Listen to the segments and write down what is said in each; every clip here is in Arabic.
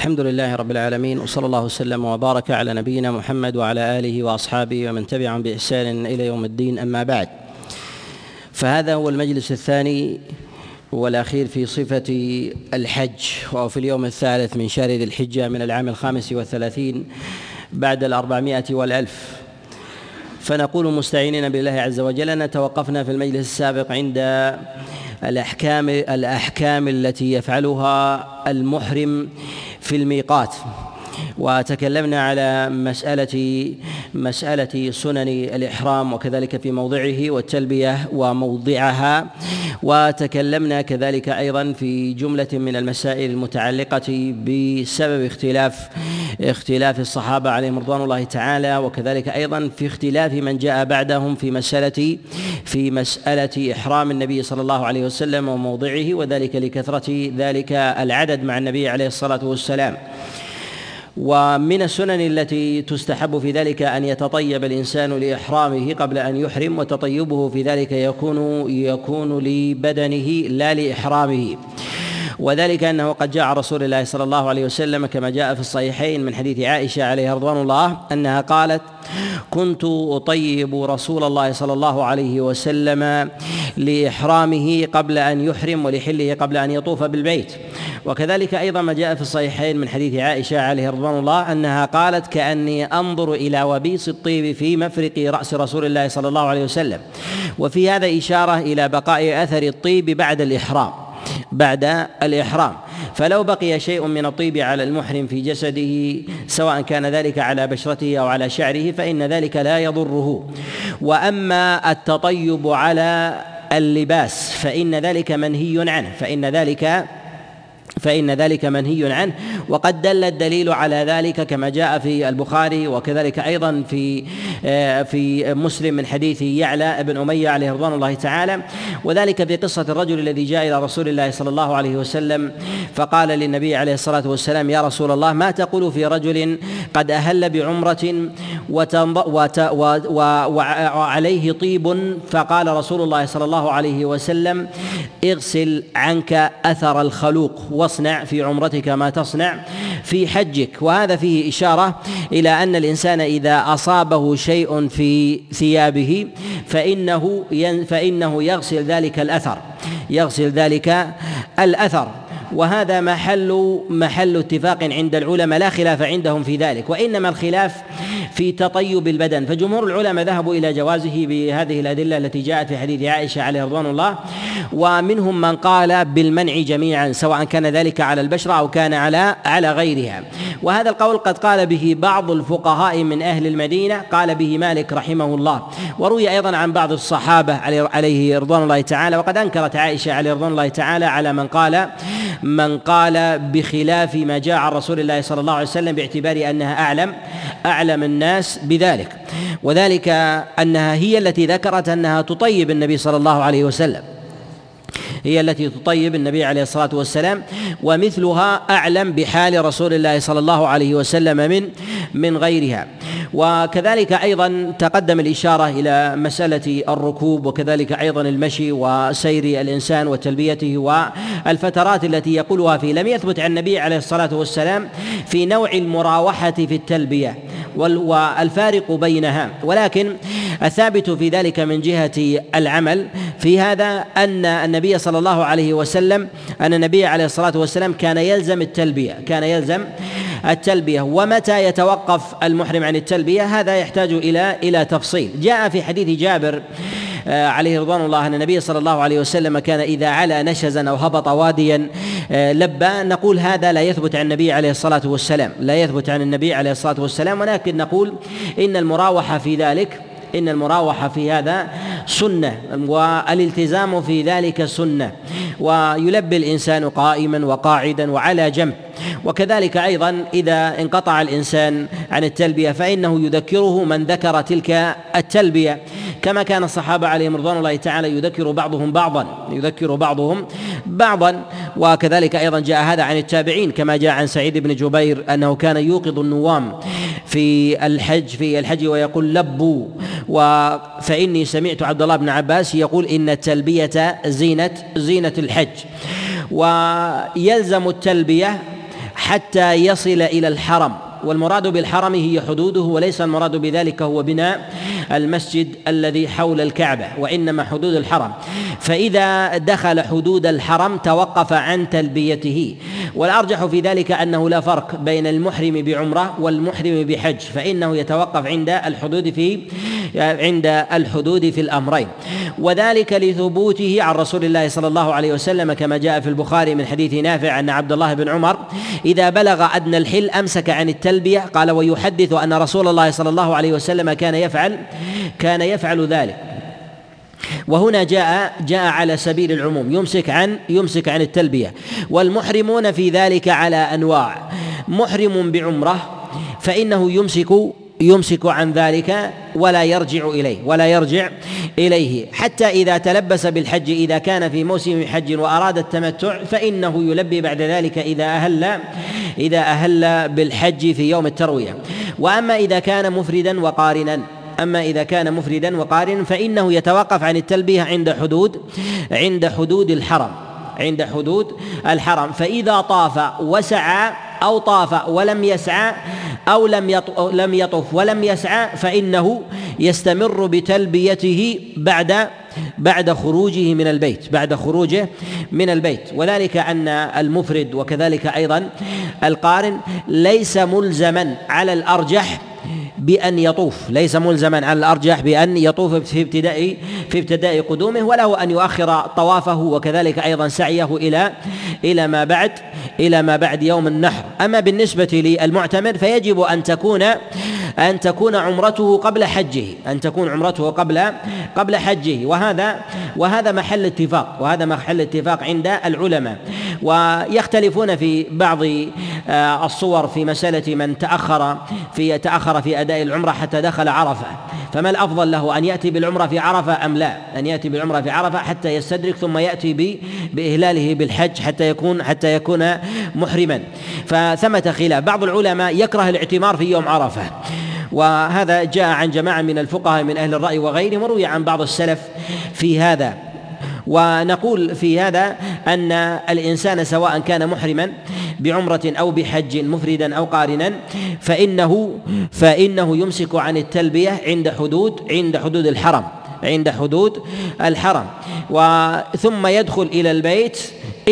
الحمد لله رب العالمين وصلى الله وسلم وبارك على نبينا محمد وعلى آله وأصحابه ومن تبعهم بإحسان إلى يوم الدين أما بعد. فهذا هو المجلس الثاني والأخير في صفة الحج وهو في اليوم الثالث من شهر ذي الحجة من العام الخامس والثلاثين بعد الأربعمائة والألف. فنقول مستعينين بالله عز وجل أن توقفنا في المجلس السابق عند الأحكام الأحكام التي يفعلها المحرم في الميقات. وتكلمنا على مسألة مسألة سنن الإحرام وكذلك في موضعه والتلبية وموضعها. وتكلمنا كذلك أيضا في جملة من المسائل المتعلقة بسبب اختلاف اختلاف الصحابة عليهم رضوان الله تعالى وكذلك أيضا في اختلاف من جاء بعدهم في مسألة في مسألة إحرام النبي صلى الله عليه وسلم وموضعه وذلك لكثرة ذلك العدد مع النبي عليه الصلاة والسلام. ومن السنن التي تستحب في ذلك أن يتطيب الإنسان لإحرامه قبل أن يحرم وتطيبه في ذلك يكون يكون لبدنه لا لإحرامه. وذلك أنه قد جاء رسول الله صلى الله عليه وسلم كما جاء في الصحيحين من حديث عائشة عليها رضوان الله أنها قالت كنت أطيب رسول الله صلى الله عليه وسلم لإحرامه قبل أن يحرم ولحله قبل أن يطوف بالبيت. وكذلك أيضا ما جاء في الصحيحين من حديث عائشة عليه رضوان الله أنها قالت كأني أنظر إلى وبيص الطيب في مفرق رأس رسول الله صلى الله عليه وسلم. وفي هذا إشارة إلى بقاء أثر الطيب بعد الإحرام. بعد الإحرام. فلو بقي شيء من الطيب على المحرم في جسده سواء كان ذلك على بشرته أو على شعره فإن ذلك لا يضره. وأما التطيب على اللباس فإن ذلك منهي عنه فإن ذلك فإن ذلك منهي عنه. وقد دل الدليل على ذلك كما جاء في البخاري وكذلك أيضا في آه، في مسلم من حديث يعلى بن أمية عليه رضوان الله تعالى. وذلك في قصة الرجل الذي جاء إلى رسول الله صلى الله عليه وسلم فقال للنبي عليه الصلاة والسلام يا رسول الله ما تقول في رجل قد أهل بعمرة وعليه طيب؟ فقال رسول الله صلى الله عليه وسلم اغسل عنك أثر الخلوق واصنع في عمرتك ما تصنع في حجك. وهذا فيه إشارة إلى أن الإنسان إذا أصابه شيء في ثيابه فإنه فإنه يغسل ذلك الأثر يغسل ذلك الأثر. وهذا محل محل اتفاق عند العلماء لا خلاف عندهم في ذلك وإنما الخلاف في تطيب البدن. فجمهور العلماء ذهبوا إلى جوازه بهذه الأدلة التي جاءت في حديث عائشة عليه رضوان الله ومنهم من قال بالمنع جميعا سواء كان ذلك على البشره أو كان على على غيرها. وهذا القول قد قال به بعض الفقهاء من أهل المدينة قال به مالك رحمه الله. وروي أيضا عن بعض الصحابة عليه رضوان الله تعالى. وقد أنكرت عائشة عليه رضوان الله تعالى على من قال من قال بخلاف ما جاء عن رسول الله صلى الله عليه وسلم باعتبار أنها أعلم أعلم الناس بذلك. وذلك أنها هي التي ذكرت أنها تطيب النبي صلى الله عليه وسلم. هي التي تطيب النبي عليه الصلاة والسلام ومثلها أعلم بحال رسول الله صلى الله عليه وسلم من من غيرها. وكذلك أيضا تقدم الإشارة إلى مسألة الركوب وكذلك أيضا المشي وسير الإنسان وتلبيته والفترات التي يقولها فيه. لم يثبت عن النبي عليه الصلاة والسلام في نوع المراوحة في التلبية والفارق بينها. ولكن الثابت في ذلك من جهة العمل في هذا أن النبي صلى الله عليه وسلم أن النبي عليه الصلاة والسلام كان يلزم التلبية كان يلزم التلبية. ومتى يتوقف المحرم عن التلبية؟ هذا يحتاج إلى إلى تفصيل. جاء في حديث جابر آه، عليه رضوان الله أن النبي صلى الله عليه وسلم كان إذا علا نشزا أو هبط واديا آه، لبى. نقول هذا لا يثبت عن النبي عليه الصلاة والسلام لا يثبت عن النبي عليه الصلاة والسلام. ولكن نقول إن المراوحة في ذلك إن المراوحة في هذا سنة والالتزام في ذلك سنة ويلبي الإنسان قائما وقاعدا وعلى جنب. وكذلك أيضا إذا انقطع الإنسان عن التلبية فإنه يذكره من ذكر تلك التلبية. كما كان الصحابة عليهم رضوان الله تعالى يذكر بعضهم بعضا يذكر بعضهم بعضا. وكذلك أيضا جاء هذا عن التابعين كما جاء عن سعيد بن جبير أنه كان يوقظ النوام في الحج في الحج ويقول لبوا. فإني سمعت عبد الله بن عباس يقول إن التلبية زينة زينة الحج. ويلزم التلبية حتى يصل إلى الحرم. والمراد بالحرم هي حدوده وليس المراد بذلك هو بناء المسجد الذي حول الكعبة وإنما حدود الحرم. فإذا دخل حدود الحرم توقف عن تلبيته. والأرجح في ذلك أنه لا فرق بين المحرم بعمرة والمحرم بحج فإنه يتوقف عند الحدود في عند الحدود في الأمرين. وذلك لثبوته عن رسول الله صلى الله عليه وسلم كما جاء في البخاري من حديث نافع أن عبد الله بن عمر إذا بلغ أدنى الحل أمسك عن التلبية قال ويحدث أن رسول الله صلى الله عليه وسلم كان يفعل كان يفعل ذلك. وهنا جاء جاء على سبيل العموم يمسك عن يمسك عن التلبية. والمحرمون في ذلك على أنواع. محرم بعمرة فإنه يمسك يمسك عن ذلك ولا يرجع إليه ولا يرجع إليه. حتى إذا تلبس بالحج إذا كان في موسم حج وأراد التمتع فإنه يلبي بعد ذلك إذا أهل إذا أهل بالحج في يوم التروية. وأما إذا كان مفردا وقارنا أما إذا كان مفردا وقارنا فإنه يتوقف عن التلبية عند حدود عند حدود الحرم عند حدود الحرم. فإذا طاف وسعى أو طاف ولم يسعى أو لم لم يطف ولم يسعى فإنه يستمر بتلبيته بعد بعد خروجه من البيت بعد خروجه من البيت. وذلك أن المفرد وكذلك أيضا القارن ليس ملزما على الأرجح بأن يطوف. ليس ملزما على الأرجح بأن يطوف في ابتداء في ابتداء قدومه وله أن يؤخر طوافه وكذلك أيضا سعيه إلى إلى ما بعد إلى ما بعد يوم النحر. أما بالنسبة للمعتمر فيجب أن تكون أن تكون عمرته قبل حجه. أن تكون عمرته قبل قبل حجه. وهذا وهذا محل اتفاق. وهذا محل اتفاق عند العلماء. ويختلفون في بعض آه، الصور في مسألة من تأخر في تأخر في أداء العمرة حتى دخل عرفة. فما الأفضل له أن يأتي بالعمرة في عرفة أم لا؟ أن يأتي بالعمرة في عرفة حتى يستدرك ثم يأتي بإهلاله بالحج حتى يكون حتى يكون محرما. فثمة خلاف. بعض العلماء يكره الاعتمار في يوم عرفة. وهذا جاء عن جماعة من الفقهاء من أهل الرأي وغيرهم وروي عن بعض السلف في هذا. ونقول في هذا أن الإنسان سواء كان محرما بعمرة أو بحج مفردا أو قارنا فإنه فإنه يمسك عن التلبية عند حدود عند حدود الحرم عند حدود الحرم. وثم يدخل إلى البيت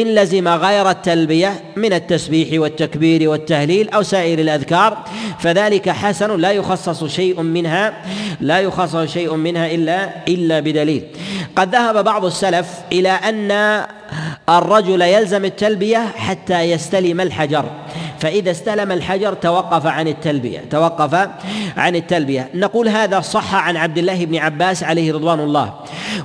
إن لزم غير التلبية من التسبيح والتكبير والتهليل أو سائر الأذكار فذلك حسن لا يخصص شيء منها لا يخصص شيء منها إلا إلا بدليل. قد ذهب بعض السلف إلى أن الرجل يلزم التلبية حتى يستلم الحجر. فإذا استلم الحجر توقف عن التلبية توقف عن التلبية. نقول هذا صح عن عبد الله بن عباس عليه رضوان الله.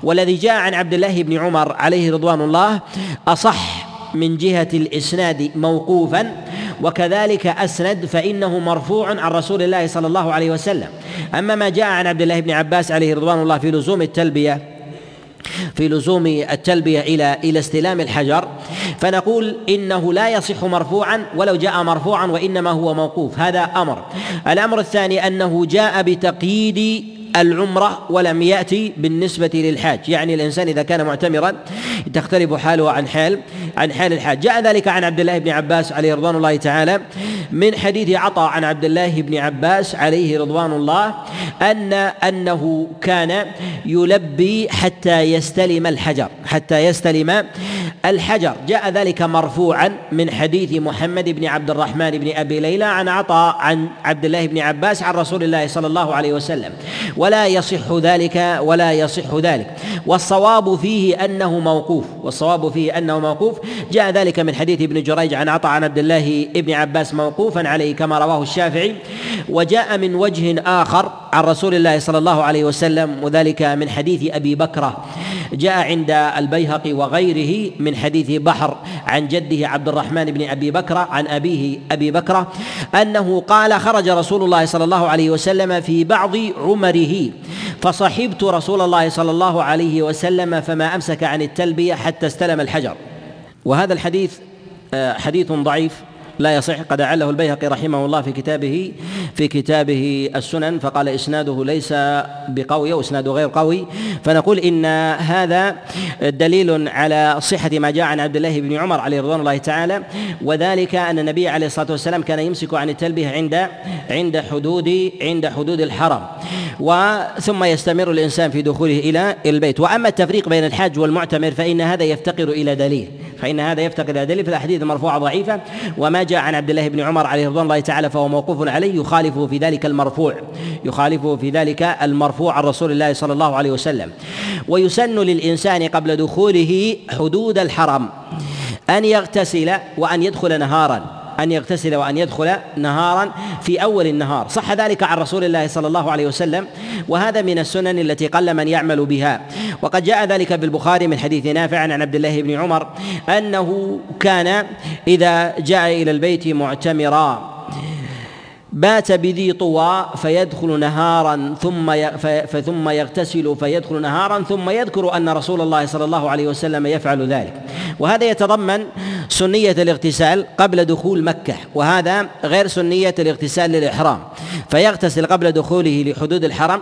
والذي جاء عن عبد الله بن عمر عليه رضوان الله أصح من جهة الإسناد موقوفا وكذلك أسند فإنه مرفوع عن رسول الله صلى الله عليه وسلم. أما ما جاء عن عبد الله بن عباس عليه رضوان الله في لزوم التلبية في لزوم التلبية إلى إلى استلام الحجر فنقول إنه لا يصح مرفوعا ولو جاء مرفوعا وإنما هو موقوف. هذا أمر. الأمر الثاني أنه جاء بتقييد العمرة ولم يأتي بالنسبة للحاج. يعني الإنسان إذا كان معتمرا تختلف حاله عن حال عن حال الحاج. جاء ذلك عن عبد الله بن عباس عليه رضوان الله تعالى من حديث عطاء عن عبد الله بن عباس عليه رضوان الله أن أنه كان يلبي حتى يستلم الحجر حتى يستلم الحجر. جاء ذلك مرفوعا من حديث محمد بن عبد الرحمن بن أبي ليلى عن عطاء عن عبد الله بن عباس عن رسول الله صلى الله عليه وسلم. ولا يصح ذلك ولا يصح ذلك. والصواب فيه أنه موقوف. والصواب فيه أنه موقوف. جاء ذلك من حديث ابن جريج عن عطاء عن عبد الله بن عباس موقوفا عليه كما رواه الشافعي. وجاء من وجه آخر عن رسول الله صلى الله عليه وسلم وذلك من حديث أبي بكرة. جاء عند البيهقي وغيره من حديث بحر عن جده عبد الرحمن بن أبي بكر عن أبيه أبي بكرة أنه قال خرج رسول الله صلى الله عليه وسلم في بعض عمره فصحبت رسول الله صلى الله عليه وسلم فما أمسك عن التلبية حتى استلم الحجر. وهذا الحديث آه، حديث ضعيف. لا يصح. قد أعله البيهقي رحمه الله في كتابه في كتابه السنن فقال إسناده ليس بقوي وإسناده غير قوي. فنقول إن هذا دليل على صحة ما جاء عن عبد الله بن عمر عليه رضوان الله تعالى وذلك أن النبي عليه الصلاة والسلام كان يمسك عن التلبية عند عند حدود عند حدود الحرم وثم يستمر الإنسان في دخوله إلى البيت. وأما التفريق بين الحاج والمعتمر فإن هذا يفتقر إلى دليل فإن هذا يفتقر إلى دليل. في الأحاديث المرفوعة ضعيفة وما جاء عن عبد الله بن عمر عليه رضوان الله تعالى فهو موقوف عليه يخالفه في ذلك المرفوع. يخالفه في ذلك المرفوع عن رسول الله صلى الله عليه وسلم. ويسن للإنسان قبل دخوله حدود الحرم أن يغتسل وأن يدخل نهارا. أن يغتسل وأن يدخل نهارا في أول النهار. صح ذلك عن رسول الله صلى الله عليه وسلم وهذا من السنن التي قل من يعمل بها. وقد جاء ذلك في البخاري من حديث نافع عن عبد الله بن عمر أنه كان إذا جاء إلى البيت معتمرا. بات بذي طوى فيدخل نهارا ثم ثم يغتسل فيدخل نهارا ثم يذكر أن رسول الله صلى الله عليه وسلم يفعل ذلك. وهذا يتضمن سنية الاغتسال قبل دخول مكة وهذا غير سنية الاغتسال للإحرام. فيغتسل قبل دخوله لحدود الحرم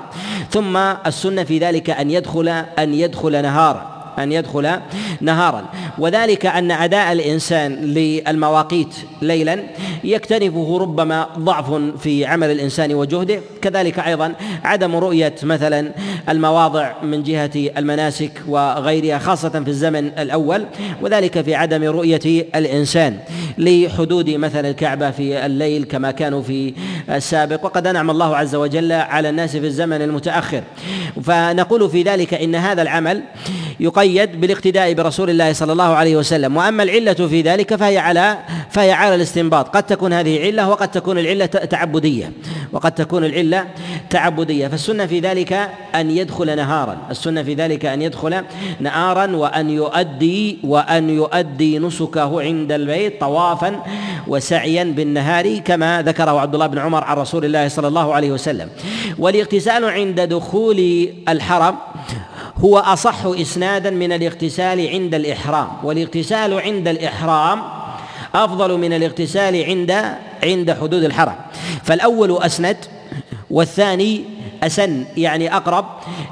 ثم السنة في ذلك أن يدخل أن يدخل نهارا. أن يدخل نهارا. وذلك أن أداء الإنسان للمواقيت ليلا يكتنفه ربما ضعف في عمل الإنسان وجهده. كذلك أيضا عدم رؤية مثلا المواضع من جهة المناسك وغيرها خاصة في الزمن الأول وذلك في عدم رؤية الإنسان لحدود مثلا الكعبة في الليل كما كانوا في السابق. وقد أنعم الله عز وجل على الناس في الزمن المتأخر. فنقول في ذلك إن هذا العمل يقيد بالاقتداء برسول الله صلى الله عليه وسلم. وأما العلة في ذلك فهي على فهي على الاستنباط. قد تكون هذه عله وقد تكون العلة تعبدية. وقد تكون العلة تعبدية. فالسنة في ذلك أن يدخل نهارا. السنة في ذلك أن يدخل نهارا وأن يؤدي وأن يؤدي نسكه عند البيت طوافا وسعيا بالنهار كما ذكره عبد الله بن عمر عن رسول الله صلى الله عليه وسلم. والإغتسال عند دخول الحرم هو أصح إسنادا من الاغتسال عند الإحرام والاغتسال عند الإحرام أفضل من الاغتسال عند عند حدود الحرم. فالأول أسند والثاني أسن يعني أقرب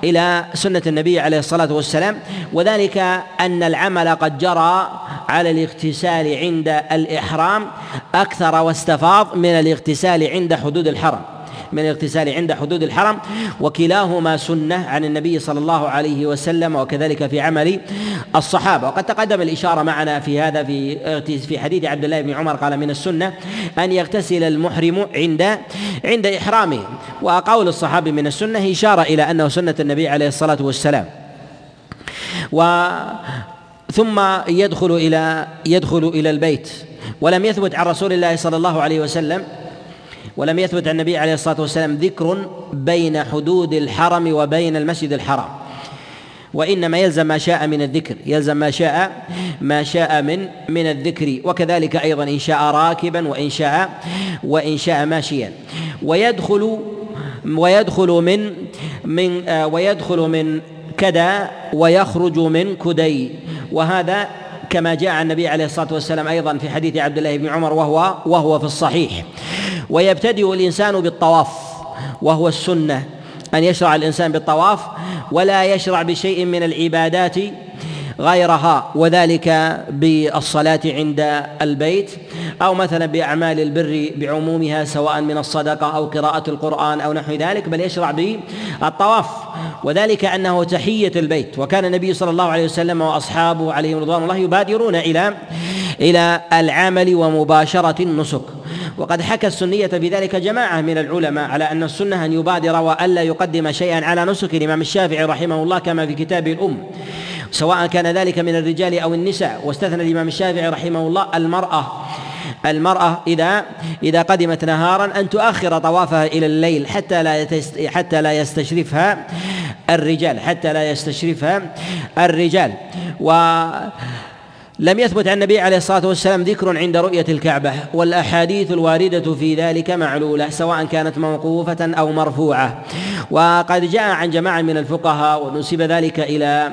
إلى سنة النبي عليه الصلاة والسلام. وذلك أن العمل قد جرى على الاغتسال عند الإحرام أكثر واستفاض من الاغتسال عند حدود الحرم. من الاغتسال عند حدود الحرم وكلاهما سنة عن النبي صلى الله عليه وسلم وكذلك في عمل الصحابة. وقد تقدم الإشارة معنا في هذا في في حديث عبد الله بن عمر قال من السنة أن يغتسل المحرم عند عند إحرامه. وقول الصحابي من السنة إشارة إلى أنه سنة النبي عليه الصلاة والسلام. و ثم يدخل إلى يدخل إلى البيت. ولم يثبت عن رسول الله صلى الله عليه وسلم ولم يثبت عن النبي عليه الصلاة والسلام ذكر بين حدود الحرم وبين المسجد الحرام. وإنما يلزم ما شاء من الذكر يلزم ما شاء ما شاء من من الذكر. وكذلك أيضا إن شاء راكبا وإن شاء وإن شاء ماشيا. ويدخل ويدخل من من ويدخل من كدا ويخرج من كدي. وهذا كما جاء عن النبي عليه الصلاة والسلام أيضا في حديث عبد الله بن عمر وهو وهو في الصحيح. ويبتدئ الإنسان بالطواف وهو السنة أن يشرع الإنسان بالطواف ولا يشرع بشيء من العبادات غيرها وذلك بالصلاة عند البيت أو مثلا بأعمال البر بعمومها سواء من الصدقة أو قراءة القرآن أو نحو ذلك بل يشرع بالطواف. وذلك أنه تحية البيت. وكان النبي صلى الله عليه وسلم وأصحابه عليهم رضوان الله يبادرون إلى إلى العمل ومباشرة النسك. وقد حكى السنية في ذلك جماعة من العلماء على أن السنة أن يبادر وألا يقدم شيئا على نسك. الإمام الشافعي رحمه الله كما في كتابه الأم. سواء كان ذلك من الرجال أو النساء. واستثنى الإمام الشافعي رحمه الله المرأة المرأة إذا إذا قدمت نهارا أن تؤخر طوافها إلى الليل حتى لا حتى لا يستشرفها الرجال حتى لا يستشرفها الرجال. و لم يثبت عن النبي عليه الصلاة والسلام ذكر عند رؤية الكعبة والأحاديث الواردة في ذلك معلولة سواء كانت موقوفة أو مرفوعة. وقد جاء عن جماعة من الفقهاء ونسب ذلك إلى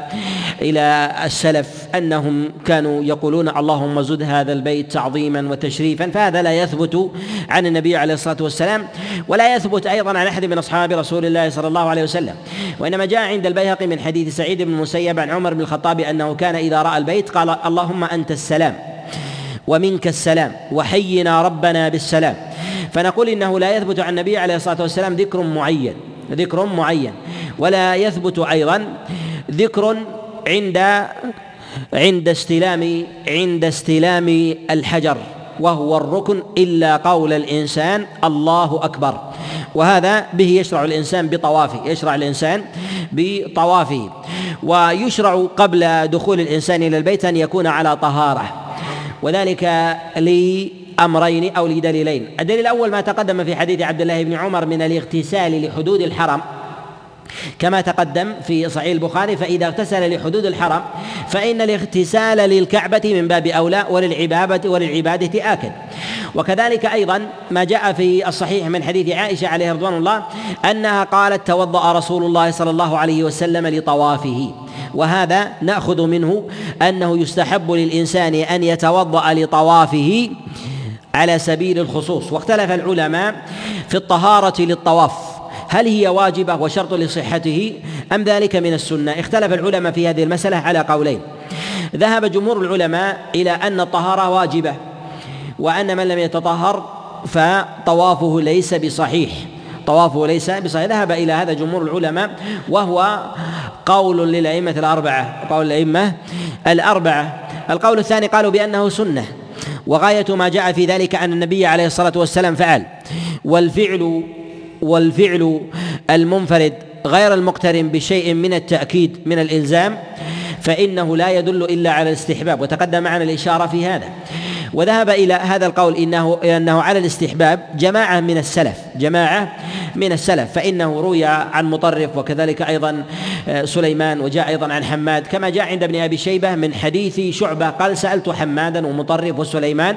إلى السلف أنهم كانوا يقولون اللهم زد هذا البيت تعظيما وتشريفا فهذا لا يثبت عن النبي عليه الصلاة والسلام ولا يثبت أيضا عن أحد من أصحاب رسول الله صلى الله عليه وسلم. وإنما جاء عند البيهقي من حديث سعيد بن المسيب عن عمر بن الخطاب أنه كان إذا رأى البيت قال اللهم أنت السلام ومنك السلام وحينا ربنا بالسلام. فنقول إنه لا يثبت عن النبي عليه الصلاة والسلام ذكر معين ذكر معين. ولا يثبت أيضا ذكر عند عند استلام عند استلام الحجر. وهو الركن إلا قول الإنسان الله أكبر. وهذا به يشرع الإنسان بطوافه يشرع الإنسان بطوافه. ويشرع قبل دخول الإنسان إلى البيت أن يكون على طهارة. وذلك لأمرين أو لدليلين. الدليل الأول ما تقدم في حديث عبد الله بن عمر من الاغتسال لحدود الحرم. كما تقدم في صحيح البخاري فإذا اغتسل لحدود الحرم فإن الاغتسال للكعبة من باب أولى وللعبادة وللعبادة آكد. وكذلك أيضا ما جاء في الصحيح من حديث عائشة عليه رضوان الله أنها قالت توضأ رسول الله صلى الله عليه وسلم لطوافه. وهذا نأخذ منه أنه يستحب للإنسان أن يتوضأ لطوافه على سبيل الخصوص. واختلف العلماء في الطهارة للطواف. هل هي واجبة وشرط لصحته أم ذلك من السنة؟ اختلف العلماء في هذه المسألة على قولين. ذهب جمهور العلماء إلى أن الطهارة واجبة وأن من لم يتطهر فطوافه ليس بصحيح. طوافه ليس بصحيح. ذهب إلى هذا جمهور العلماء وهو قول للأئمة الأربعة. قول الأئمة الأربعة. القول الثاني قالوا بأنه سنة وغاية ما جاء في ذلك أن النبي عليه الصلاة والسلام فعل. والفعل والفعل المنفرد غير المقترن بشيء من التأكيد من الإلزام فإنه لا يدل إلا على الاستحباب وتقدم معنا الإشارة في هذا. وذهب إلى هذا القول إنه أنه على الاستحباب جماعة من السلف جماعة من السلف فإنه روي عن مطرف وكذلك أيضا آه، سليمان وجاء أيضا عن حماد كما جاء عند ابن أبي شيبة من حديث شعبة قال سألت حمادا ومطرف وسليمان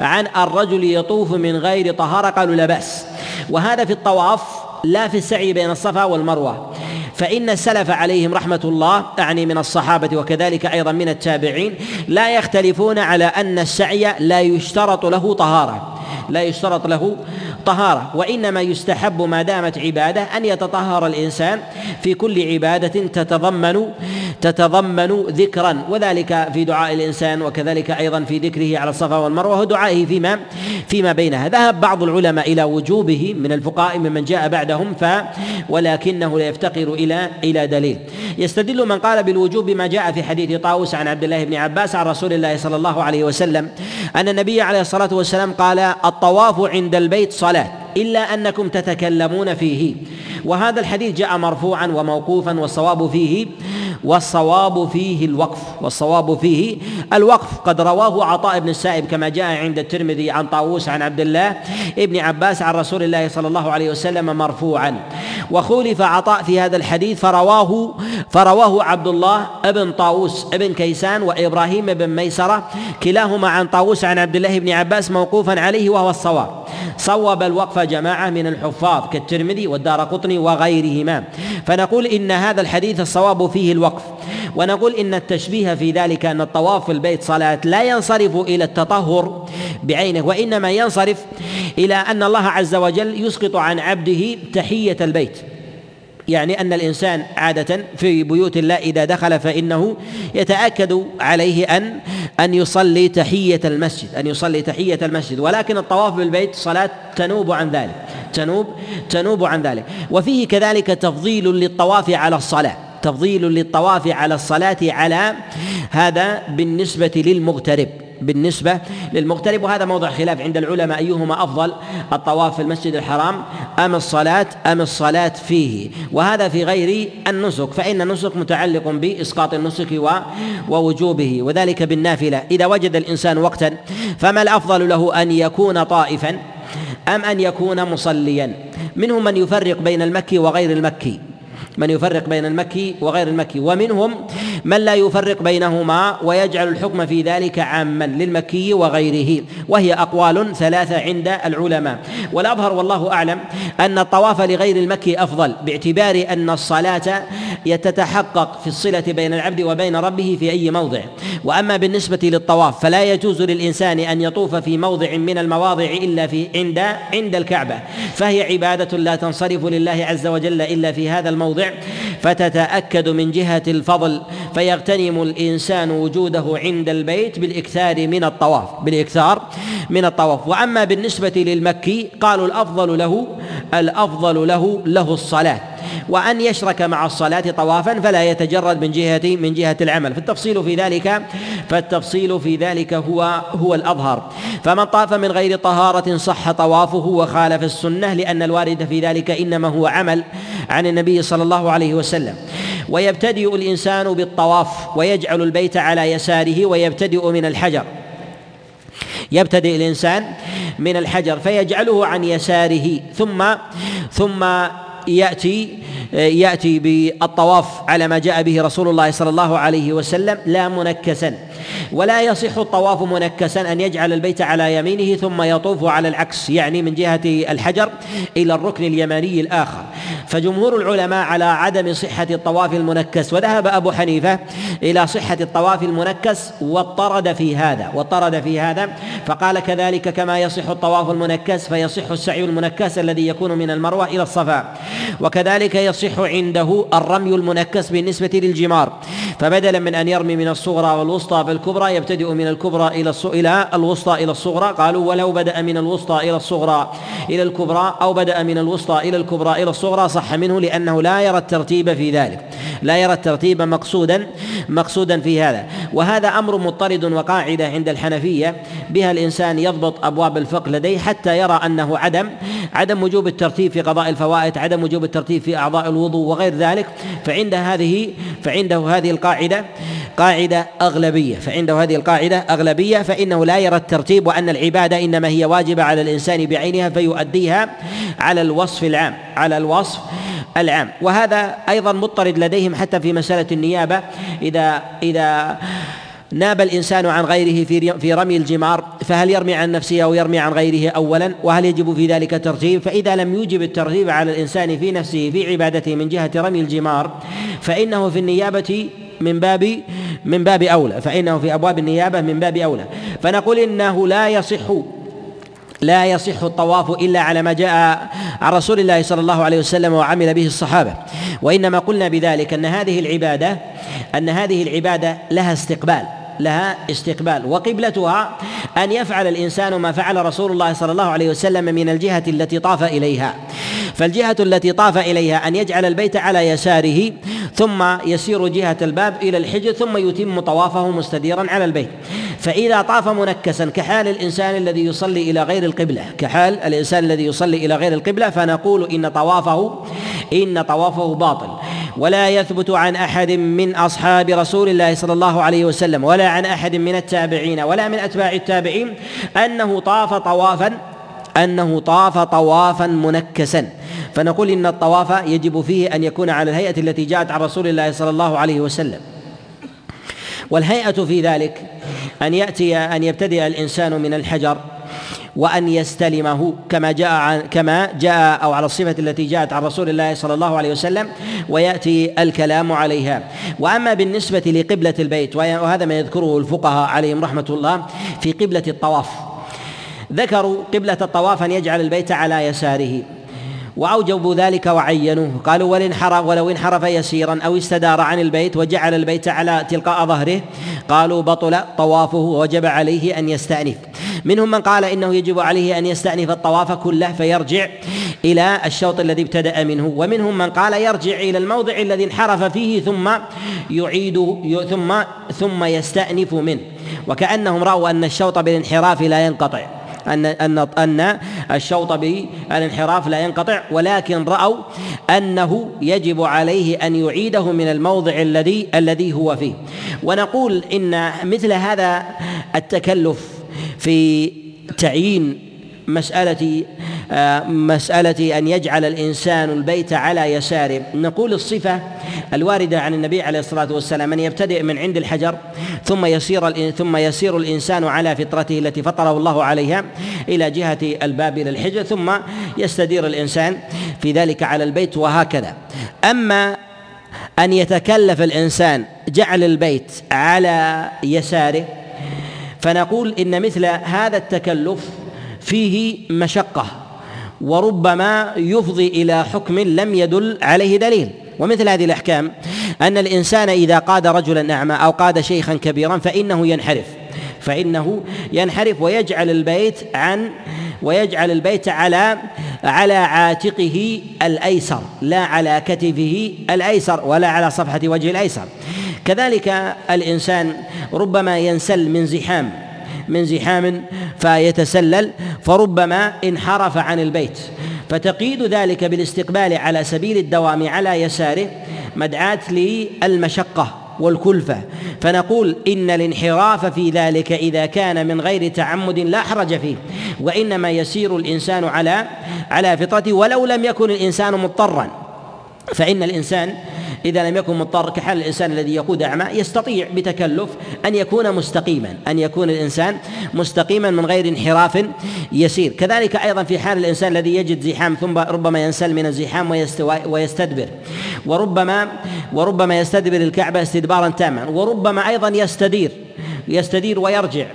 عن الرجل يطوف من غير طهارة. قالوا لا بأس. وهذا في الطواف لا في السعي بين الصفا والمروة. فإن السلف عليهم رحمة الله أعني من الصحابة وكذلك أيضا من التابعين لا يختلفون على أن السعي لا يشترط له طهارة. لا يشترط له طهارة وإنما يستحب ما دامت عبادة أن يتطهر الإنسان في كل عبادة تتضمن تتضمن ذكرا وذلك في دعاء الإنسان وكذلك أيضا في ذكره على الصفا والمروة ودعائه فيما فيما بينها. ذهب بعض العلماء إلى وجوبه من الفقهاء ممن جاء بعدهم ف ولكنه لا يفتقر إلى إلى دليل. يستدل من قال بالوجوب ما جاء في حديث طاووس عن عبد الله بن عباس عن رسول الله صلى الله عليه وسلم أن النبي عليه الصلاة والسلام قال الطواف عند البيت صلاة إلا أنكم تتكلمون فيه. وهذا الحديث جاء مرفوعا وموقوفا والصواب فيه. والصواب فيه الوقف والصواب فيه الوقف. قد رواه عطاء بن السائب كما جاء عند الترمذي عن طاووس عن عبد الله ابن عباس عن رسول الله صلى الله عليه وسلم مرفوعا. وخولف عطاء في هذا الحديث فرواه فرواه عبد الله ابن طاووس ابن كيسان وإبراهيم بن ميسرة كلاهما عن طاووس عن عبد الله بن عباس موقوفا عليه وهو الصواب. صوب الوقف جماعة من الحفاظ كالترمذي والدار قطني وغيرهما. فنقول إن هذا الحديث الصواب فيه الوقف. ونقول إن التشبيه في ذلك أن الطواف في البيت صلاة لا ينصرف إلى التطهر بعينه وإنما ينصرف إلى أن الله عز وجل يسقط عن عبده تحية البيت. يعني أن الإنسان عادة في بيوت الله إذا دخل فإنه يتأكد عليه أن أن يصلي تحية المسجد أن يصلي تحية المسجد. ولكن الطواف بالبيت صلاة تنوب عن ذلك تنوب تنوب عن ذلك. وفيه كذلك تفضيل للطواف على الصلاة. تفضيل للطواف على الصلاة على هذا بالنسبة للمغترب. بالنسبة للمغترب وهذا موضع خلاف عند العلماء أيهما أفضل الطواف في المسجد الحرام أم الصلاة أم الصلاة فيه؟ وهذا في غير النسك فإن النسك متعلق بإسقاط النسك ووجوبه وذلك بالنافلة. إذا وجد الإنسان وقتا فما الأفضل له أن يكون طائفا أم أن يكون مصليا؟ منهم من يفرق بين المكي وغير المكي. من يفرق بين المكي وغير المكي ومنهم من لا يفرق بينهما ويجعل الحكم في ذلك عاما للمكي وغيره. وهي أقوال ثلاثة عند العلماء. والأظهر والله أعلم أن الطواف لغير المكي أفضل باعتبار أن الصلاة يتتحقق في الصلة بين العبد وبين ربه في أي موضع. وأما بالنسبة للطواف فلا يجوز للإنسان أن يطوف في موضع من المواضع إلا في عند عند الكعبة. فهي عبادة لا تنصرف لله عز وجل إلا في هذا الموضع. فتتأكد من جهة الفضل فيغتنم الإنسان وجوده عند البيت بالإكثار من الطواف بالإكثار من الطواف. وأما بالنسبة للمكي قالوا الأفضل له الأفضل له له الصلاة. وأن يشرك مع الصلاة طوافا فلا يتجرد من جهة من جهة العمل. فالتفصيل في ذلك فالتفصيل في ذلك هو هو الأظهر. فمن طاف من غير طهارة صح طوافه وخالف السنة لأن الوارد في ذلك إنما هو عمل عن النبي صلى الله عليه وسلم. ويبتدئ الإنسان بالطواف ويجعل البيت على يساره ويبتدئ من الحجر. يبتدئ الإنسان من الحجر فيجعله عن يساره. ثم ثم يأتي يأتي بالطواف على ما جاء به رسول الله صلى الله عليه وسلم لا منكسا. ولا يصح الطواف منكسا أن يجعل البيت على يمينه ثم يطوف على العكس يعني من جهة الحجر إلى الركن اليماني الآخر. فجمهور العلماء على عدم صحة الطواف المنكس وذهب أبو حنيفة إلى صحة الطواف المنكس واضطرد في هذا واضطرد في هذا فقال كذلك كما يصح الطواف المنكس فيصح السعي المنكس الذي يكون من المروة إلى الصفا. وكذلك يصح عنده الرمي المنكس بالنسبة للجمار. فبدلا من أن يرمي من الصغرى والوسطى فالكبرى يبتدئ من الكبرى إلى إلى الوسطى إلى الصغرى. قالوا ولو بدأ من الوسطى إلى الصغرى إلى الكبرى أو بدأ من الوسطى إلى الكبرى إلى الصغرى صح منه لأنه لا يرى الترتيب في ذلك. لا يرى الترتيب مقصودا مقصودا في هذا. وهذا أمر مضطرد وقاعدة عند الحنفية بها الإنسان يضبط أبواب الفقه لديه حتى يرى أنه عدم عدم وجوب الترتيب في قضاء الفوائد عدم وجوب الترتيب في أعضاء الوضوء وغير ذلك. فعند هذه فعنده هذه القاعدة قاعدة أغلبية فعنده هذه القاعدة أغلبية فإنه لا يرى الترتيب وأن العبادة إنما هي واجبة على الإنسان بعينها فيؤديها على الوصف العام على الوصف العام. وهذا أيضا مضطرد لديهم حتى في مسألة النيابة. إذا إذا ناب الإنسان عن غيره في في رمي الجمار فهل يرمي عن نفسه أو يرمي عن غيره اولا؟ وهل يجب في ذلك ترتيب؟ فإذا لم يوجب الترتيب على الإنسان في نفسه في عبادته من جهة رمي الجمار فإنه في النيابة من باب من باب أولى فإنه في أبواب النيابة من باب أولى. فنقول إنه لا يصح لا يصح الطواف إلا على ما جاء عن رسول الله صلى الله عليه وسلم وعمل به الصحابة. وإنما قلنا بذلك أن هذه العبادة أن هذه العبادة لها استقبال. لها استقبال. وقبلتها أن يفعل الإنسان ما فعل رسول الله صلى الله عليه وسلم من الجهة التي طاف إليها. فالجهة التي طاف إليها أن يجعل البيت على يساره ثم يسير جهة الباب إلى الحجر ثم يتم طوافه مستديرا على البيت. فإذا طاف منكسا كحال الإنسان الذي يصلي إلى غير القبلة. كحال الإنسان الذي يصلي إلى غير القبلة فنقول إن طوافه إن طوافه باطل. ولا يثبت عن أحد من أصحاب رسول الله صلى الله عليه وسلم ولا عن أحد من التابعين ولا من أتباع التابعين أنه طاف طوافا أنه طاف طوافا منكسا. فنقول إن الطواف يجب فيه أن يكون على الهيئة التي جاءت عن رسول الله صلى الله عليه وسلم. والهيئة في ذلك أن يأتي أن يبتدئ الإنسان من الحجر وأن يستلمه كما جاء عن كما جاء أو على الصفة التي جاءت عن رسول الله صلى الله عليه وسلم ويأتي الكلام عليها. وأما بالنسبة لقبلة البيت وهذا ما يذكره الفقهاء عليهم رحمة الله في قبلة الطواف. ذكروا قبلة الطواف أن يجعل البيت على يساره. وأوجبوا ذلك وعينوه. قالوا ولو انحرف ولو انحرف يسيرا أو استدار عن البيت وجعل البيت على تلقاء ظهره. قالوا بطل طوافه ووجب عليه أن يستأنف. منهم من قال إنه يجب عليه أن يستأنف الطواف كله فيرجع إلى الشوط الذي ابتدأ منه. ومنهم من قال يرجع إلى الموضع الذي انحرف فيه ثم يعيد ثم ثم يستأنف منه. وكأنهم رأوا أن الشوط بالانحراف لا ينقطع. أن أن أن الشوط بالانحراف لا ينقطع ولكن رأوا أنه يجب عليه أن يعيده من الموضع الذي الذي هو فيه. ونقول إن مثل هذا التكلف في تعيين مسألة آه، مسألة أن يجعل الإنسان البيت على يساره. نقول الصفة الواردة عن النبي عليه الصلاة والسلام أن يبتدئ من عند الحجر ثم يسير ثم يسير الإنسان على فطرته التي فطره الله عليها إلى جهة الباب إلى الحجر ثم يستدير الإنسان في ذلك على البيت وهكذا. أما أن يتكلف الإنسان جعل البيت على يساره فنقول إن مثل هذا التكلف فيه مشقة وربما يفضي إلى حكم لم يدل عليه دليل. ومثل هذه الأحكام أن الإنسان إذا قاد رجلا أعمى أو قاد شيخا كبيرا فإنه ينحرف. فإنه ينحرف ويجعل البيت عن ويجعل البيت على على عاتقه الأيسر لا على كتفه الأيسر ولا على صفحة وجهه الأيسر. كذلك الإنسان ربما ينسل من زحام من زحام فيتسلل فربما انحرف عن البيت. فتقيد ذلك بالاستقبال على سبيل الدوام على يساره مدعاة للمشقة والكلفة. فنقول إن الانحراف في ذلك إذا كان من غير تعمد لا حرج فيه وإنما يسير الإنسان على على فطرته ولو لم يكن الإنسان مضطرا. فإن الإنسان إذا لم يكن مضطر كحال الإنسان الذي يقود أعمى يستطيع بتكلف أن يكون مستقيما أن يكون الإنسان مستقيما من غير انحراف يسير. كذلك أيضا في حال الإنسان الذي يجد زحام ثم ربما ينسل من الزحام ويستدبر وربما وربما يستدبر الكعبة استدبارا تاما وربما أيضا يستدير يستدير ويرجع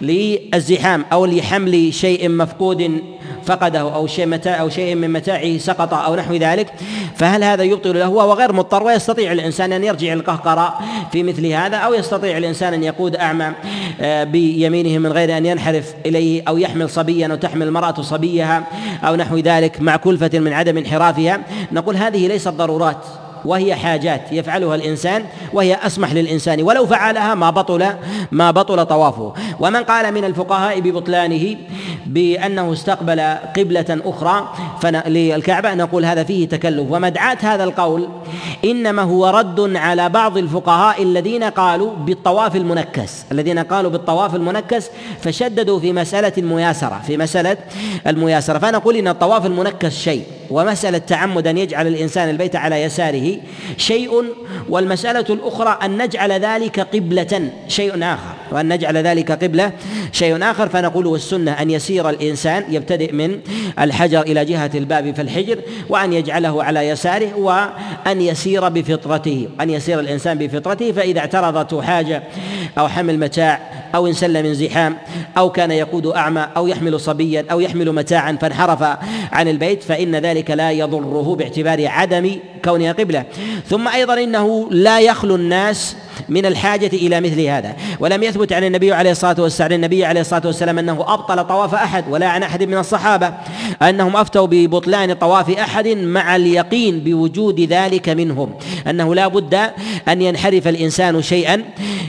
للزحام أو لحمل شيء مفقود فقده أو شيء متاع أو شيء من متاعه سقط أو نحو ذلك فهل هذا يبطل له؟ وهو غير مضطر ويستطيع الإنسان أن يرجع القهقراء في مثل هذا أو يستطيع الإنسان أن يقود أعمى آه، بيمينه من غير أن ينحرف إليه أو يحمل صبيا أو تحمل المرأة صبيها أو نحو ذلك مع كلفة من عدم انحرافها. نقول هذه ليست ضرورات. وهي حاجات يفعلها الإنسان وهي أسمح للإنسان ولو فعلها ما بطل ما بطل طوافه. ومن قال من الفقهاء ببطلانه بأنه استقبل قبلة أخرى للكعبة نقول هذا فيه تكلف. ومدعاة هذا القول إنما هو رد على بعض الفقهاء الذين قالوا بالطواف المنكس. الذين قالوا بالطواف المنكس فشددوا في مسألة المياسرة في مسألة المياسرة. فنقول إن الطواف المنكس شيء. ومسألة تعمد أن يجعل الإنسان البيت على يساره شيء والمسألة الأخرى أن نجعل ذلك قبلة شيء آخر. وأن نجعل ذلك قبلة شيء آخر. فنقول والسنة أن يسير الإنسان يبتدئ من الحجر إلى جهة الباب في الحجر وأن يجعله على يساره وأن يسير بفطرته. أن يسير الإنسان بفطرته فإذا اعترضته حاجة أو حمل متاع أو انسل من زحام أو كان يقود أعمى أو يحمل صبيا أو يحمل متاعا فانحرف عن البيت فإن ذلك لا يضره باعتبار عدم كونها قبلة. ثم أيضا إنه لا يخلو الناس من الحاجة إلى مثل هذا. ولم يثبت عن النبي عليه الصلاة والسلام النبي عليه الصلاة والسلام أنه أبطل طواف أحد ولا عن أحد من الصحابة أنهم أفتوا ببطلان طواف أحد مع اليقين بوجود ذلك منهم. أنه لا بد أن ينحرف الإنسان شيئا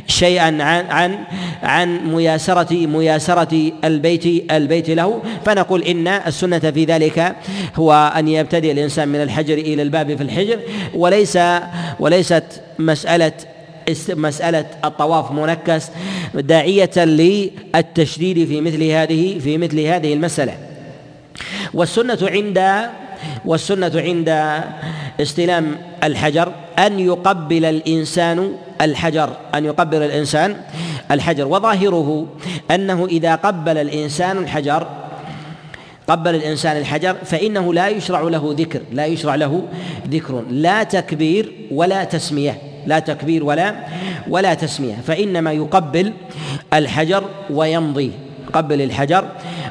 شيئا عن عن عن مياسرة مياسرة البيت البيت له. فنقول إن السنة في ذلك هو أن يبتدئ الإنسان من الحجر إلى الباب في الحجر. وليس وليست مسألة مسألة الطواف منكس داعية للتشديد في مثل هذه في مثل هذه المسألة. والسنة عند والسنة عند استلام الحجر أن يقبل الإنسان الحجر أن يقبل الإنسان الحجر. وظاهره أنه إذا قبل الإنسان الحجر قبل الإنسان الحجر فإنه لا يشرع له ذكر لا يشرع له ذكر. لا تكبير ولا تسمية. لا تكبير ولا ولا تسمية. فإنما يقبل الحجر ويمضي. يقبل الحجر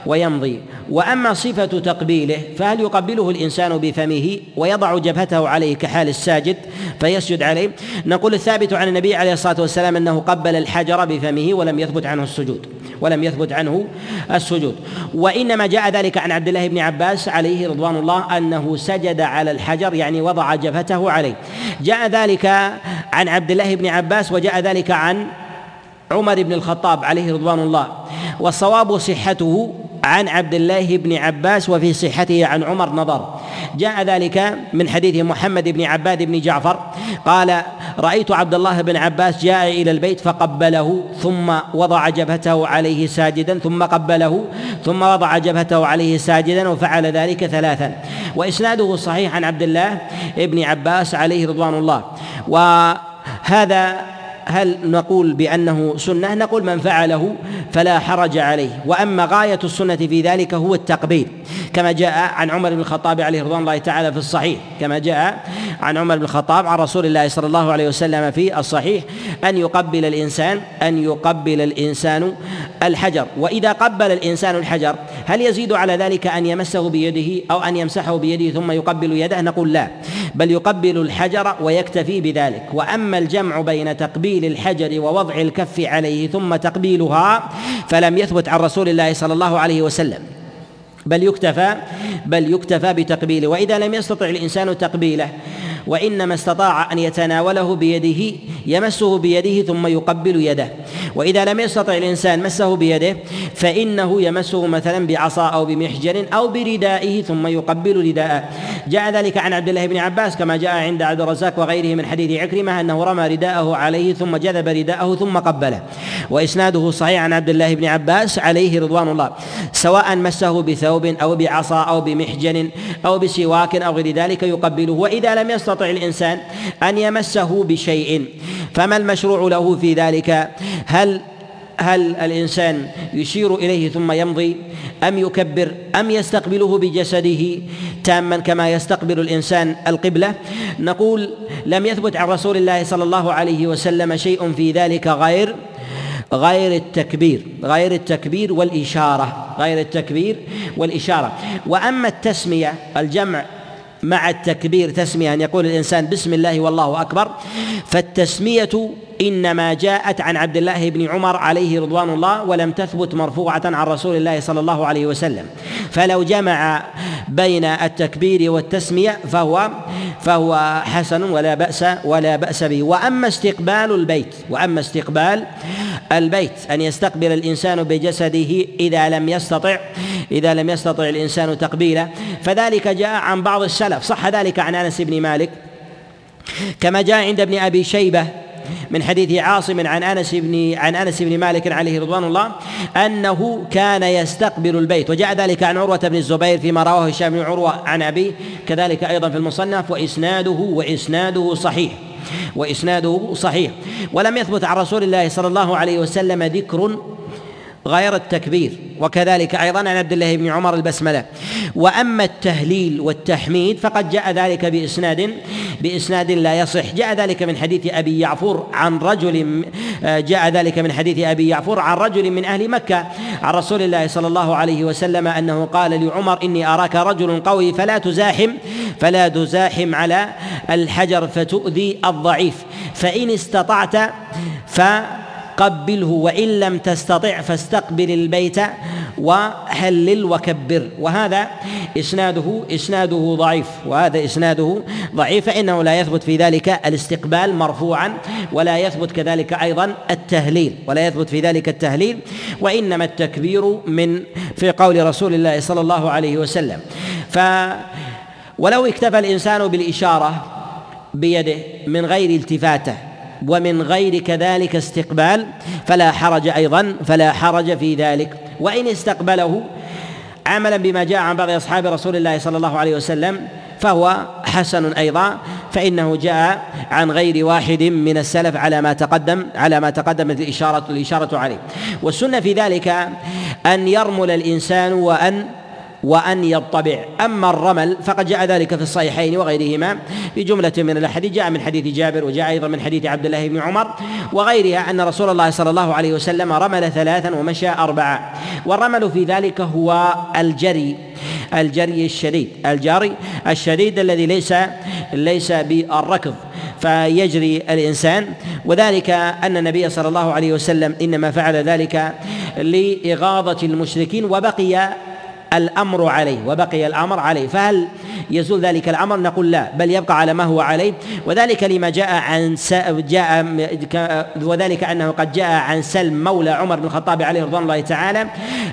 ويمضي. وأما صفة تقبيله فهل يقبله الإنسان بفمه ويضع جبهته عليه كحال الساجد فيسجد عليه؟ نقول الثابت عن النبي عليه الصلاة والسلام أنه قبل الحجر بفمه ولم يثبت عنه السجود ولم يثبت عنه السجود. وإنما جاء ذلك عن عبد الله بن عباس عليه رضوان الله أنه سجد على الحجر يعني وضع جبهته عليه. جاء ذلك عن عبد الله بن عباس وجاء ذلك عن عمر بن الخطاب عليه رضوان الله والصواب صحته عن عبد الله بن عباس وفي صحته عن عمر نظر. جاء ذلك من حديث محمد بن عباد بن جعفر قال رأيت عبد الله بن عباس جاء إلى البيت فقبله ثم وضع جبهته عليه ساجدا ثم قبله ثم وضع جبهته عليه ساجدا وفعل ذلك ثلاثا. وإسناده صحيح عن عبد الله بن عباس عليه رضوان الله. وهذا هل نقول بأنه سنة؟ نقول من فعله فلا حرج عليه. وأما غاية السنة في ذلك هو التقبيل. كما جاء عن عمر بن الخطاب عليه رضوان الله تعالى في الصحيح. كما جاء عن عمر بن الخطاب عن رسول الله صلى الله عليه وسلم في الصحيح. أن يقبل الإنسان أن يقبل الإنسان الحجر. وإذا قبل الإنسان الحجر هل يزيد على ذلك أن يمسه بيده أو أن يمسحه بيده ثم يقبل يده؟ نقول لا بل يقبل الحجر ويكتفي بذلك. وأما الجمع بين تقبيل الحجر ووضع الكف عليه ثم تقبيلها فلم يثبت عن رسول الله صلى الله عليه وسلم. بل يكتفى بل يكتفى بتقبيله. وإذا لم يستطع الإنسان تقبيله وإنما استطاع أن يتناوله بيده يمسه بيده ثم يقبل يده. وإذا لم يستطع الإنسان مسه بيده فإنه يمسه مثلا بعصا أو بمحجر أو بردائه ثم يقبل رداءه. جاء ذلك عن عبد الله بن عباس كما جاء عند عبد الرزاق وغيره من حديث عكرمة أنه رمى رداءه عليه ثم جذب رداءه ثم قبله. وإسناده صحيح عن عبد الله بن عباس عليه رضوان الله سواء مسه بثوب أو بعصا أو بمحجن أو بسواك أو غير ذلك يقبله وإذا لم يستطع الإنسان أن يمسه بشيء فما المشروع له في ذلك؟ هل هل الإنسان يشير إليه ثم يمضي؟ أم يكبر؟ أم يستقبله بجسده تاما كما يستقبل الإنسان القبلة؟ نقول لم يثبت عن رسول الله صلى الله عليه وسلم شيء في ذلك غير غير التكبير غير التكبير والإشارة غير التكبير والإشارة. وأما التسمية الجمع مع التكبير تسمية أن يقول الإنسان بسم الله والله أكبر فالتسمية إنما جاءت عن عبد الله بن عمر عليه رضوان الله ولم تثبت مرفوعة عن رسول الله صلى الله عليه وسلم. فلو جمع بين التكبير والتسمية فهو فهو حسن ولا بأس ولا بأس به. وأما استقبال البيت وأما استقبال البيت أن يستقبل الإنسان بجسده إذا لم يستطع إذا لم يستطع الإنسان تقبيله. فذلك جاء عن بعض السلف. صح ذلك عن أنس بن مالك. كما جاء عند ابن أبي شيبة من حديث عاصم عن أنس بن عن أنس بن مالك عليه رضوان الله أنه كان يستقبل البيت. وجاء ذلك عن عروة بن الزبير فيما رواه هشام بن عروة عن أبيه كذلك أيضا في المصنف وإسناده وإسناده صحيح. وإسناده صحيح. ولم يثبت عن رسول الله صلى الله عليه وسلم ذكر غير التكبير وكذلك أيضا عن عبد الله بن عمر البسملة. وأما التهليل والتحميد فقد جاء ذلك بإسناد بإسناد لا يصح. جاء ذلك من حديث أبي يعفور عن رجل جاء ذلك من حديث أبي يعفور عن رجل من أهل مكة عن رسول الله صلى الله عليه وسلم أنه قال لعمر إني أراك رجل قوي فلا تزاحم فلا تزاحم على الحجر فتؤذي الضعيف. فإن استطعت ف قبله وإن لم تستطع فاستقبل البيت وهلل وكبر. وهذا إسناده إسناده ضعيف. وهذا إسناده ضعيف فإنه لا يثبت في ذلك الاستقبال مرفوعا ولا يثبت كذلك أيضا التهليل. ولا يثبت في ذلك التهليل وإنما التكبير من في قول رسول الله صلى الله عليه وسلم. ف ولو اكتفى الإنسان بالإشارة بيده من غير التفاته ومن غير كذلك استقبال فلا حرج أيضا فلا حرج في ذلك. وإن استقبله عملا بما جاء عن بعض أصحاب رسول الله صلى الله عليه وسلم فهو حسن أيضا فإنه جاء عن غير واحد من السلف على ما تقدم على ما تقدمت الإشارة الإشارة عليه. والسنة في ذلك أن يرمل الإنسان وأن وأن يطبع. أما الرمل فقد جاء ذلك في الصحيحين وغيرهما في جملة من الأحاديث جاء من حديث جابر وجاء أيضا من حديث عبد الله بن عمر وغيرها أن رسول الله صلى الله عليه وسلم رمل ثلاثا ومشى أربعة. والرمل في ذلك هو الجري الجري الشديد الجري الشديد الذي ليس ليس بالركض فيجري الإنسان. وذلك أن النبي صلى الله عليه وسلم إنما فعل ذلك لإغاظة المشركين وبقي الأمر عليه وبقي الأمر عليه. فهل يزول ذلك الأمر؟ نقول لا بل يبقى على ما هو عليه. وذلك لما جاء عن جاء وذلك أنه قد جاء عن سلم مولى عمر بن الخطاب عليه رضوان الله تعالى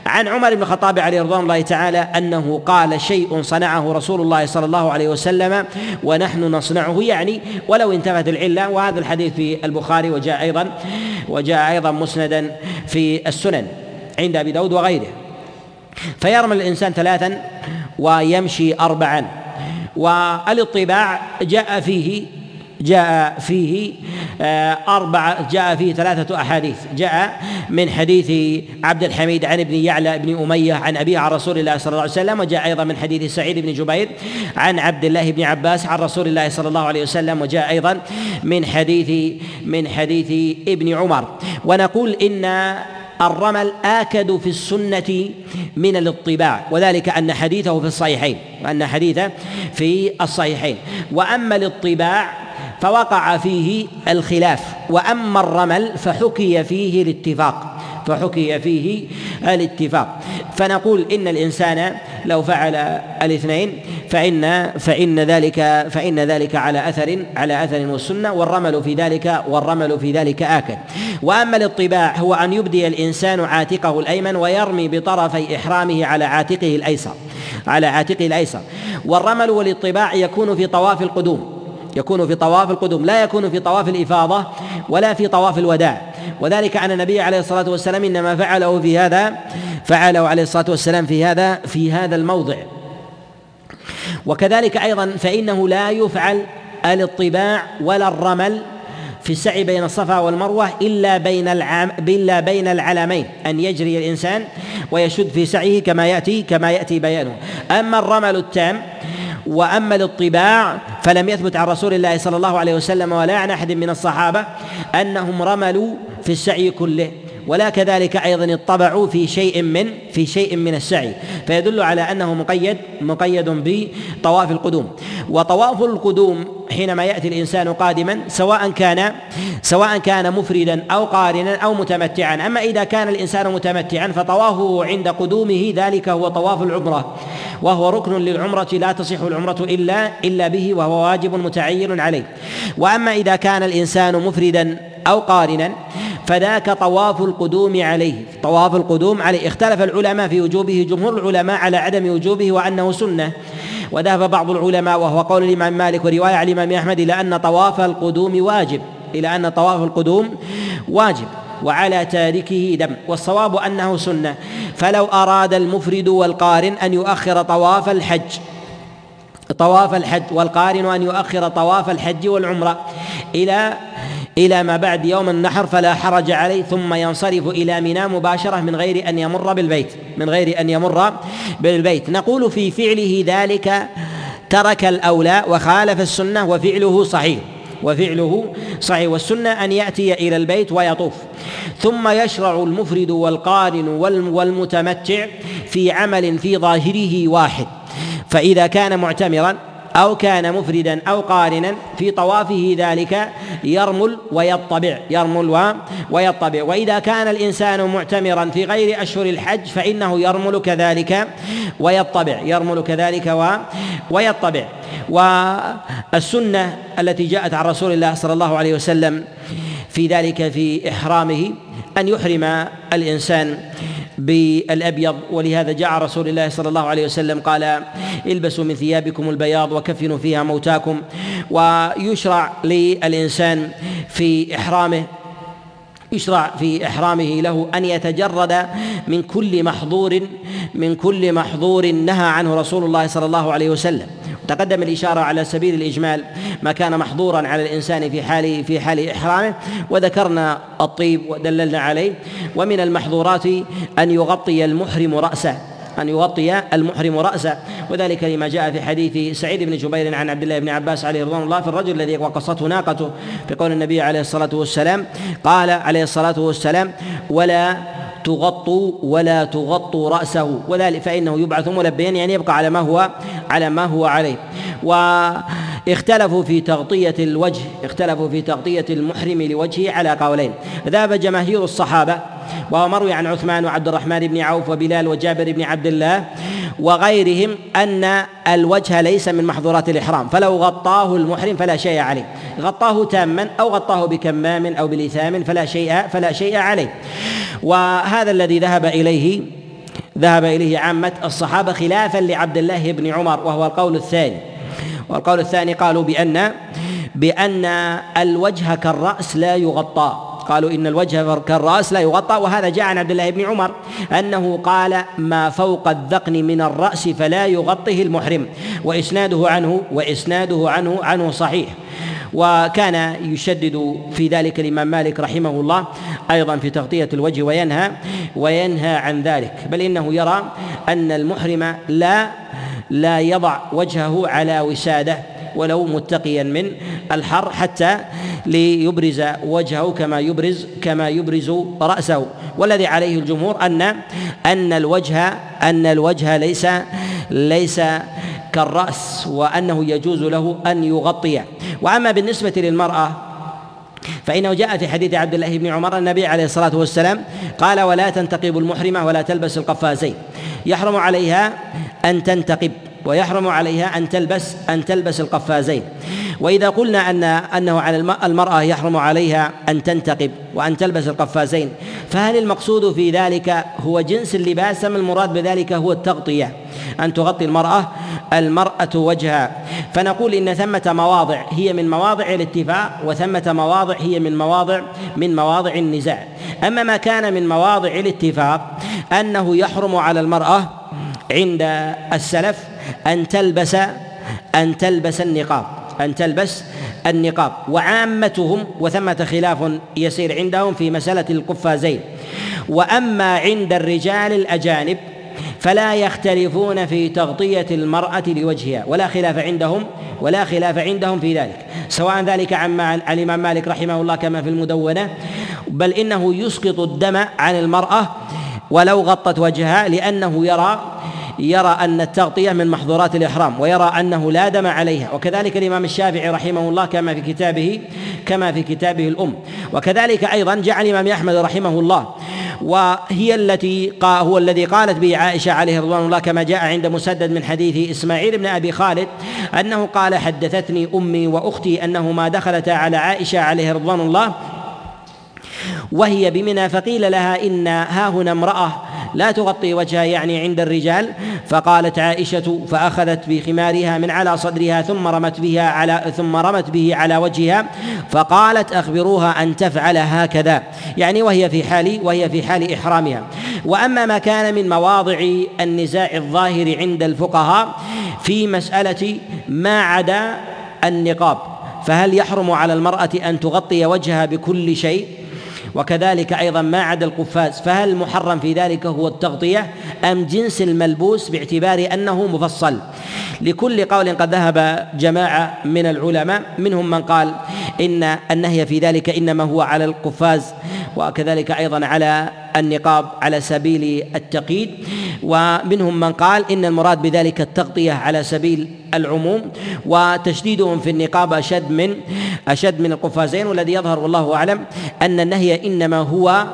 عن عمر بن الخطاب عليه رضوان الله تعالى أنه قال شيء صنعه رسول الله صلى الله عليه وسلم ونحن نصنعه. يعني ولو انتفت العلة وهذا الحديث في البخاري وجاء أيضا وجاء أيضا مسندا في السنن عند أبي داود وغيره. فيرمل الإنسان ثلاثا ويمشي اربعا. والإطباع جاء فيه جاء فيه آه، أربعة جاء فيه ثلاثة أحاديث. جاء من حديث عبد الحميد عن ابن يعلى بن أمية عن أبيه عن رسول الله صلى الله عليه وسلم وجاء أيضا من حديث سعيد بن جبير عن عبد الله بن عباس عن رسول الله صلى الله عليه وسلم وجاء أيضا من حديث من حديث ابن عمر. ونقول إن الرمل آكد في السنة من الاطباع وذلك أن حديثه في الصحيحين وأن حديثه في الصحيحين. وأما الاطباع فوقع فيه الخلاف وأما الرمل فحكي فيه الاتفاق. فحكي فيه الاتفاق. فنقول إن الإنسان لو فعل الاثنين فان فإن ذلك فإن ذلك على اثر على أثر والسنة والرمل في ذلك والرمل في ذلك آكل وأما الاطباع هو أن يبدي الإنسان عاتقه الأيمن ويرمي بطرفي إحرامه على عاتقه الأيسر على عاتقه الأيسر. والرمل والاطباع يكون في طواف القدوم يكون في طواف القدوم لا يكون في طواف الإفاضة ولا في طواف الوداع. وذلك أن النبي عليه الصلاة والسلام إنما فعله في هذا فعله عليه الصلاة والسلام في هذا في هذا الموضع. وكذلك أيضا فإنه لا يفعل الاطباع ولا الرمل في السعي بين الصفا والمروة إلا بين العام إلا بين العلمين أن يجري الإنسان ويشد في سعيه كما يأتي كما يأتي بيانه. أما الرمل التام وأما الاطباع فلم يثبت عن رسول الله صلى الله عليه وسلم ولا عن أحد من الصحابة أنهم رملوا في السعي كله. ولا كذلك أيضا اطبعوا في شيء من في شيء من السعي. فيدل على أنه مقيد مقيد بطواف القدوم. وطواف القدوم حينما يأتي الإنسان قادما سواء كان سواء كان مفردا أو قارنا أو متمتعا. أما إذا كان الإنسان متمتعا فطوافه عند قدومه ذلك هو طواف العمرة. وهو ركن للعمرة لا تصح العمرة الا إلا به وهو واجب متعين عليه. وأما إذا كان الإنسان مفردا أو قارنا فذاك طواف القدوم عليه. طواف القدوم عليه. اختلف العلماء في وجوبه جمهور العلماء على عدم وجوبه وأنه سنة. وذهب بعض العلماء وهو قول الإمام مالك ورواية عن الإمام أحمد إلى أن طواف القدوم واجب. إلى أن طواف القدوم واجب وعلى تاركه دم. والصواب أنه سنة. فلو أراد المفرد والقارن أن يؤخر طواف الحج. طواف الحج والقارن أن يؤخر طواف الحج والعمرة إلى إلى ما بعد يوم النحر فلا حرج عليه ثم ينصرف إلى منى مباشرة من غير أن يمر بالبيت من غير أن يمر بالبيت. نقول في فعله ذلك ترك الأولى وخالف السنة وفعله صحيح وفعله صحيح. والسنة أن يأتي إلى البيت ويطوف. ثم يشرع المفرد والقارن والمتمتع في عمل في ظاهره واحد. فإذا كان معتمرا أو كان مفردا أو قارنا في طوافه ذلك يرمل ويطبع يرمل ويطبع. وإذا كان الإنسان معتمرا في غير أشهر الحج فإنه يرمل كذلك ويطبع يرمل كذلك ويطبع. والسنة التي جاءت عن رسول الله صلى الله عليه وسلم في ذلك في إحرامه أن يحرم الإنسان بالأبيض. ولهذا جاء رسول الله صلى الله عليه وسلم قال البسوا من ثيابكم البياض وكفنوا فيها موتاكم. ويشرع للإنسان في إحرامه يشرع في إحرامه له أن يتجرد من كل محظور من كل محظور نهى عنه رسول الله صلى الله عليه وسلم. تقدم الإشارة على سبيل الإجمال ما كان محظورا على الإنسان في حال في حال إحرامه وذكرنا الطيب ودللنا عليه ومن المحظورات أن يغطي المحرم رأسه أن يغطي المحرم رأسه. وذلك لما جاء في حديث سعيد بن جبير عن عبد الله بن عباس عليه رضوان الله في الرجل الذي وقصته ناقته في قول النبي عليه الصلاة والسلام قال عليه الصلاة والسلام ولا تغطوا ولا تغطوا رأسه وذلك فإنه يبعث ملبيا يعني يبقى على ما هو على ما هو عليه. واختلفوا في تغطية الوجه اختلفوا في تغطية المحرم لوجهه على قولين. ذهب جماهير الصحابة وهو مروي عن عثمان وعبد الرحمن بن عوف وبلال وجابر بن عبد الله وغيرهم أن الوجه ليس من محظورات الإحرام. فلو غطاه المحرم فلا شيء عليه. غطاه تاما أو غطاه بكمام أو بلثام فلا شيء فلا شيء عليه. وهذا الذي ذهب إليه ذهب إليه عامة الصحابة خلافا لعبد الله بن عمر وهو القول الثاني. والقول الثاني قالوا بأن بأن الوجه كالرأس لا يغطى. قالوا إن الوجه كالرأس لا يغطى وهذا جاء عن عبد الله بن عمر أنه قال ما فوق الذقن من الرأس فلا يغطيه المحرم وإسناده عنه وإسناده عنه عنه صحيح. وكان يشدد في ذلك الإمام مالك رحمه الله أيضا في تغطية الوجه وينهى وينهى عن ذلك. بل إنه يرى أن المحرم لا لا يضع وجهه على وسادة. ولو متقيا من الحر حتى ليبرز وجهه كما يبرز كما يبرز رأسه. والذي عليه الجمهور أن أن الوجه أن الوجه ليس ليس كالرأس وأنه يجوز له أن يغطيه وأما بالنسبة للمرأة فإنه جاء في حديث عبد الله بن عمر النبي عليه الصلاة والسلام قال ولا تنتقب المحرمة ولا تلبس القفازين. يحرم عليها أن تنتقب. ويحرم عليها أن تلبس أن تلبس القفازين. وإذا قلنا أن أنه على المرأة يحرم عليها أن تنتقب وأن تلبس القفازين فهل المقصود في ذلك هو جنس اللباس أم المراد بذلك هو التغطية؟ أن تغطي المرأة المرأة وجهها. فنقول إن ثمة مواضع هي من مواضع الاتفاق وثمة مواضع هي من مواضع من مواضع النزاع. أما ما كان من مواضع الاتفاق أنه يحرم على المرأة عند السلف أن تلبس أن تلبس النقاب. أن تلبس النقاب. وعامتهم وثمة خلاف يسير عندهم في مسألة القفازين. وأما عند الرجال الأجانب فلا يختلفون في تغطية المرأة لوجهها. ولا خلاف عندهم ولا خلاف عندهم في ذلك. سواء ذلك عن الإمام مالك رحمه الله كما في المدونة. بل إنه يسقط الدم عن المرأة ولو غطت وجهها لأنه يرى يرى أن التغطية من محظورات الإحرام ويرى أنه لا دم عليها. وكذلك الإمام الشافعي رحمه الله كما في كتابه كما في كتابه الأم. وكذلك أيضا جعل الإمام أحمد رحمه الله وهي التي هو الذي قالت به عائشة عليه رضوان الله كما جاء عند مسدد من حديث إسماعيل بن أبي خالد أنه قال حدثتني أمي وأختي أنهما دخلتا على عائشة عليه رضوان الله وهي بمنى فقيل لها إن ها هنا امرأة لا تغطي وجهها يعني عند الرجال. فقالت عائشة فأخذت بخمارها من على صدرها ثم رمت بها على ثم رمت به على وجهها. فقالت أخبروها أن تفعل هكذا. يعني وهي في حال وهي في حال إحرامها. وأما ما كان من مواضع النزاع الظاهر عند الفقهاء في مسألة ما عدا النقاب. فهل يحرم على المرأة أن تغطي وجهها بكل شيء؟ وكذلك أيضا ما عدا القفاز فهل المحرم في ذلك هو التغطية أم جنس الملبوس باعتبار أنه مفصل؟ لكل قول قد ذهب جماعة من العلماء منهم من قال إن النهي في ذلك إنما هو على القفاز. وكذلك أيضا على النقاب على سبيل التقييد. ومنهم من قال إن المراد بذلك التغطية على سبيل العموم وتشديدهم في النقاب أشد من أشد من القفازين والذي يظهر والله أعلم أن النهي إنما هو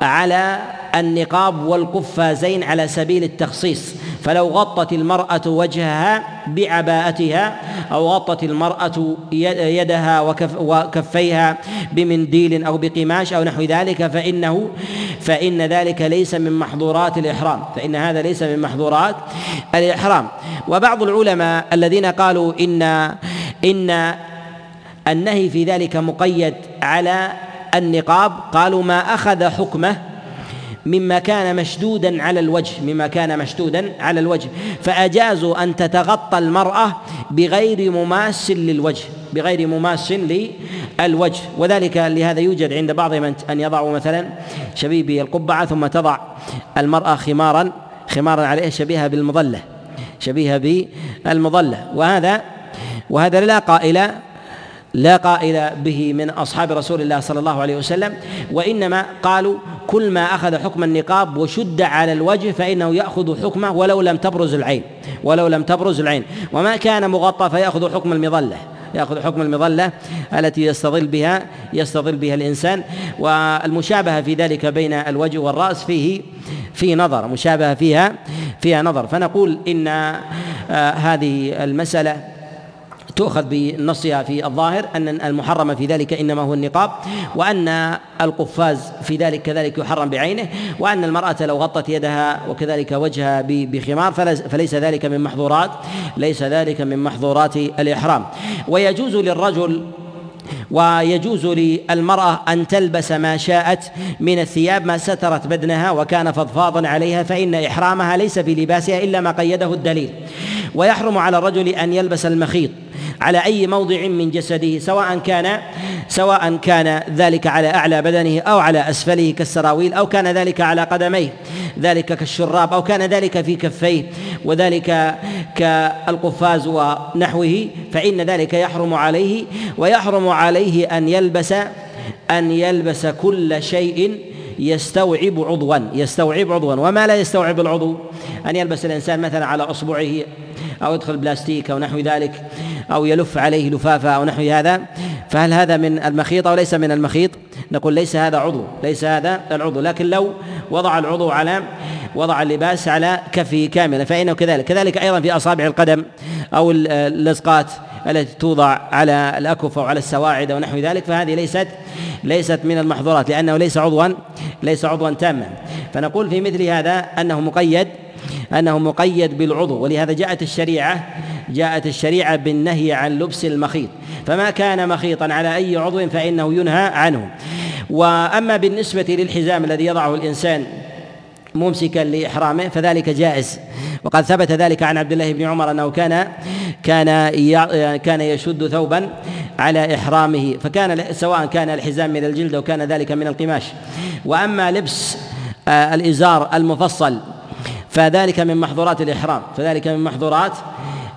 على النقاب والقفازين على سبيل التخصيص. فلو غطت المرأة وجهها بعباءتها أو غطت المرأة يدها وكف وكفيها بمنديل أو بقماش أو نحو ذلك فإنه فإن ذلك ليس من محظورات الإحرام فإن هذا ليس من محظورات الإحرام. وبعض العلماء الذين قالوا إن إن النهي في ذلك مقيد على النقاب قالوا ما أخذ حكمه مما كان مشدودا على الوجه مما كان مشدودا على الوجه. فأجازوا أن تتغطى المرأة بغير مماس للوجه بغير مماس للوجه. وذلك لهذا يوجد عند بعضهم أن يضعوا مثلا شبيبي القبعة ثم تضع المرأة خمارا خمارا عليها شبيهة بالمظلة شبيهة بالمظلة. وهذا وهذا لا قائل لا قائل به من أصحاب رسول الله صلى الله عليه وسلم وإنما قالوا كل ما أخذ حكم النقاب وشد على الوجه فإنه يأخذ حكمه ولو لم تبرز العين ولو لم تبرز العين. وما كان مغطى فيأخذ حكم المظلة يأخذ حكم المظلة التي يستظل بها يستظل بها الإنسان. والمشابهة في ذلك بين الوجه والرأس فيه في نظر مشابهة فيها فيها نظر. فنقول إن آه، هذه المسألة تؤخذ بنصها في الظاهر أن المحرم في ذلك إنما هو النقاب وأن القفاز في ذلك كذلك يحرم بعينه وأن المرأة لو غطت يدها وكذلك وجهها بخمار فليس ذلك من محظورات ليس ذلك من محظورات الإحرام. ويجوز للرجل ويجوز للمرأة أن تلبس ما شاءت من الثياب ما سترت بدنها وكان فضفاضا عليها فإن إحرامها ليس في لباسها إلا ما قيده الدليل. ويحرم على الرجل أن يلبس المخيط على أي موضع من جسده سواء كان سواء كان ذلك على أعلى بدنه أو على أسفله كالسراويل أو كان ذلك على قدميه ذلك كالشراب أو كان ذلك في كفيه وذلك كالقفاز ونحوه فإن ذلك يحرم عليه ويحرم عليه أن يلبس أن يلبس كل شيء يستوعب عضوا يستوعب عضوا. وما لا يستوعب العضو؟ أن يلبس الإنسان مثلا على أصبعه أو يدخل بلاستيك أو نحو ذلك أو يلف عليه لفافة أو نحو هذا. فهل هذا من المخيط أو ليس من المخيط؟ نقول ليس هذا عضو ليس هذا العضو. لكن لو وضع العضو على وضع اللباس على كفه كاملا فإنه كذلك. كذلك أيضا في أصابع القدم أو اللصقات التي توضع على الأكف أو على السواعد أو نحو ذلك فهذه ليست ليست من المحظورات لأنه ليس عضوا ليس عضوا تاما. فنقول في مثل هذا أنه مقيد أنه مقيد بالعضو ولهذا جاءت الشريعة جاءت الشريعة بالنهي عن لبس المخيط. فما كان مخيطا على أي عضو فإنه ينهى عنه. وأما بالنسبة للحزام الذي يضعه الإنسان ممسكا لإحرامه فذلك جائز. وقد ثبت ذلك عن عبد الله بن عمر أنه كان كان كان يشد ثوبا على إحرامه فكان سواء كان الحزام من الجلد أو كان ذلك من القماش. وأما لبس آه، الإزار المفصل فذلك من محظورات الإحرام فذلك من محظورات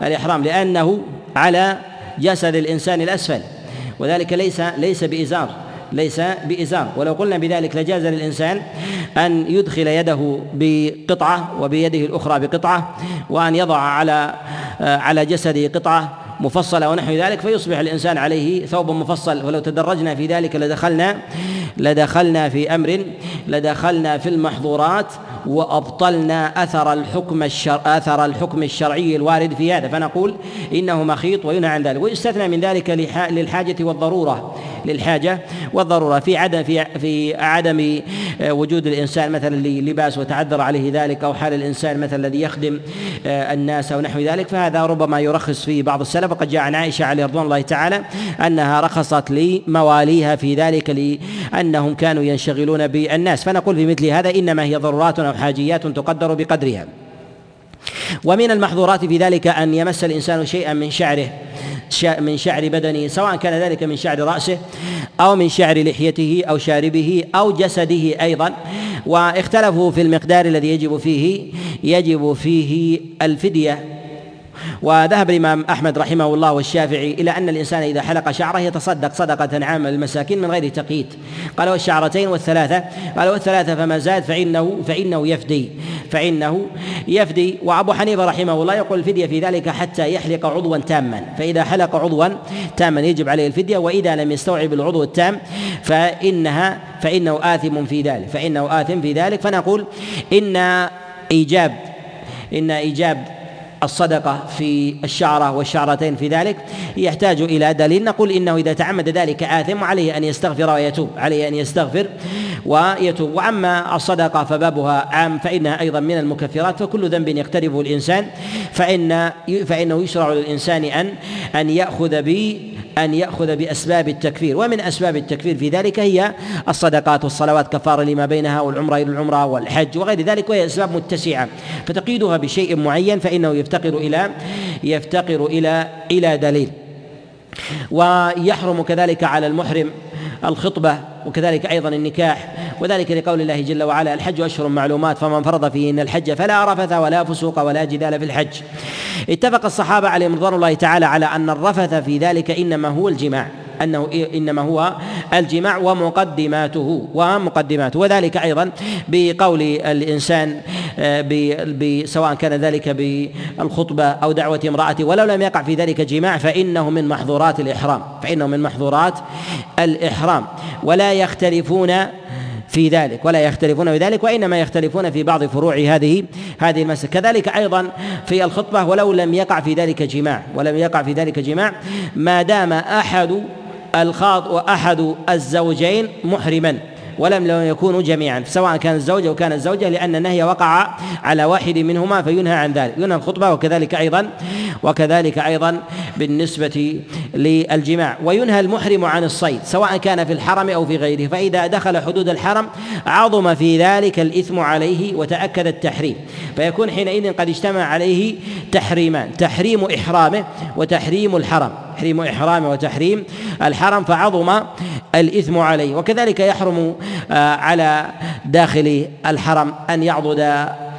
الإحرام لأنه على جسد الإنسان الأسفل وذلك ليس ليس بإزار. ليس بإزار. ولو قلنا بذلك لجاز للإنسان أن يدخل يده بقطعة وبيده الأخرى بقطعة وأن يضع على على جسده قطعة مفصلة ونحو ذلك فيصبح الإنسان عليه ثوب مفصل. ولو تدرجنا في ذلك لدخلنا لدخلنا في أمر لدخلنا في المحظورات وأبطلنا أثر الحكم الشر أثر الحكم الشرعي الوارد في هذا. فنقول إنه مخيط وينهى عن ذلك. ويستثنى من ذلك للحاجة والضرورة للحاجة والضرورة في عدم في في عدم آه، وجود الإنسان مثلا للباس وتعذر عليه ذلك أو حال الإنسان مثلا الذي يخدم آه، الناس أو نحو ذلك. فهذا ربما يرخص فيه بعض السلف. وقد جاء عن عائشة عليه رضوان الله تعالى أنها رخصت لمواليها في ذلك لأنهم كانوا ينشغلون بالناس. فنقول في مثل هذا إنما هي ضرورات حاجيات تقدر بقدرها. ومن المحظورات في ذلك أن يمس الإنسان شيئا من شعره من شعر بدنه سواء كان ذلك من شعر رأسه أو من شعر لحيته أو شاربه أو جسده أيضا. واختلفوا في المقدار الذي يجب فيه يجب فيه الفدية. وذهب الإمام أحمد رحمه الله والشافعي إلى أن الإنسان إذا حلق شعره يتصدق صدقة عامة للمساكين من غير تقييد. قال والشعرتين والثلاثة؟ قال والثلاثة فما زاد فإنه فإنه يفدي. فإنه يفدي. وأبو حنيفة رحمه الله يقول الفدية في ذلك حتى يحلق عضوا تاما. فإذا حلق عضوا تاما يجب عليه الفدية وإذا لم يستوعب العضو التام فإنها فإنه آثم في ذلك. فإنه آثم في ذلك. فنقول إن إيجاب إن إيجاب الصدقة في الشعرة والشعرتين في ذلك يحتاج إلى دليل. نقول إنه إذا تعمد ذلك آثم عليه أن يستغفر ويتوب عليه أن يستغفر ويتوب. وأما الصدقة فبابها عام فإنها أيضا من المكفرات فكل ذنب يقترفه الإنسان فإن فإنه يشرع للإنسان أن أن يأخذ أن يأخذ بأسباب التكفير ومن أسباب التكفير في ذلك هي الصدقات والصلوات كفارة لما بينها والعمرة إلى العمرة والحج وغير ذلك وهي أسباب متسعة. فتقييدها بشيء معين فإنه يفتقر إلى يفتقر إلى إلى دليل. ويحرم كذلك على المحرم الخطبة وكذلك أيضا النكاح وذلك لقول الله جل وعلا الحج أشهر معلومات فمن فرض فيهن الحج فلا رفث ولا فسوق ولا جدال في الحج. اتفق الصحابة عليهم رضوان الله تعالى على أن الرفث في ذلك إنما هو الجماع. أنه إنما هو الجماع ومقدماته ومقدماته. وذلك أيضا بقول الإنسان آه، سواء كان ذلك بالخطبة أو دعوة امرأته ولو لم يقع في ذلك جماع فإنه من محظورات الإحرام. فإنه من محظورات الإحرام. ولا يختلفون في ذلك ولا يختلفون في ذلك وإنما يختلفون في بعض فروع هذه هذه المسألة. كذلك أيضا في الخطبة ولو لم يقع في ذلك جماع ولم يقع في ذلك جماع ما دام أحد الخاط وأحد الزوجين محرما ولم لو يكونوا جميعا سواء كان الزوج أو كان الزوجة لأن النهي وقع على واحد منهما فينهى عن ذلك. ينهى الخطبة وكذلك أيضا وكذلك أيضا بالنسبة للجماع. وينهى المحرم عن الصيد سواء كان في الحرم أو في غيره. فإذا دخل حدود الحرم عظم في ذلك الإثم عليه وتأكد التحريم. فيكون حينئذ قد اجتمع عليه تحريمان تحريم إحرامه وتحريم الحرم. تحريم إحرامه وتحريم الحرم فعظم الإثم عليه. وكذلك يحرم آه، على داخل الحرم أن يعضد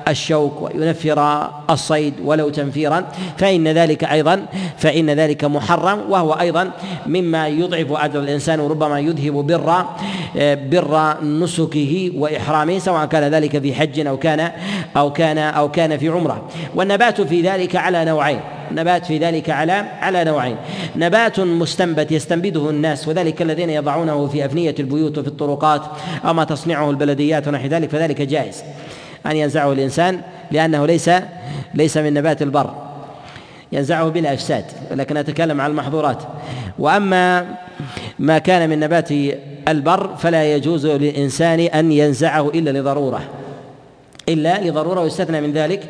الشوك وينفر الصيد ولو تنفيرا فإن ذلك أيضا فإن ذلك محرم وهو أيضا مما يضعف أجر الإنسان وربما يذهب بر بر نسكه وإحرامه سواء كان ذلك في حج أو كان أو كان أو كان في عمرة. والنبات في ذلك على نوعين نبات في ذلك على على نوعين. نبات مستنبت يستنبته الناس وذلك الذين يضعونه في أفنية البيوت وفي الطرقات أو ما تصنعه البلديات ونحو ذلك فذلك جائز. أن ينزعه الإنسان لأنه ليس ليس من نبات البر. ينزعه بلا إفساد ولكن أتكلم عن المحظورات. وأما ما كان من نبات البر فلا يجوز للإنسان أن ينزعه إلا لضرورة. إلا لضرورة ويستثنى من ذلك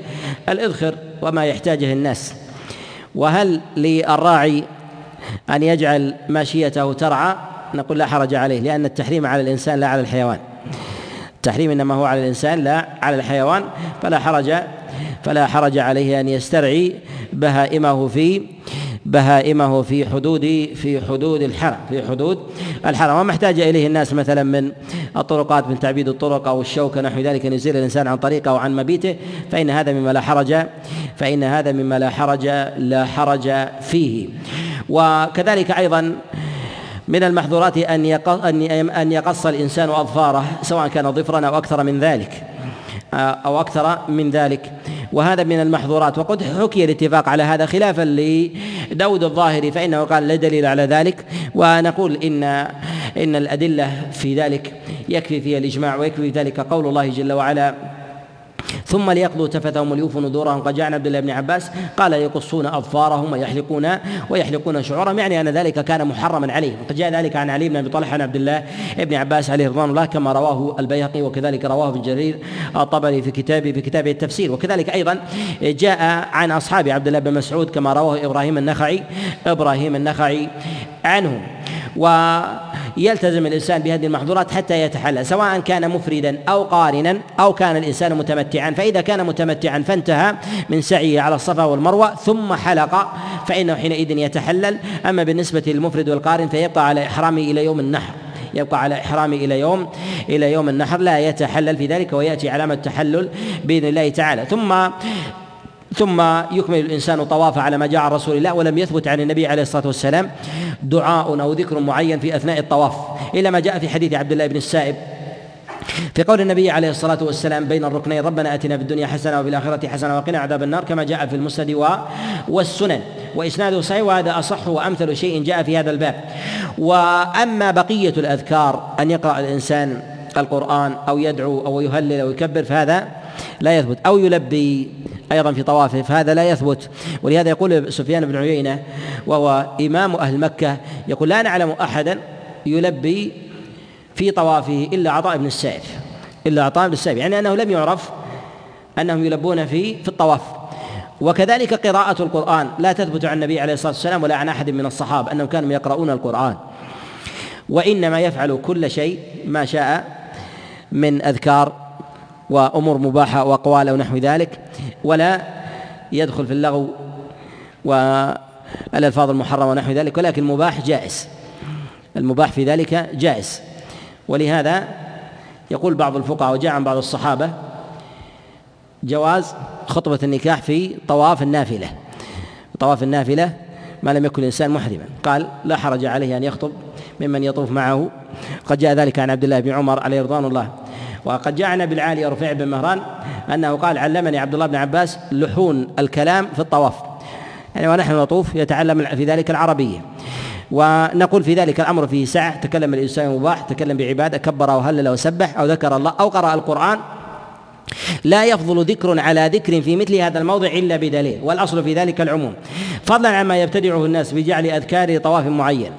الإذخر وما يحتاجه الناس. وهل للراعي أن يجعل ماشيته ترعى؟ نقول لا حرج عليه لأن التحريم على الإنسان لا على الحيوان. التحريم إنما هو على الإنسان لا على الحيوان فلا حرج فلا حرج عليه أن يسترعي بهائمه في بهائمه في حدود في حدود الحرم في حدود الحرم. وما احتاج إليه الناس مثلا من الطرقات من تعبيد الطرق أو الشوكه نحو ذلك أن يزيل الإنسان عن طريقه أو عن مبيته فإن هذا مما لا حرج فإن هذا مما لا حرج لا حرج فيه. وكذلك أيضا من المحظورات أن أن يقص الإنسان أظفاره سواء كان ظفرا أو أكثر من ذلك. أو أكثر من ذلك. وهذا من المحظورات. وقد حكي الاتفاق على هذا خلافا لداود الظاهري فإنه قال لا دليل على ذلك. ونقول إن إن الأدلة في ذلك يكفي فيها الإجماع ويكفي في ذلك قول الله جل وعلا. ثم ليقضوا تفثهم وليوفوا نذورهم. قد جاء عبد الله بن عباس قال يقصون أظفارهم ويحلقون ويحلقون شعورهم. يعني أن ذلك كان محرما عليهم. وقد جاء ذلك عن علي بن أبي طلحة عن عبد الله بن عباس عليه رضوان الله كما رواه البيهقي وكذلك رواه ابن جرير الطبري في كتابه في كتابه التفسير. وكذلك أيضا جاء عن أصحاب عبد الله بن مسعود كما رواه إبراهيم النخعي إبراهيم النخعي عنه ويلتزم الإنسان بهذه المحظورات حتى يتحلل سواء كان مفردا أو قارنا أو كان الإنسان متمتعا. فإذا كان متمتعا فانتهى من سعيه على الصفا والمروة ثم حلق فإنه حينئذ يتحلل. أما بالنسبة للمفرد والقارن فيبقى على إحرامه إلى يوم النحر يبقى على إحرامه إلى يوم إلى يوم النحر لا يتحلل في ذلك ويأتي علامة التحلل بإذن الله تعالى. ثم ثم يكمل الإنسان طوافه على ما جاء عن رسول الله ولم يثبت عن النبي عليه الصلاة والسلام دعاء أو ذكر معين في أثناء الطواف الا ما جاء في حديث عبد الله بن السائب في قول النبي عليه الصلاة والسلام بين الركنين ربنا آتنا في الدنيا حسنة وفي الآخرة حسنة وقنا عذاب النار كما جاء في المسند والسنن وإسناده صحيح وهذا أصح وأمثل شيء جاء في هذا الباب. وأما بقية الأذكار أن يقرأ الإنسان القرآن أو يدعو أو يهلل أو يكبر فهذا لا يثبت. أو يلبي أيضا في طوافه فهذا لا يثبت. ولهذا يقول سفيان بن عيينة وهو إمام أهل مكة يقول لا نعلم أحدا يلبي في طوافه إلا عطاء بن السائب. إلا عطاء بن السائب يعني أنه لم يعرف أنهم يلبون في في الطواف. وكذلك قراءة القرآن. لا تثبت عن النبي عليه الصلاة والسلام ولا عن أحد من الصحابة أنهم كانوا يقرؤون القرآن. وإنما يفعل كل شيء ما شاء من أذكار وأمور مباحة وأقوال أو نحو ذلك ولا يدخل في اللغو والألفاظ المحرمة ونحو ذلك ولكن المباح جائز. المباح في ذلك جائز. ولهذا يقول بعض الفقهاء وجاء عن بعض الصحابة جواز خطبة النكاح في طواف النافلة. طواف النافلة ما لم يكن الإنسان محرما. قال لا حرج عليه أن يخطب ممن يطوف معه. قد جاء ذلك عن عبد الله بن عمر عليه رضوان الله. وقد جاء عن ابي العالي رفيع بن مهران أنه قال علمني عبد الله بن عباس لحون الكلام في الطواف. يعني ونحن نطوف يتعلم في ذلك العربية. ونقول في ذلك الأمر فيه سعه تكلم الإنسان مباح تكلم بعبادة كبر وهلل وسبح أو ذكر الله أو قرأ القرآن. لا يفضل ذكر على ذكر في مثل هذا الموضع إلا بدليل والأصل في ذلك العموم. فضلا عما يبتدعه الناس بجعل أذكار طواف معين.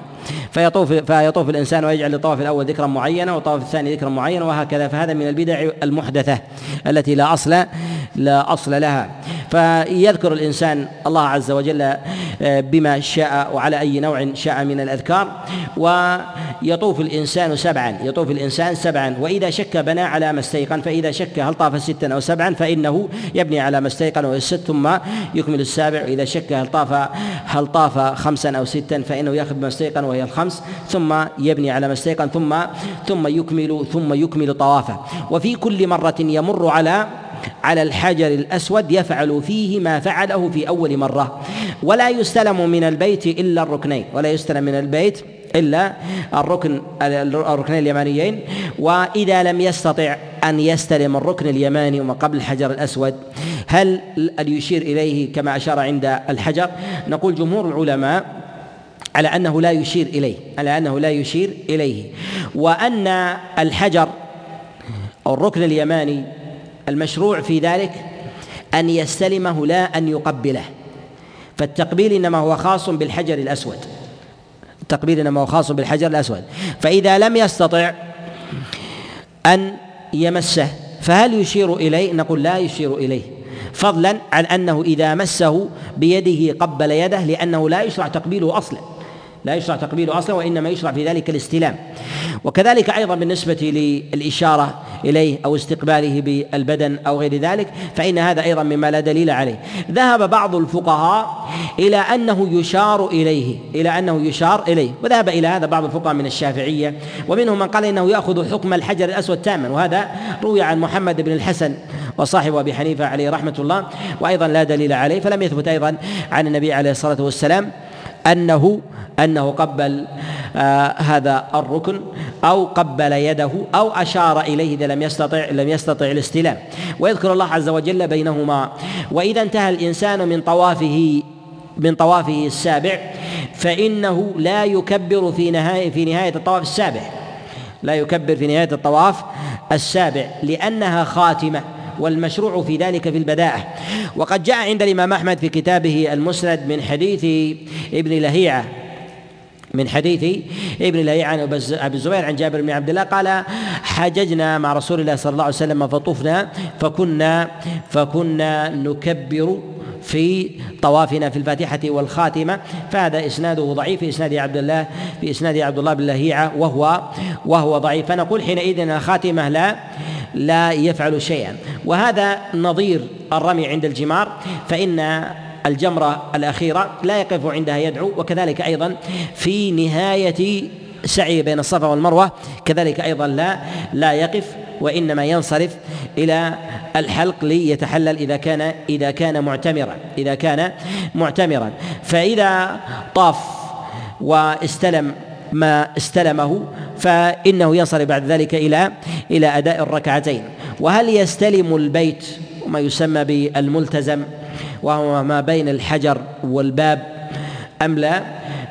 فيطوف فيطوف الإنسان ويجعل للطواف الأول ذكرا معينا والطواف الثاني ذكرا معينا وهكذا فهذا من البدع المحدثة التي لا أصل لا أصل لها. فيذكر الإنسان الله عز وجل آه، بما شاء وعلى أي نوع شاء من الأذكار ويطوف الإنسان سبعا يطوف الإنسان سبعا. وإذا شك بنى على ما استيقن فإذا شك هل طاف ستا أو سبعا فإنه يبني على ما استيقن والست ثم يكمل السابع. وإذا شك هل طاف هل طاف خمسا أو ستا فإنه يأخذ ما استيقن وهي الخمس. ثم يبني على ما استيقن ثم ثم يكمل ثم يكمل طوافه. وفي كل مرة يمر على على الحجر الأسود يفعل فيه ما فعله في أول مرة. ولا يستلم من البيت إلا الركنين ولا يستلم من البيت إلا الركن الركنين اليمانيين. وإذا لم يستطع أن يستلم الركن اليماني وما قبل الحجر الأسود هل يشير إليه كما أشار عند الحجر؟ نقول جمهور العلماء على أنه لا يشير إليه على أنه لا يشير إليه. وأن الحجر أو الركن اليماني المشروع في ذلك أن يستلمه لا أن يقبله. فالتقبيل إنما هو خاص بالحجر الأسود. التقبيل إنما هو خاص بالحجر الأسود. فإذا لم يستطع أن يمسه فهل يشير إليه؟ نقول لا يشير إليه. فضلا عن أنه إذا مسه بيده قبل يده لأنه لا يشرع تقبيله أصلا. لا يشرع تقبيله أصلا وإنما يشرع في ذلك الاستلام. وكذلك أيضا بالنسبة للإشارة إليه أو استقباله بالبدن أو غير ذلك فإن هذا أيضا مما لا دليل عليه. ذهب بعض الفقهاء إلى أنه يشار إليه إلى أنه يشار إليه. وذهب إلى هذا بعض الفقهاء من الشافعية ومنهم من قال إنه يأخذ حكم الحجر الأسود تاما. وهذا روي عن محمد بن الحسن وصاحب أبي حنيفة عليه رحمة الله وأيضا لا دليل عليه. فلم يثبت أيضا عن النبي عليه الصلاة والسلام انه أنه قبل آه هذا الركن أو قبل يده أو أشار إليه إذا لم يستطع لم يستطع الاستلام. ويذكر الله عز وجل بينهما وإذا انتهى الإنسان من طوافه من طوافه السابع فإنه لا يكبر في نهايه في نهاية الطواف السابع. لا يكبر في نهاية الطواف السابع لأنها خاتمة. والمشروع في ذلك في البداءة وقد جاء عند الإمام أحمد في كتابه المسند من حديث ابن لهيعة من حديث ابن لهيعة عن أبي الزبير عن جابر بن عبد الله قال حججنا مع رسول الله صلى الله عليه وسلم فطفنا فكنا فكنا نكبر في طوافنا في الفاتحة والخاتمة. فهذا إسناده ضعيف في إسناد عبد الله في إسناد عبد الله بن لهيعة وهو وهو ضعيف. فنقول حينئذ الخاتمة لا لا يفعل شيئا. وهذا نظير الرمي عند الجمار فإن الجمرة الأخيرة لا يقف عندها يدعو. وكذلك أيضا في نهاية سعي بين الصفا والمروة كذلك أيضا لا لا يقف. وإنما ينصرف إلى الحلق ليتحلل إذا كان إذا كان معتمرا إذا كان معتمرا. فإذا طاف واستلم ما استلمه فإنه ينصرف بعد ذلك إلى إلى أداء الركعتين. وهل يستلم البيت وما يسمى بالملتزم وهو ما بين الحجر والباب أم لا؟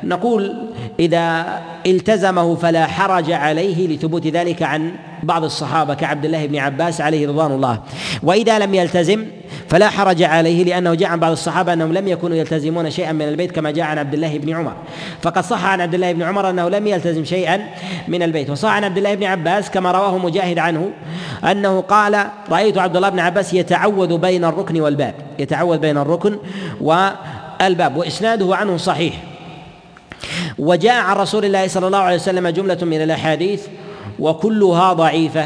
نقول إذا التزمه فلا حرج عليه لثبوت ذلك عن بعض الصحابة كعبد الله بن عباس عليه رضوان الله. وإذا لم يلتزم فلا حرج عليه لأنه جاء عن بعض الصحابة أنهم لم يكونوا يلتزمون شيئا من البيت كما جاء عن عبد الله بن عمر. فقد صح عن عبد الله بن عمر أنه لم يلتزم شيئا من البيت. وصح عن عبد الله بن عباس كما رواه مجاهد عنه أنه قال رأيت عبد الله بن عباس يتعوذ بين الركن والباب. يتعوذ بين الركن والباب. وإسناده عنه صحيح. وجاء عن رسول الله صلى الله عليه وسلم جملة من الأحاديث وكلها ضعيفة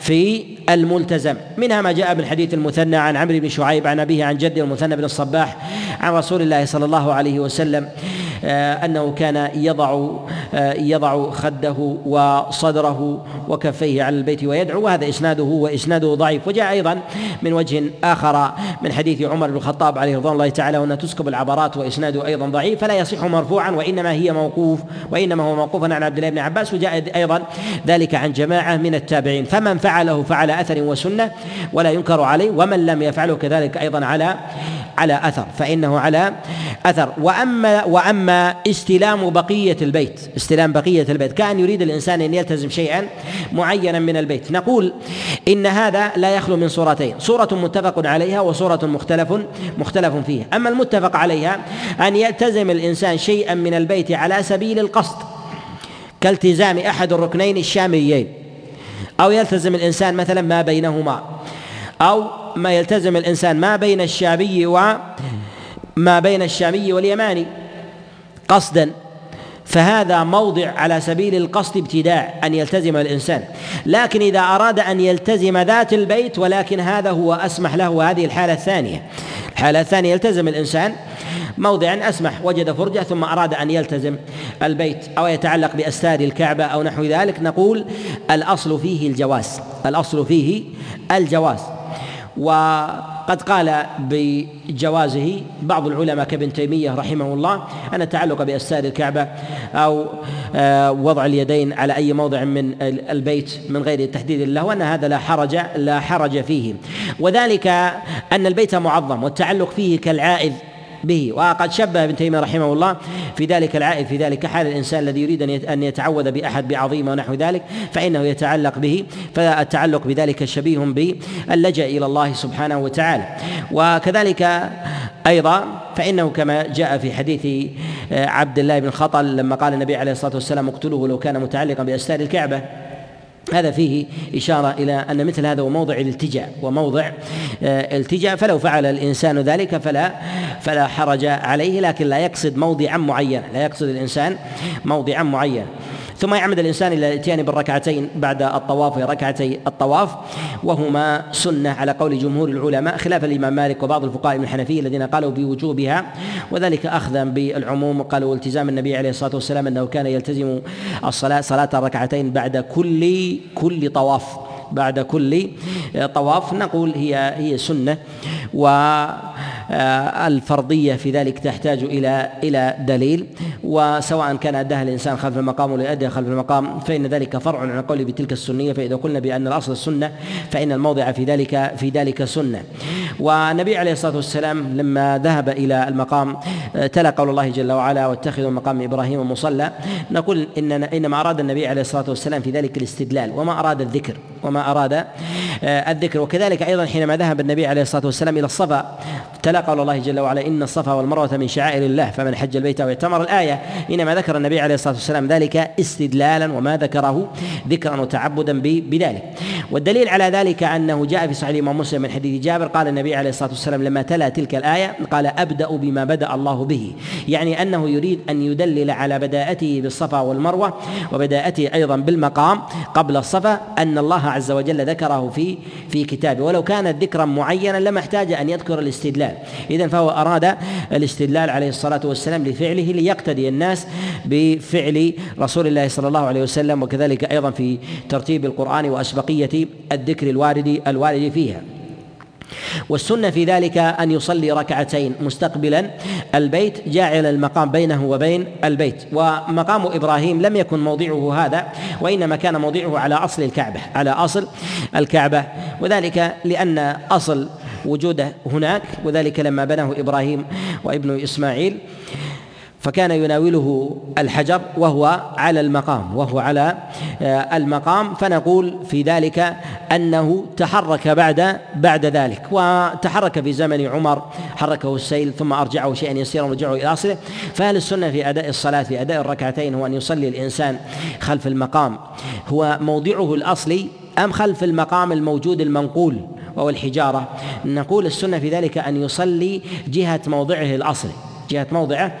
في الملتزم. منها ما جاء بالحديث المثنى عن عمرو بن شعيب عن أبيه عن جده المثنى بن الصباح عن رسول الله صلى الله عليه وسلم. آه، أنه كان يضع آه، يضع خده وصدره وكفيه على البيت ويدعو وهذا إسناده وإسناده ضعيف. وجاء أيضا من وجه آخر من حديث عمر بن الخطاب عليه رضوان الله تعالى وأن تسكب العبرات وإسناده أيضا ضعيف فلا يصح مرفوعا وإنما هي موقوف وإنما هو موقوف عن عبد الله بن عباس. وجاء أيضا ذلك عن جماعة من التابعين فمن فعله فعل أثر وسنة ولا ينكر عليه ومن لم يفعله كذلك أيضا على على أثر فإنه على أثر. وأما وأما استلام بقية البيت استلام بقية البيت. كأن يريد الإنسان أن يلتزم شيئا معينا من البيت. نقول إن هذا لا يخلو من صورتين صورة متفق عليها وصورة مختلف مختلف فيها. أما المتفق عليها أن يلتزم الإنسان شيئا من البيت على سبيل القصد كالتزام أحد الركنين الشاميين. أو يلتزم الإنسان مثلا ما بينهما. أو ما يلتزم الإنسان ما بين الشامي وما بين الشامي واليماني. قصدا فهذا موضع على سبيل القصد ابتداع أن يلتزم الإنسان. لكن إذا أراد أن يلتزم ذات البيت ولكن هذا هو أسمح له هذه الحالة الثانية. الحالة الثانية يلتزم الإنسان موضعا أسمح وجد فرجة ثم أراد أن يلتزم البيت أو يتعلق باستار الكعبة أو نحو ذلك. نقول الأصل فيه الجواز الأصل فيه الجواز. وقد قال بجوازه بعض العلماء كابن تيمية رحمه الله أن التعلق بأستار الكعبة أو آه، وضع اليدين على أي موضع من البيت من غير تحديد له وأن هذا لا حرج لا حرج فيه. وذلك أن البيت معظم والتعلق فيه كالعائذ به. وقد شبه ابن تيمية رحمه الله في ذلك العائد في ذلك حال الإنسان الذي يريد أن يتعوذ بأحد بعظيم ونحو ذلك فإنه يتعلق به فالتعلق بذلك شبيه باللجا إلى الله سبحانه وتعالى. وكذلك أيضا فإنه كما جاء في حديث عبد الله بن خطل لما قال النبي عليه الصلاة والسلام اقتلوه لو كان متعلقا بأستار الكعبة. هذا فيه إشارة إلى أن مثل هذا هو موضع الالتجاء وموضع آه، التجاء فلو فعل الإنسان ذلك فلا فلا حرج عليه لكن لا يقصد موضعا معينا لا يقصد الإنسان موضعا معينا. ثم يعمد الإنسان إلى الاتيان بالركعتين بعد الطواف ركعتي الطواف. وهما سنة على قول جمهور العلماء خلاف الإمام مالك وبعض الفقهاء من الحنفية الذين قالوا بوجوبها وذلك اخذا بالعموم. قالوا التزام النبي عليه الصلاة والسلام أنه كان يلتزم الصلاة صلاة الركعتين بعد كل كل طواف. بعد كل طواف نقول هي هي سنة و آه، في ذلك تحتاج إلى إلى دليل وسواء كان أداها الإنسان خلف المقام ولا أدى خلف المقام فإن ذلك فرع عن قول بتلك السنية فإذا قلنا بأن الأصل السنة فإن الموضع في ذلك في ذلك سنة. والنبي عليه الصلاة والسلام لما ذهب إلى المقام آه، تلا قول الله جل وعلا واتخذوا مقام إبراهيم مصلى نقول إن إنما أراد النبي عليه الصلاة والسلام في ذلك الاستدلال وما أراد الذكر وما أراد آه، الذكر. وكذلك أيضا حينما ذهب النبي عليه الصلاة والسلام إلى الصفا تلا قول الله جل وعلا إن الصفا والمروة من شعائر الله فمن حج البيت أو اعتمر الآية. إنما ذكر النبي عليه الصلاة والسلام ذلك استدلالا وما ذكره ذكرا وتعبدا بذلك. والدليل على ذلك أنه جاء في صحيح الإمام مسلم من حديث جابر قال النبي عليه الصلاة والسلام لما تلا تلك الآية قال أبدأ بما بدأ الله به. يعني أنه يريد أن يدلل على بداءته بالصفا والمروة وبداءته أيضا بالمقام قبل الصفا أن الله عز وجل ذكره في في كتابه. ولو كانت ذكرا معينا لما احتاج أن يذكر الاستدلال. إذا فهو أراد الاستدلال عليه الصلاة والسلام لفعله ليقتدي الناس بفعل رسول الله صلى الله عليه وسلم وكذلك أيضا في ترتيب القرآن وأسبقية الذكر الوارد الوارد فيها. والسنة في ذلك أن يصلي ركعتين مستقبلا. البيت جاعل المقام بينه وبين البيت ومقام إبراهيم لم يكن موضعه هذا وإنما كان موضعه على أصل الكعبة على أصل الكعبة. وذلك لأن أصل وجوده هناك وذلك لما بناه إبراهيم وابن إسماعيل. فكان يناوله الحجر وهو على المقام وهو على آه، المقام. فنقول في ذلك أنه تحرك بعد بعد ذلك وتحرك في زمن عمر حركه السيل ثم أرجعه شيئا يسيرا ورجعه إلى أصله. فهل السنة في أداء الصلاة في أداء الركعتين هو أن يصلي الإنسان خلف المقام. هو موضعه الأصلي أم خلف المقام الموجود المنقول وهو الحجارة؟ نقول السنة في ذلك أن يصلي جهة موضعه الأصلي. جهة موضعه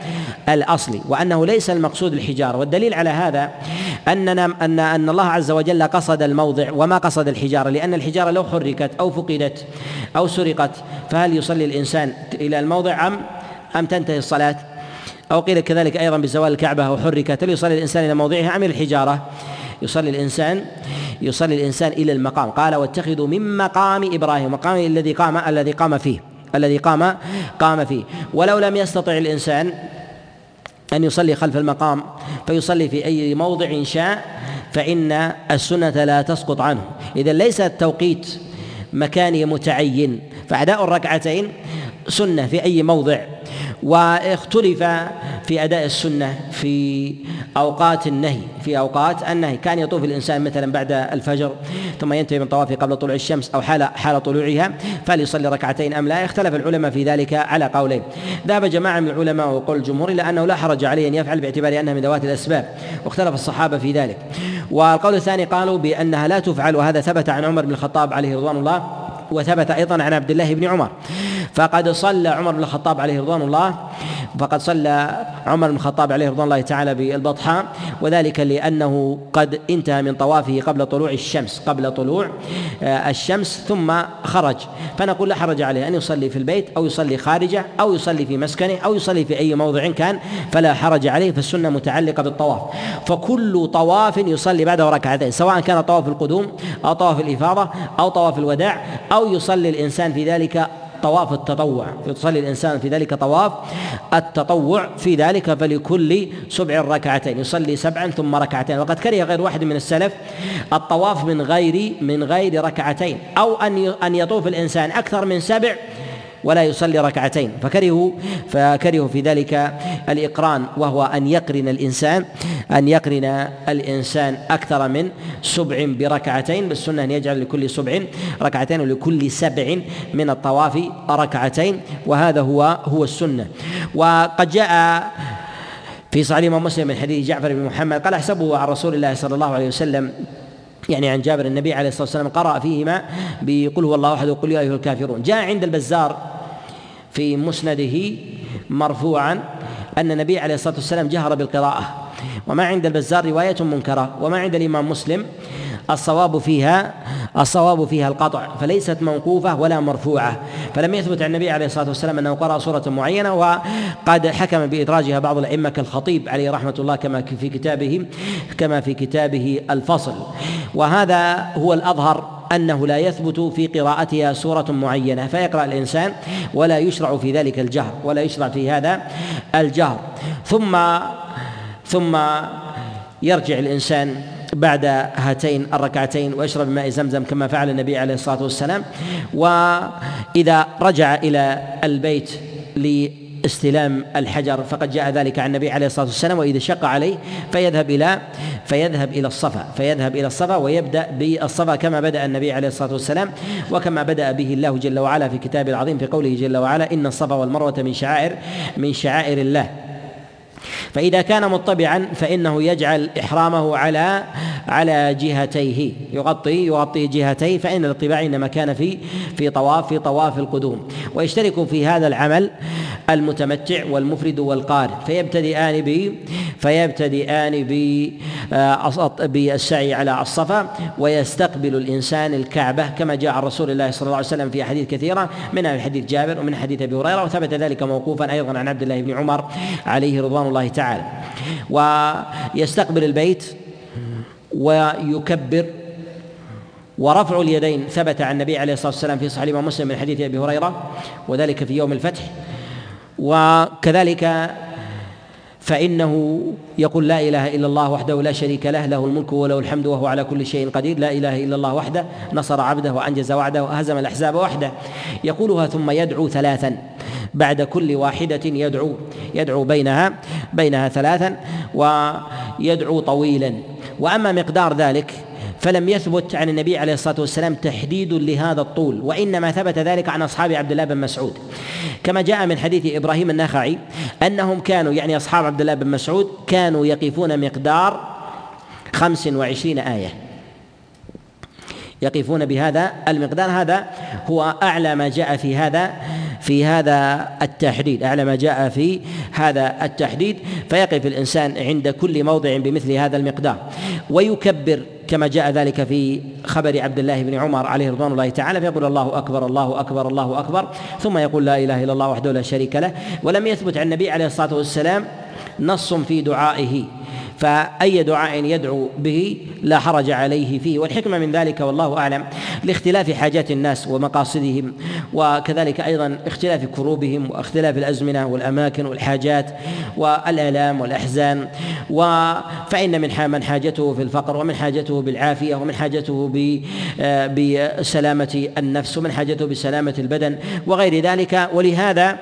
الأصلي وأنه ليس المقصود الحجارة والدليل على هذا أننا أن أن الله عز وجل قصد الموضع. وما قصد الحجارة؟ لأن الحجارة لو حركت أو فقدت أو سرقت فهل يصلي الإنسان إلى الموضع أم أم تنتهي الصلاة؟ أو قيل كذلك أيضا بزوال الكعبة أو حركت هل يصلي الإنسان إلى موضعها أم الحجارة؟ يصلي الإنسان يصلي الإنسان إلى المقام. قال واتخذوا من مقام إبراهيم. مقام الذي قام الذي قام فيه. الذي قام قام فيه. ولو لم يستطع الإنسان أن يصلي خلف المقام فيصلي في أي موضع شاء فإن السنة لا تسقط عنه. إذا ليس التوقيت مكاني متعين. فأداء الركعتين سنة في أي موضع. واختلف في أداء السنة في أوقات النهي في أوقات النهي. كان يطوف الإنسان مثلا بعد الفجر ثم ينتهي من طوافه قبل طلوع الشمس أو حال حال طلوعها فليصلي ركعتين أم لا. اختلف العلماء في ذلك على قولين. ذهب جماعة من العلماء وقول الجمهور إلى أنه لا حرج عليه أن يفعل باعتبار أنها من ذوات الأسباب واختلف الصحابة في ذلك. والقول الثاني قالوا بأنها لا تفعل وهذا ثبت عن عمر بن الخطاب عليه رضوان الله وثبت أيضا عن عبد الله بن عمر. فقد صلى عمر بن الخطاب عليه رضوان الله فقد صلى عمر بن الخطاب عليه رضوان الله تعالى بالبطحاء وذلك لأنه قد انتهى من طوافه قبل طلوع الشمس قبل طلوع آه، الشمس ثم خرج. فنقول لا حرج عليه أن يصلي في البيت أو يصلي خارجه أو يصلي في مسكنه أو يصلي في أي موضع كان فلا حرج عليه فالسنة متعلقة بالطواف. فكل طواف يصلي بعده ركعتين سواء كان طواف القدوم أو طواف الإفاضة أو طواف الوداع أو يصلي الإنسان في ذلك طواف التطوع. يصلي الإنسان في ذلك طواف التطوع في ذلك فلكل سبع ركعتين. يصلي سبعا ثم ركعتين. وقد كره غير واحد من السلف الطواف من غير من غير ركعتين. أو أن أن يطوف الإنسان أكثر من سبع ولا يصلي ركعتين. فكرهوا فكرهوا في ذلك الإقران وهو أن يقرن الإنسان أن يقرن الإنسان أكثر من سبع بركعتين. بالسنة أن يجعل لكل سبع ركعتين ولكل سبع من الطواف ركعتين. وهذا هو هو السنة. وقد جاء في صحيح مسلم من حديث جعفر بن محمد قال احسبه عن رسول الله صلى الله عليه وسلم يعني عن جابر النبي عليه الصلاة والسلام قرأ فيهما بقل هو الله أحد وقل يا أيها الكافرون. جاء عند البزار في مسنده مرفوعا أن النبي عليه الصلاة والسلام جهر بالقراءة. وما عند البزار رواية منكرة وما عند الإمام مسلم الصواب فيها الصواب فيها القطع فليست موقوفة ولا مرفوعة. فلم يثبت عن النبي عليه الصلاة والسلام أنه قرأ سورة معينة وقد حكم بإدراجها بعض الأئمة كالخطيب عليه رحمة الله كما في كتابه كما في كتابه الفصل. وهذا هو الأظهر أنه لا يثبت في قراءتها سورة معينة. فيقرأ الإنسان ولا يشرع في ذلك الجهر ولا يشرع في هذا الجهر. ثم ثم يرجع الإنسان بعد هاتين الركعتين ويشرب ماء زمزم كما فعل النبي عليه الصلاة والسلام. وإذا رجع إلى البيت لاستلام الحجر فقد جاء ذلك عن النبي عليه الصلاة والسلام وإذا شق عليه فيذهب إلى فيذهب إلى الصفا فيذهب إلى الصفا ويبدأ بالصفا كما بدأ النبي عليه الصلاة والسلام وكما بدأ به الله جل وعلا في كتابه العظيم في قوله جل وعلا إن الصفا والمروة من شعائر من شعائر الله. فإذا كان مطبعا فإنه يجعل إحرامه على على جهتيه. يغطي يغطي جهتيه فإن الاطباع إنما كان في في طواف في طواف القدوم. ويشترك في هذا العمل المتمتع والمفرد والقارئ. فيبتدئان ب فيبتدئان آه، بالسعي على الصفا. ويستقبل الإنسان الكعبة كما جاء عن رسول الله صلى الله عليه وسلم في حديث كثيرة منها في حديث جابر ومن حديث أبي هريرة. وثبت ذلك موقوفا أيضا عن عبد الله بن عمر عليه رضوان الله تعالى. ويستقبل البيت ويكبر. ورفع اليدين ثبت عن النبي عليه الصلاة والسلام في صحيح مسلم من حديث أبي هريرة وذلك في يوم الفتح. وكذلك فإنه يقول لا إله إلا الله وحده لا شريك له له الملك وله الحمد وهو على كل شيء قدير. لا إله إلا الله وحده نصر عبده وأنجز وعده وهزم الأحزاب وحده. يقولها ثم يدعو ثلاثا بعد كل واحدة يدعو يدعو بينها بينها ثلاثا ويدعو طويلا. وأما مقدار ذلك فلم يثبت عن النبي عليه الصلاة والسلام تحديد لهذا الطول وإنما ثبت ذلك عن أصحاب عبد الله بن مسعود. كما جاء من حديث إبراهيم النخعي أنهم كانوا يعني أصحاب عبد الله بن مسعود كانوا يقفون مقدار خمس وعشرين آية. يقفون بهذا المقدار هذا هو أعلى ما جاء في هذا في هذا التحديد أعلى ما جاء في هذا التحديد. فيقف الإنسان عند كل موضع بمثل هذا المقدار. ويكبر كما جاء ذلك في خبر عبد الله بن عمر عليه رضوان الله تعالى فيقول الله أكبر الله أكبر الله أكبر ثم يقول لا إله إلا الله وحده لا شريك له ولم يثبت عن النبي عليه الصلاة والسلام نص في دعائه. فأي دعاء يدعو به لا حرج عليه فيه والحكمة من ذلك والله أعلم لاختلاف حاجات الناس ومقاصدهم وكذلك أيضا اختلاف كروبهم واختلاف الأزمنة والأماكن والحاجات والآلام والأحزان. فإن من من حاجته في الفقر ومن حاجته بالعافية ومن حاجته بسلامة النفس ومن حاجته بسلامة البدن وغير ذلك. ولهذا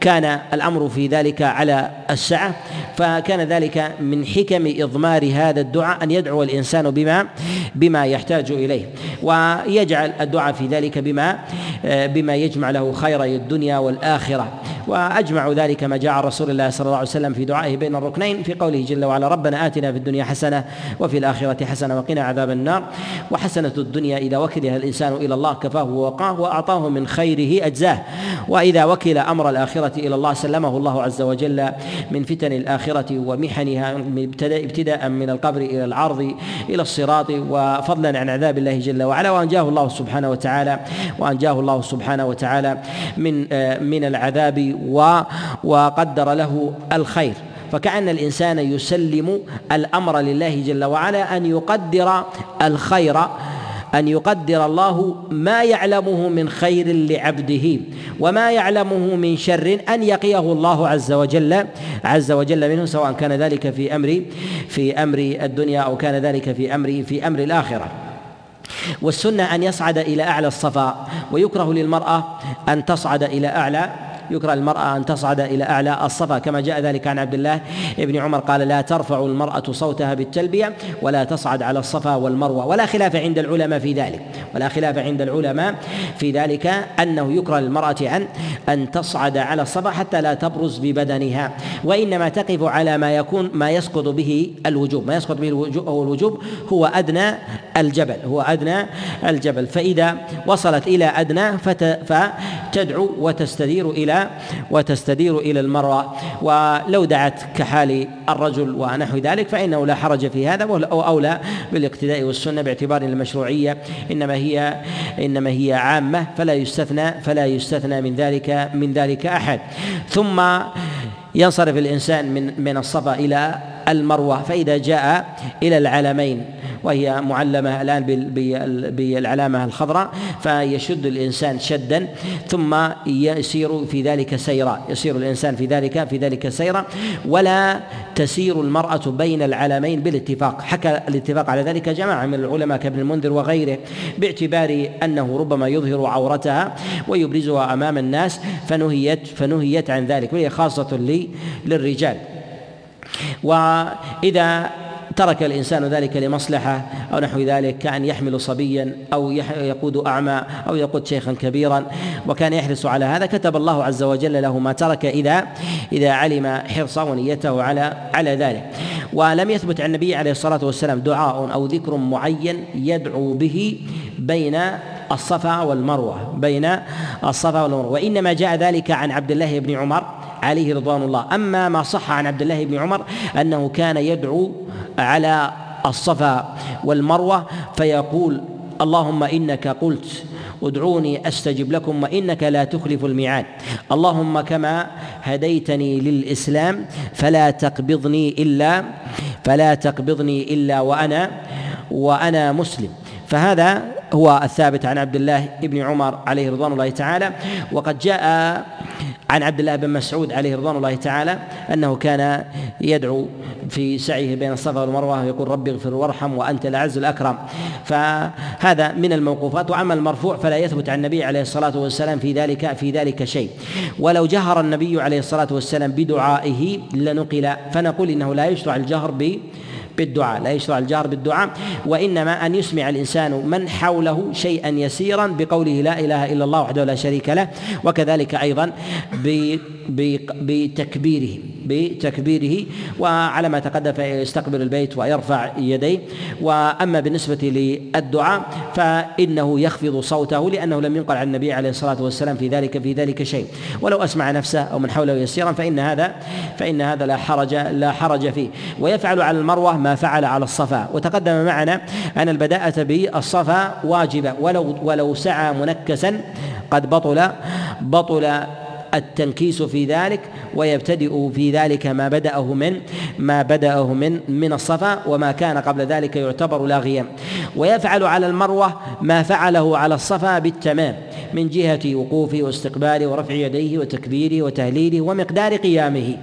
كان الأمر في ذلك على السعة فكان ذلك من حكم إضمار هذا الدعاء أن يدعو الإنسان بما بما يحتاج إليه. ويجعل الدعاء في ذلك بما بما يجمع له خيري الدنيا والآخرة. وأجمع ذلك ما جاء رسول الله صلى الله عليه وسلم في دعائه بين الركنين في قوله جل وعلا ربنا آتنا في الدنيا حسنة وفي الآخرة حسنة وقنا عذاب النار. وحسنة الدنيا إذا وكلها الإنسان إلى الله كفاه ووقاه وأعطاه من خيره أجزاه. وإذا وكل أمر الآخرة إلى الله سلمه الله عز وجل من فتن الآخرة ومحنها ابتداء من القبر إلى العرض إلى الصراط وفضلا عن عذاب الله جل وعلا. وأنجاه الله سبحانه وتعالى وأنجاه الله سبحانه وتعالى من من العذاب وقدر له الخير. فكأن الإنسان يسلم الأمر لله جل وعلا أن يقدر الخير أن يقدر الله ما يعلمه من خير لعبده وما يعلمه من شر أن يقيه الله عز وجل عز وجل منه سواء كان ذلك في أمر في أمر الدنيا أو كان ذلك في أمر في أمر الآخرة. والسنة أن يصعد إلى أعلى الصفا ويكره للمرأة أن تصعد إلى أعلى يكره المرأة أن تصعد إلى أعلى الصفا كما جاء ذلك عن عبد الله بن عمر قال لا ترفع المرأة صوتها بالتلبية ولا تصعد على الصفا والمروة. ولا خلاف عند العلماء في ذلك ولا خلاف عند العلماء في ذلك أنه يكره للمرأة أن أن تصعد على الصفا حتى لا تبرز ببدنها وإنما تقف على ما يكون ما يسقط به الوجوب ما يسقط به الوجوب هو أدنى الجبل هو أدنى الجبل. فإذا وصلت إلى أدنى فتدعو وتستدير إلى وتستدير إلى المروة ولو دعت كحال الرجل ونحو ذلك فإنه لا حرج في هذا أو أولى بالاقتداء والسنة باعتبار المشروعية. إنما هي إنما هي عامة فلا يستثنى فلا يستثنى من ذلك من ذلك أحد. ثم ينصرف الإنسان من من الصفا إلى المروة فإذا جاء إلى العلمين وهي معلمة الآن بالعلامة الخضراء فيشد الإنسان شدا ثم يسير في ذلك سيرا يسير الإنسان في ذلك في ذلك سيرا ولا تسير المرأة بين العلمين بالاتفاق. حكى الاتفاق على ذلك جماعة من العلماء كابن المنذر وغيره باعتبار أنه ربما يظهر عورتها ويبرزها أمام الناس فنهيت فنهيت عن ذلك وهي خاصة للرجال. وإذا ترك الإنسان ذلك لمصلحة أو نحو ذلك كأن يحمل صبيا أو يقود أعمى أو يقود شيخا كبيرا. وكان يحرص على هذا. كتب الله عز وجل له ما ترك إذا إذا علم حرصه ونيته على على ذلك. ولم يثبت عن النبي عليه الصلاة والسلام دعاء أو ذكر معين يدعو به بين الصفا والمروة بين الصفا والمروة. وإنما جاء ذلك عن عبد الله بن عمر عليه رضوان الله. أما ما صح عن عبد الله بن عمر أنه كان يدعو على الصفا والمروة فيقول اللهم إنك قلت ادعوني أستجب لكم وإنك لا تخلف الميعاد. اللهم كما هديتني للإسلام فلا تقبضني إلا فلا تقبضني إلا وأنا وأنا مسلم. فهذا هو الثابت عن عبد الله بن عمر عليه رضوان الله تعالى. وقد جاء عن عبد الله بن مسعود عليه رضوان الله تعالى أنه كان يدعو في سعيه بين الصفا والمروة يقول ربي اغفر وارحم وأنت الأعز الأكرم فهذا من الموقوفات وأما المرفوع فلا يثبت عن النبي عليه الصلاة والسلام في ذلك في ذلك شيء. ولو جهر النبي عليه الصلاة والسلام بدعائه لنقل فنقول إنه لا يشرع الجهر ب بالدعاء لا يشرع الجهر بالدعاء وإنما أن يسمع الإنسان من حوله شيئا يسيرا بقوله لا إله إلا الله وحده لا شريك له وكذلك أيضا بتكبيره بتكبيره وعلى ما تقدم فيستقبل البيت ويرفع يديه. وأما بالنسبة للدعاء فإنه يخفض صوته لأنه لم ينقل عن النبي عليه الصلاة والسلام في ذلك في ذلك شيء. ولو أسمع نفسه أو من حوله يسيرا فإن هذا فإن هذا لا حرج لا حرج فيه. ويفعل على المروة ما فعل على الصفا. وتقدم معنا أن البداءة بالصفا واجبة. ولو ولو سعى منكسا قد بطل بطل التنكيس في ذلك ويبتدئ في ذلك ما بدأه من ما بدأه من من الصفا وما كان قبل ذلك يعتبر لاغيا ويفعل على المروة ما فعله على الصفا بالتمام من جهة وقوفه واستقباله ورفع يديه وتكبيره وتهليله ومقدار قيامه.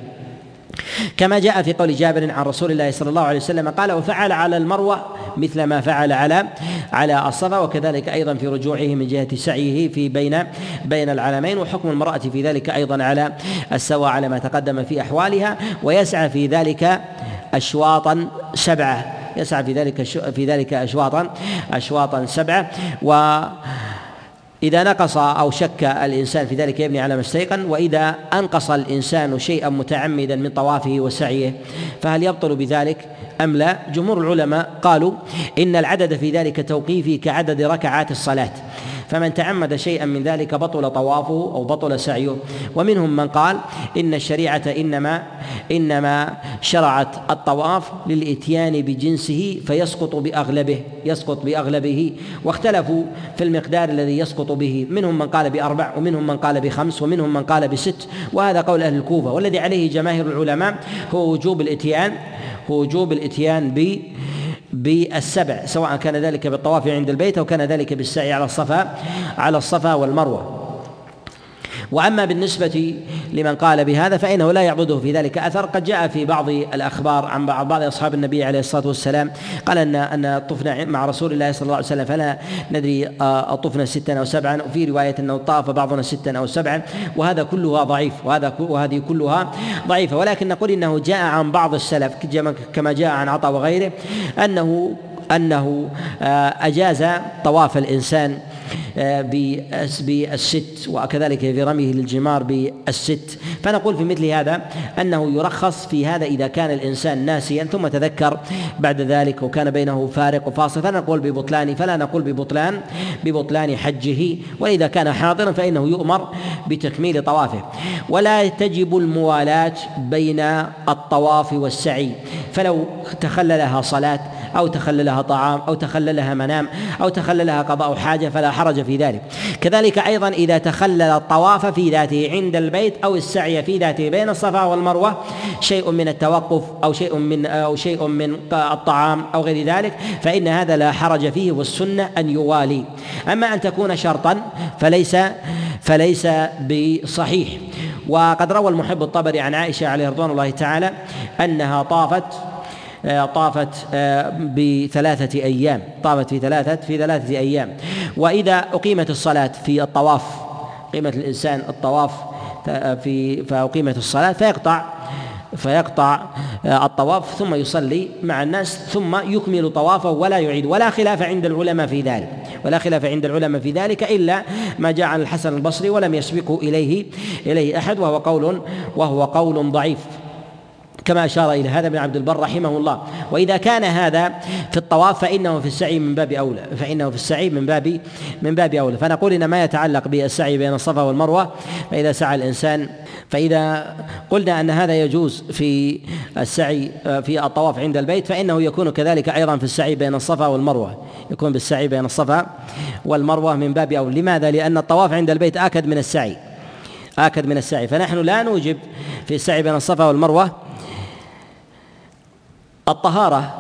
كما جاء في قول جابر عن رسول الله صلى الله عليه وسلم قال وفعل على المروة مثل ما فعل على على الصفا وكذلك أيضا في رجوعه من جهة سعيه في بين بين العلمين وحكم المرأة في ذلك أيضا على السواء على ما تقدم في أحوالها ويسعى في ذلك اشواطا سبعة يسعى في ذلك في ذلك اشواطا اشواطا سبعة و إذا نقص أو شك الإنسان في ذلك يبني على ما استيقن وإذا أنقص الإنسان شيئا متعمدا من طوافه وسعيه فهل يبطل بذلك أم لا؟ جمهور العلماء قالوا إن العدد في ذلك توقيفي كعدد ركعات الصلاة فمن تعمد شيئا من ذلك بطل طوافه أو بطل سعيه. ومنهم من قال إن الشريعة إنما إنما شرعت الطواف للإتيان بجنسه فيسقط بأغلبه يسقط بأغلبه. واختلفوا في المقدار الذي يسقط به. منهم من قال بأربع ومنهم من قال بخمس ومنهم من قال بست. وهذا قول أهل الكوفة. والذي عليه جماهير العلماء هو وجوب الإتيان هو وجوب الإتيان ب بالسبع سواء كان ذلك بالطواف عند البيت أو كان ذلك بالسعي على الصفا على الصفا والمروة. وأما بالنسبة لمن قال بهذا فإنه لا يعبده في ذلك أثر. قد جاء في بعض الأخبار عن بعض أصحاب النبي عليه الصلاة والسلام قال أن أن طفنا مع رسول الله صلى الله عليه وسلم فلا ندري طفنا ستا أو سبعا. وفي رواية أنه طاف بعضنا ستا أو سبعا. وهذا كلها ضعيف وهذا وهذه كلها ضعيفة. ولكن نقول إنه جاء عن بعض السلف كما جاء عن عطاء وغيره أنه أنه أجاز طواف الإنسان آه، بالست وكذلك في رميه للجمار بالست فنقول في مثل هذا أنه يرخص في هذا إذا كان الإنسان ناسيا ثم تذكر بعد ذلك وكان بينه فارق وفاصل. فنقول ببطلان فلا نقول ببطلان ببطلان حجه. وإذا كان حاضرا فإنه يؤمر بتكميل طوافه. ولا تجب الموالاة بين الطواف والسعي. فلو تخللها صلاة أو تخللها طعام أو تخللها منام أو تخللها قضاء حاجة فلا حرج في ذلك. كذلك أيضا إذا تخلل الطواف في ذاته عند البيت أو السعي في ذاته بين الصفا والمروة شيء من التوقف أو شيء من أو شيء من الطعام أو غير ذلك فإن هذا لا حرج فيه والسنة أن يوالي. أما أن تكون شرطا فليس فليس بصحيح. وقد روى المحب الطبري عن عائشة عليه رضوان الله تعالى أنها طافت طافت آه، بثلاثة أيام. طافت في ثلاثة في ثلاثة أيام. وإذا أقيمت الصلاة في الطواف قيمة الإنسان الطواف في فأقيمت الصلاة فيقطع فيقطع آه، الطواف ثم يصلي مع الناس ثم يكمل طوافه ولا يعيد. ولا خلاف عند العلماء في ذلك. ولا خلاف عند العلماء في ذلك إلا ما جاء عن الحسن البصري ولم يسبقه إليه إليه أحد وهو قول وهو قول ضعيف. كما أشار إلى هذا ابن عبد البر رحمه الله. وإذا كان هذا في الطواف فإنه في السعي من باب أولى فإنه في السعي من باب من باب أولى. فنقول إن ما يتعلق بالسعي بين الصفا والمروة فإذا سعى الإنسان فإذا قلنا أن هذا يجوز في السعي في الطواف عند البيت فإنه يكون كذلك أيضا في السعي بين الصفا والمروة. يكون بالسعي بين الصفا والمروة من باب أولى. لماذا؟ لأن الطواف عند البيت آكد من السعي آكد من السعي. فنحن لا نوجب في السعي بين الصفا والمروة الطهارة.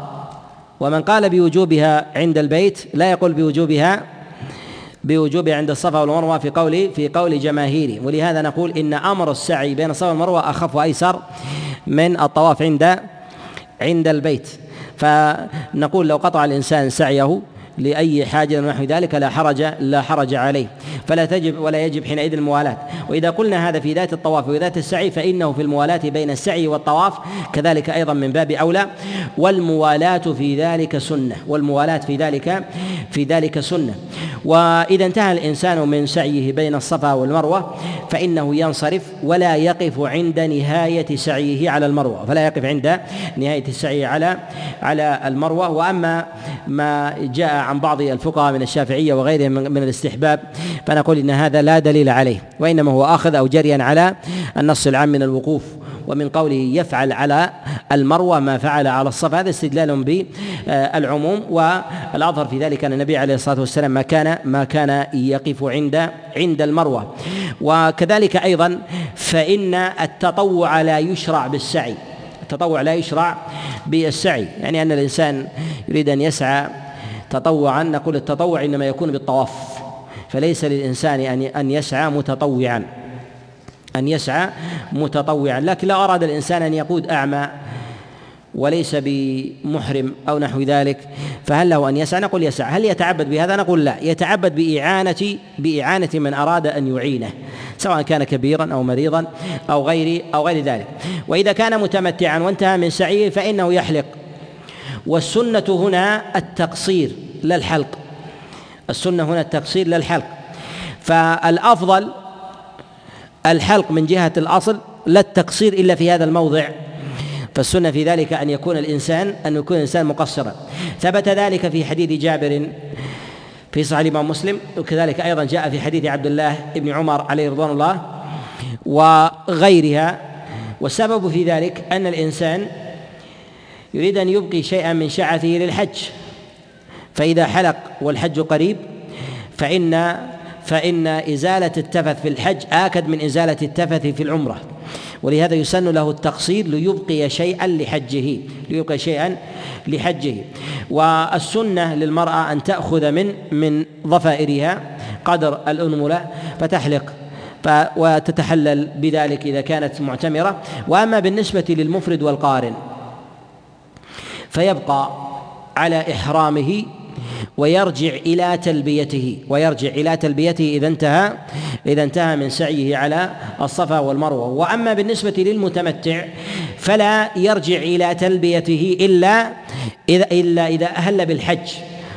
ومن قال بوجوبها عند البيت لا يقول بوجوبها بوجوبها عند الصفا والمروة في قول في قول جماهيري. ولهذا نقول إن أمر السعي بين الصفا والمروة أخف وأيسر من الطواف عند عند البيت. فنقول لو قطع الإنسان سعيه لأي حاجة ونحو ذلك لا حرج لا حرج عليه. فلا تجب ولا يجب حينئذ الموالاة وإذا قلنا هذا في ذات الطواف وذات السعي فإنه في الموالاة بين السعي والطواف كذلك أيضا من باب أولى. والموالاة في ذلك سنة. والموالاة في ذلك في ذلك سنة. وإذا انتهى الإنسان من سعيه بين الصفا والمروة فإنه ينصرف ولا يقف عند نهاية سعيه على المروة. فلا يقف عند نهاية السعي على على المروة. وأما ما جاء عن بعض الفقهاء من الشافعية وغيرهم من الاستحباب فنقول إن هذا لا دليل عليه وإنما هو آخذ أو جريا على النص العام من الوقوف ومن قوله يفعل على المروة ما فعل على الصفا هذا استدلال بالعموم والأظهر في ذلك أن النبي عليه الصلاة والسلام ما كان ما كان يقف عند عند المروة. وكذلك أيضا فإن التطوع لا يشرع بالسعي التطوع لا يشرع بالسعي يعني أن الإنسان يريد أن يسعى تطوعا نقول التطوع إنما يكون بالطواف. فليس للإنسان أن أن يسعى متطوعا. أن يسعى متطوعا. لكن لو أراد الإنسان أن يقود أعمى وليس بمحرم أو نحو ذلك. فهل له أن يسعى؟ نقول يسعى. هل يتعبد بهذا؟ نقول لا. يتعبد بإعانة بإعانة من أراد أن يعينه سواء كان كبيرا أو مريضا أو غير أو غير ذلك. وإذا كان متمتعا وانتهى من سعيه فإنه يحلق. والسنة هنا التقصير. لا الحلق السنة هنا التقصير لا الحلق فالأفضل الحلق من جهة الأصل لا التقصير إلا في هذا الموضع. فالسنة في ذلك أن يكون الإنسان أن يكون الإنسان مقصرا. ثبت ذلك في حديث جابر في صحيح الإمام مسلم وكذلك أيضا جاء في حديث عبد الله بن عمر عليه رضوان الله وغيرها. والسبب في ذلك أن الإنسان يريد أن يبقي شيئا من شعثه للحج. فإذا حلق والحج قريب فإن فإن إزالة التفث في الحج آكد من إزالة التفث في العمرة. ولهذا يسن له التقصير ليبقي شيئا لحجه ليبقي شيئا لحجه. والسنة للمرأة أن تأخذ من من ضفائرها قدر الأنملة فتحلق. وتتحلل بذلك إذا كانت معتمرة. وأما بالنسبة للمفرد والقارن فيبقى على إحرامه ويرجع إلى تلبيته ويرجع إلى تلبيته إذا انتهى إذا انتهى من سعيه على الصفا والمروة. وأما بالنسبة للمتمتع فلا يرجع إلى تلبيته إلا إذا إلا إذا أهل بالحج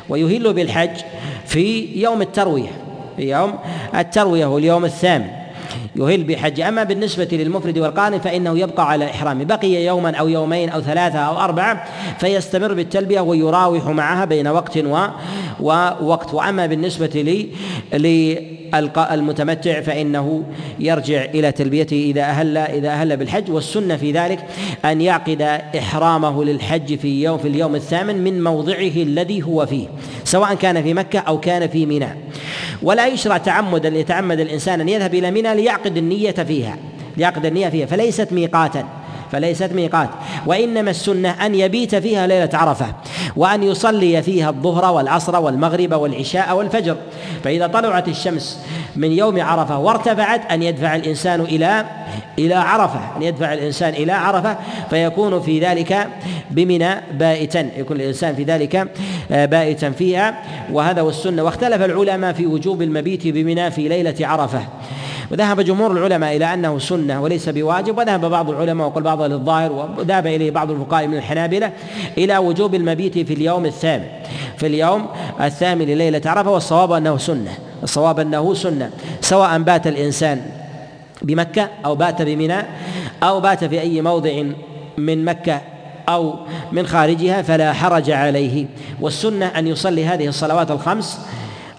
ويهل بالحج في يوم التروية في يوم التروية واليوم الثامن. يهل بحج. أما بالنسبة للمفرد والقارن فإنه يبقى على إحرامه. بقي يوما أو يومين أو ثلاثة أو أربعة فيستمر بالتلبية ويراوح معها بين وقت و ووقت. وأما بالنسبة لي للمتمتع فإنه يرجع إلى تلبيته إذا أهل إذا أهل بالحج. والسنة في ذلك أن يعقد إحرامه للحج في يوم في اليوم الثامن من موضعه الذي هو فيه سواء كان في مكة أو كان في منى. ولا يشرع تعمدا يتعمد الإنسان أن يذهب إلى منى ليعقد النية فيها ليعقد النية فيها فليست ميقاتا. فليست ميقات. وإنما السنة أن يبيت فيها ليلة عرفة وأن يصلي فيها الظهر والعصر والمغرب والعشاء والفجر. فإذا طلعت الشمس من يوم عرفة وارتفعت أن يدفع الإنسان إلى إلى عرفة أن يدفع الإنسان إلى عرفة فيكون في ذلك بمنى بائتا. يكون الإنسان في ذلك آه، بائتا فيها. وهذا والسنة واختلف العلماء في وجوب المبيت بمنى في ليلة عرفة. وذهب جمهور العلماء إلى أنه سنة وليس بواجب وذهب بعض العلماء وقال بعض للظاهر وذهب إليه بعض الفقهاء من الحنابلة إلى وجوب المبيت في اليوم الثامن. في اليوم الثامن ليلة عرفة والصواب أنه سنة. الصواب أنه سنة. سواء بات الإنسان بمكة أو بات بمنى أو بات في أي موضع من مكة أو من خارجها فلا حرج عليه. والسنة أن يصلي هذه الصلوات الخمس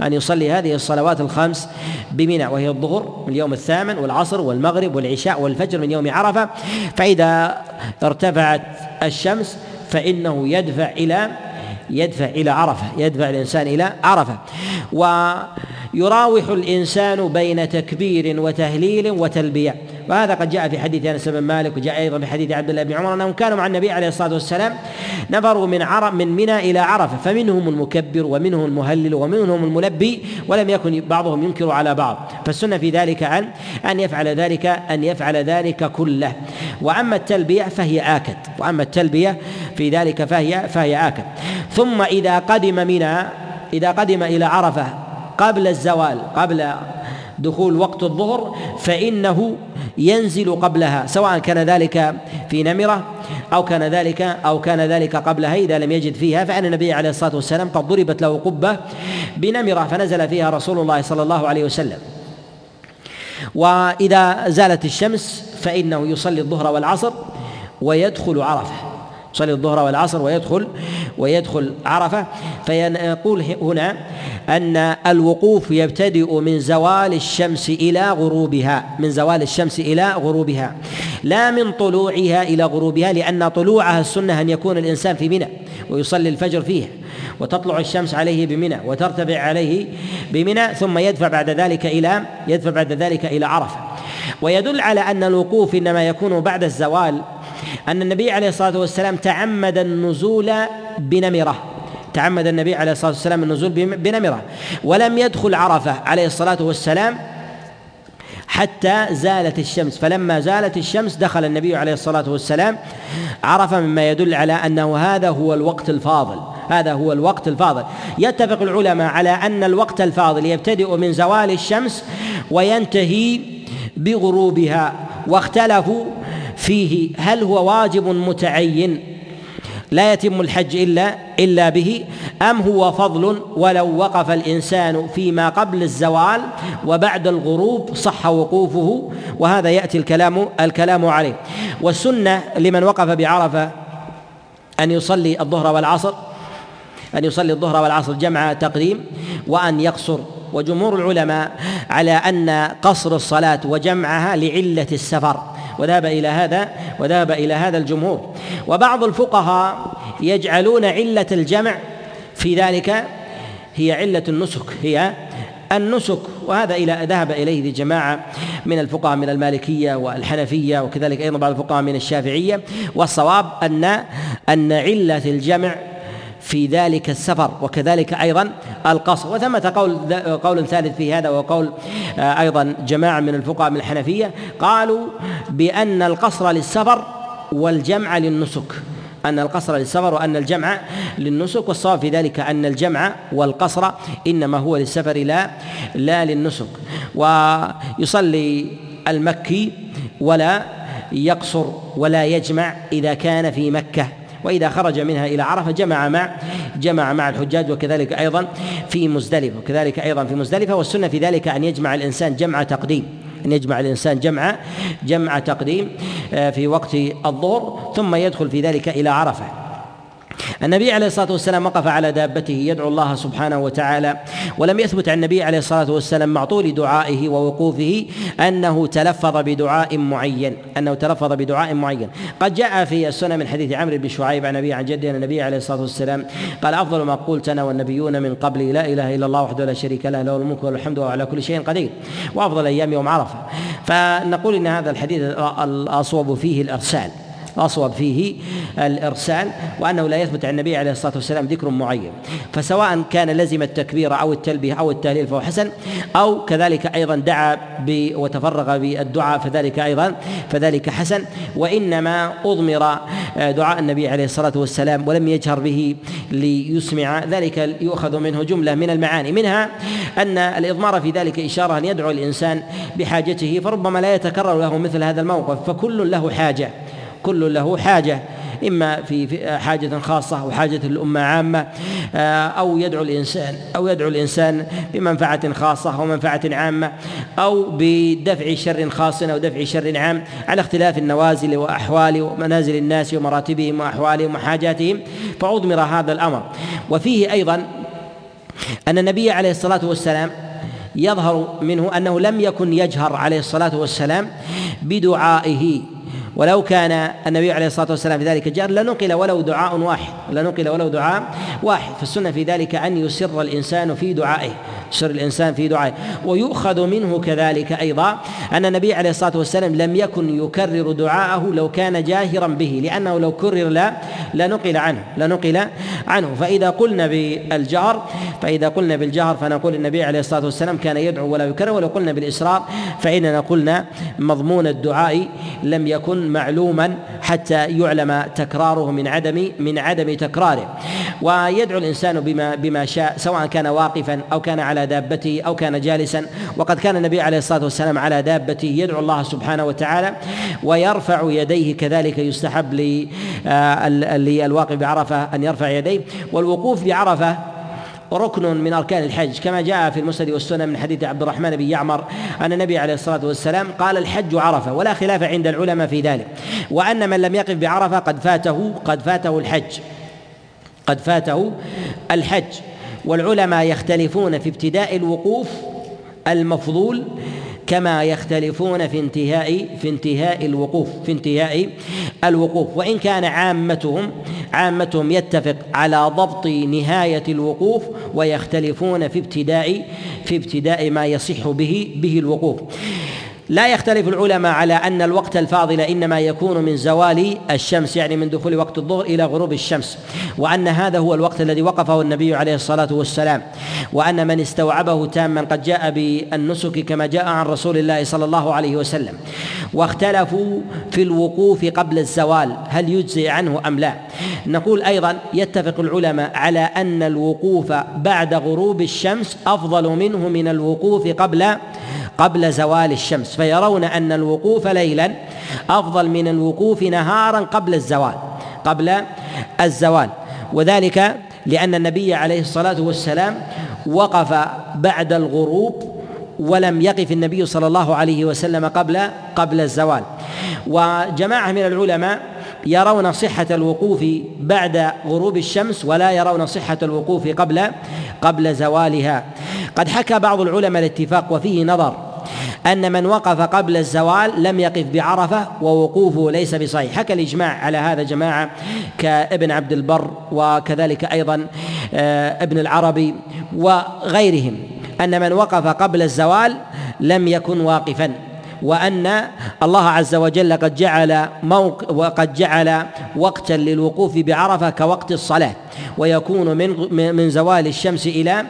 أن يصلي هذه الصلوات الخمس بمنى وهي الظهر من اليوم الثامن والعصر والمغرب والعشاء والفجر من يوم عرفة. فإذا ارتفعت الشمس فإنه يدفع إلى يدفع إلى عرفة يدفع الإنسان إلى عرفة. ويراوح الإنسان بين تكبير وتهليل وتلبية. وهذا قد جاء في حديث أنس بن مالك وجاء أيضا في حديث عبد الله بن عمر أنهم كانوا مع النبي عليه الصلاة والسلام نفروا من عرب من منى إلى عرفة فمنهم المكبر ومنهم المهلل ومنهم الملبي ولم يكن بعضهم ينكر على بعض. فالسنة في ذلك ان أن يفعل ذلك أن يفعل ذلك كله. وأما التلبية فهي آكد. وأما التلبية في ذلك فهي فهي آكد. ثم إذا قدم منى إذا قدم إلى عرفة قبل الزوال قبل دخول وقت الظهر فإنه ينزل قبلها سواء كان ذلك في نمرة أو كان ذلك أو كان ذلك قبلها إذا لم يجد فيها فإن النبي عليه الصلاة والسلام قد ضربت له قبة بنمرة فنزل فيها رسول الله صلى الله عليه وسلم. وإذا زالت الشمس فإنه يصلي الظهر والعصر ويدخل عرفة. يصلي الظهر والعصر ويدخل ويدخل عرفة. فيقول هنا أن الوقوف يبتدئ من زوال الشمس إلى غروبها من زوال الشمس إلى غروبها لا من طلوعها إلى غروبها لأن طلوعها السنة أن يكون الإنسان في منى ويصلي الفجر فيه وتطلع الشمس عليه بمنى وترتفع عليه بمنى ثم يدفع بعد ذلك إلى يدفع بعد ذلك إلى عرفة. ويدل على أن الوقوف إنما يكون بعد الزوال أن النبي عليه الصلاة والسلام تعمد النزول بنمرة. تعمد النبي عليه الصلاة والسلام النزول بنمرة. ولم يدخل عرفة عليه الصلاة والسلام حتى زالت الشمس. فلما زالت الشمس دخل النبي عليه الصلاة والسلام عرفة مما يدل على أنه هذا هو الوقت الفاضل. هذا هو الوقت الفاضل. يتفق العلماء على أن الوقت الفاضل يبتدئ من زوال الشمس وينتهي بغروبها. واختلفوا فيه هل هو واجب متعين لا يتم الحج إلا إلا به أم هو فضل ولو وقف الإنسان فيما قبل الزوال وبعد الغروب صح وقوفه؟ وهذا يأتي الكلام الكلام عليه. والسنة لمن وقف بعرفة أن يصلي الظهر والعصر أن يصلي الظهر والعصر جمع تقديم وأن يقصر. وجمهور العلماء على أن قصر الصلاة وجمعها لعلة السفر. وذهب إلى هذا وذهب إلى هذا الجمهور. وبعض الفقهاء يجعلون علة الجمع في ذلك هي علة النسك هي النسك. وهذا إلى ذهب إليه جماعة من الفقهاء من المالكية والحنفية وكذلك أيضا بعض الفقهاء من الشافعية. والصواب أن أن علة الجمع في ذلك السفر وكذلك أيضا القصر. وثمة قول قول ثالث في هذا وقول آه، أيضا جماعة من الفقهاء من الحنفية قالوا بأن القصر للسفر والجمع للنسك. أن القصر للسفر وأن الجمع للنسك والصواب في ذلك أن الجمع والقصر إنما هو للسفر لا لا للنسك. ويصلي المكي ولا يقصر ولا يجمع إذا كان في مكة. وإذا خرج منها إلى عرفة جمع مع جمع مع الحجاج وكذلك أيضا في مزدلفة. وكذلك أيضا في مزدلفة. والسنة في ذلك أن يجمع الإنسان جمع تقديم. أن يجمع الإنسان جمع جمع تقديم آه، في وقت الظهر ثم يدخل في ذلك إلى عرفة. النبي عليه الصلاة والسلام وقف على دابته يدعو الله سبحانه وتعالى ولم يثبت عن النبي عليه الصلاة والسلام مع طول دعائه ووقوفه أنه تلفظ بدعاء معين أنه تلفظ بدعاء معين. قد جاء في السنة من حديث عمرو بن شعيب عن ابي عن جده أن النبي عليه الصلاة والسلام قال أفضل ما قلت أنا والنبيون من قبلي لا إله إلا الله وحده لا شريك له له الملك والحمد وهو على كل شيء قدير وأفضل أيام يوم عرفة. فنقول إن هذا الحديث الأصوب فيه الإرسال. أصوب فيه الإرسال وأنه لا يثبت عن النبي عليه الصلاة والسلام ذكر معين. فسواء كان لزم التكبير أو التلبية أو التهليل فهو حسن أو كذلك أيضا دعا وتفرغ بالدعاء فذلك أيضا فذلك حسن. وإنما أضمر دعاء النبي عليه الصلاة والسلام ولم يجهر به ليسمع. ذلك يؤخذ منه جملة من المعاني. منها أن الإضمار في ذلك إشارة أن يدعو الإنسان بحاجته فربما لا يتكرر له مثل هذا الموقف فكل له حاجة. كل له حاجة إما في حاجة خاصة أو حاجة الامه عامة آه، أو يدعو الإنسان أو يدعو الإنسان بمنفعة خاصة أو منفعة عامة أو بدفع شر خاص أو دفع شر عام على اختلاف النوازل وأحوال ومنازل الناس ومراتبهم واحوالهم وحاجاتهم فاضمر هذا الأمر. وفيه أيضا أن النبي عليه الصلاة والسلام يظهر منه أنه لم يكن يجهر عليه الصلاة والسلام بدعائه ولو كان النبي عليه الصلاة والسلام في ذلك جار لنقل ولو دعاء واحد لنقل ولو دعاء واحد. فالسنه في ذلك أن يسر الإنسان في دعائه يسر الإنسان في دعائه. ويؤخذ منه كذلك أيضا أن النبي عليه الصلاة والسلام لم يكن يكرر دعاءه لو كان جاهرا به لأنه لو كرر لا لنقل عنه لنقل عنه. فإذا قلنا بالجهر فإذا قلنا بالجهر فنقول النبي عليه الصلاة والسلام كان يدعو ولا يكرر ولو قلنا بالاصرار فإننا قلنا مضمون الدعاء لم يكن معلوما حتى يعلم تكراره من عدم من عدم تكراره. ويدعو الإنسان بما بما شاء سواء كان واقفا أو كان على دابته أو كان جالسا. وقد كان النبي عليه الصلاة والسلام على دابته يدعو الله سبحانه وتعالى ويرفع يديه كذلك يستحب آه، للواقف بعرفة أن يرفع يديه. والوقوف بعرفة ركن من أركان الحج. كما جاء في المسند والسنة من حديث عبد الرحمن بن يعمر أن النبي عليه الصلاة والسلام قال الحج عرفة ولا خلاف عند العلماء في ذلك. وأن من لم يقف بعرفة قد فاته قد فاته الحج. قد فاته الحج. والعلماء يختلفون في ابتداء الوقوف المفضول كما يختلفون في انتهاء في انتهاء الوقوف في انتهاء الوقوف. وإن كان عامتهم عامتهم يتفق على ضبط نهاية الوقوف ويختلفون في ابتداء في ابتداء ما يصح به به الوقوف. لا يختلف العلماء على أن الوقت الفاضل إنما يكون من زوال الشمس يعني من دخول وقت الظهر إلى غروب الشمس وأن هذا هو الوقت الذي وقفه النبي عليه الصلاة والسلام وأن من استوعبه تاما قد جاء بالنسك كما جاء عن رسول الله صلى الله عليه وسلم واختلفوا في الوقوف قبل الزوال هل يجزي عنه أم لا؟ نقول أيضا يتفق العلماء على أن الوقوف بعد غروب الشمس أفضل منه من الوقوف قبل قبل زوال الشمس فيرون أن الوقوف ليلا أفضل من الوقوف نهارا قبل الزوال قبل الزوال. وذلك لأن النبي عليه الصلاة والسلام وقف بعد الغروب ولم يقف النبي صلى الله عليه وسلم قبل قبل الزوال. وجماعة من العلماء يرون صحة الوقوف بعد غروب الشمس ولا يرون صحة الوقوف قبل قبل زوالها. قد حكى بعض العلماء الاتفاق وفيه نظر أن من وقف قبل الزوال لم يقف بعرفة ووقوفه ليس بصحيح. حكى الإجماع على هذا جماعة كابن عبد البر وكذلك أيضا آه، ابن العربي وغيرهم أن من وقف قبل الزوال لم يكن واقفا. وأن الله عز وجل قد جعل موق وقد جعل وقتا للوقوف بعرفة كوقت الصلاة ويكون من من زوال الشمس إلى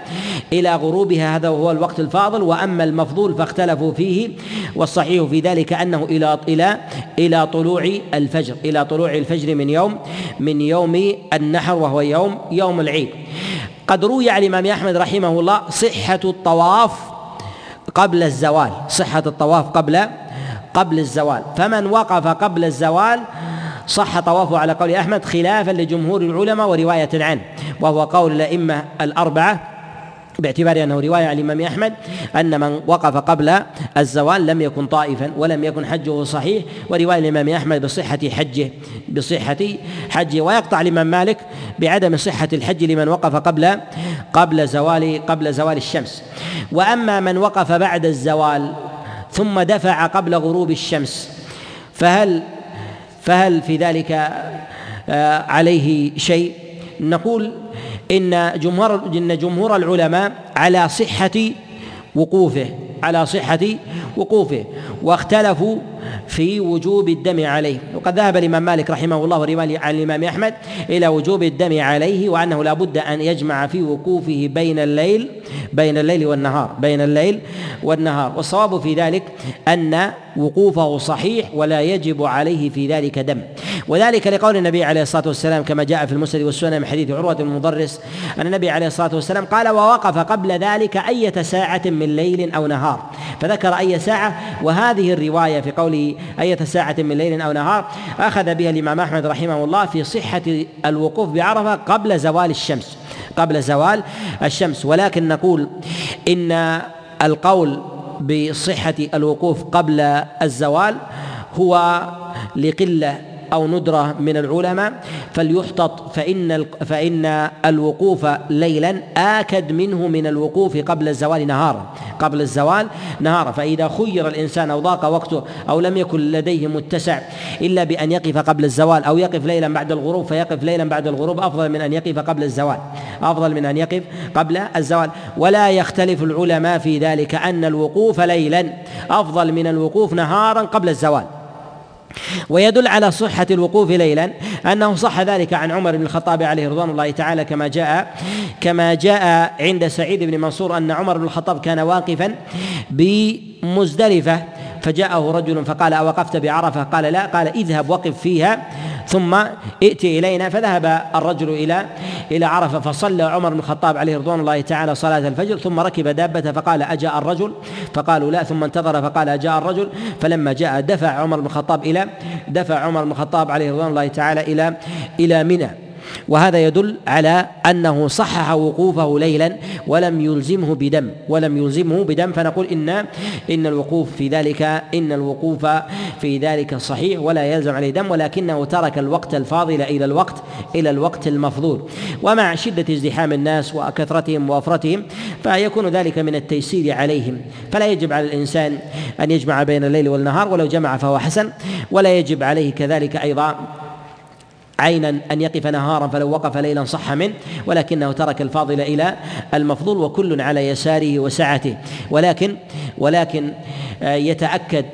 إلى غروبها. هذا هو الوقت الفاضل. وأما المفضول فاختلفوا فيه والصحيح في ذلك أنه إلى إلى إلى طلوع الفجر إلى طلوع الفجر من يوم من يوم النحر وهو يوم يوم العيد. قد روي عن الإمام أحمد رحمه الله صحة الطواف قبل الزوال صحة الطواف قبل قبل الزوال. فمن وقف قبل الزوال صح طوافه على قول أحمد خلافا لجمهور العلماء ورواية عنه وهو قول الأئمة الأربعة باعتبار أنه رواية عن الإمام أحمد أن من وقف قبل الزوال لم يكن طائفا ولم يكن حجه صحيح ورواية الإمام أحمد بصحة حجه بصحة حجه. ويقطع الإمام مالك بعدم صحة الحج لمن وقف قبل قبل زوال قبل زوال الشمس. وأما من وقف بعد الزوال ثم دفع قبل غروب الشمس فهل فهل في ذلك آه، عليه شيء؟ نقول إن جمهور إن جمهور العلماء على صحة وقوفه على صحة وقوفه واختلفوا في وجوب الدم عليه. وقد ذهب الإمام مالك رحمه الله عن الإمام أحمد إلى وجوب الدم عليه وأنه لا بد أن يجمع في وقوفه بين الليل بين الليل والنهار بين الليل والنهار. والصواب في ذلك أن وقوفه صحيح ولا يجب عليه في ذلك دم. وذلك لقول النبي عليه الصلاة والسلام كما جاء في المسند والسنة من حديث عروة المدرس أن النبي عليه الصلاة والسلام قال ووقف قبل ذلك أية ساعة من ليل أو نهار فذكر أي ساعة وهذه الرواية في قوله أية ساعة من ليل أو نهار أخذ بها الإمام أحمد رحمه الله في صحة الوقوف بعرفة قبل زوال الشمس قبل زوال الشمس. ولكن نقول إن القول بصحة الوقوف قبل الزوال هو لقلة أو ندرة من العلماء فليحتط فإن فإن الوقوف ليلا آكد منه من الوقوف قبل الزوال نهارا قبل الزوال نهارا فإذا خير الإنسان أو ضاق وقته أو لم يكن لديه متسع إلا بأن يقف قبل الزوال أو يقف ليلا بعد الغروب فيقف ليلا بعد الغروب أفضل من أن يقف قبل الزوال أفضل من أن يقف قبل الزوال. ولا يختلف العلماء في ذلك أن الوقوف ليلا أفضل من الوقوف نهارا قبل الزوال. ويدل على صحة الوقوف ليلا أنه صح ذلك عن عمر بن الخطاب عليه رضوان الله تعالى كما جاء كما جاء عند سعيد بن منصور أن عمر بن الخطاب كان واقفا بمزدلفة فجاءه رجل فقال أوقفت بعرفة؟ قال لا. قال اذهب وقف فيها. ثم ائت إلينا فذهب الرجل إلى إلى عرفة فصلى عمر بن الخطاب عليه رضوان الله تعالى صلاة الفجر ثم ركب دابته فقال أجاء الرجل؟ فقالوا لا. ثم انتظر فقال أجاء الرجل؟ فلما جاء دفع عمر بن الخطاب إلى دفع عمر بن الخطاب عليه رضوان الله تعالى إلى إلى منى. وهذا يدل على أنه صحح وقوفه ليلا ولم يلزمه بدم ولم يلزمه بدم فنقول إن إن الوقوف في ذلك إن الوقوف في ذلك صحيح ولا يلزم عليه دم ولكنه ترك الوقت الفاضل إلى الوقت إلى الوقت المفضول. ومع شدة ازدحام الناس وكثرتهم ووفرتهم فيكون ذلك من التيسير عليهم. فلا يجب على الإنسان أن يجمع بين الليل والنهار ولو جمع فهو حسن ولا يجب عليه كذلك أيضا عينا أن يقف نهارا فلو وقف ليلا صح منه ولكنه ترك الفاضل إلى المفضول وكل على يساره وسعته. ولكن ولكن آه، يتأكد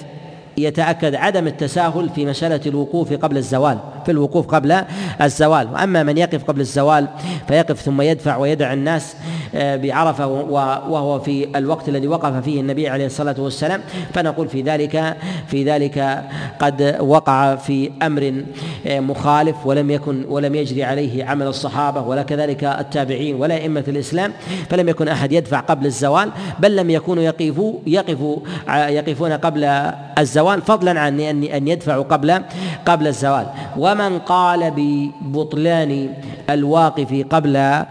يتأكد عدم التساهل في مسألة الوقوف قبل الزوال في الوقوف قبل الزوال. وأما من يقف قبل الزوال فيقف ثم يدفع ويدع الناس بعرفة وهو في الوقت الذي وقف فيه النبي عليه الصلاة والسلام. فنقول في ذلك في ذلك قد وقع في أمر آه، مخالف ولم يكن ولم يجري عليه عمل الصحابة ولا كذلك التابعين ولا أئمة الإسلام فلم يكن أحد يدفع قبل الزوال بل لم يكونوا يقفوا يقفوا يقفون قبل الزوال فضلا عن أن أن يدفعوا قبل قبل الزوال. ومن قال ببطلان الواقف قبل آه،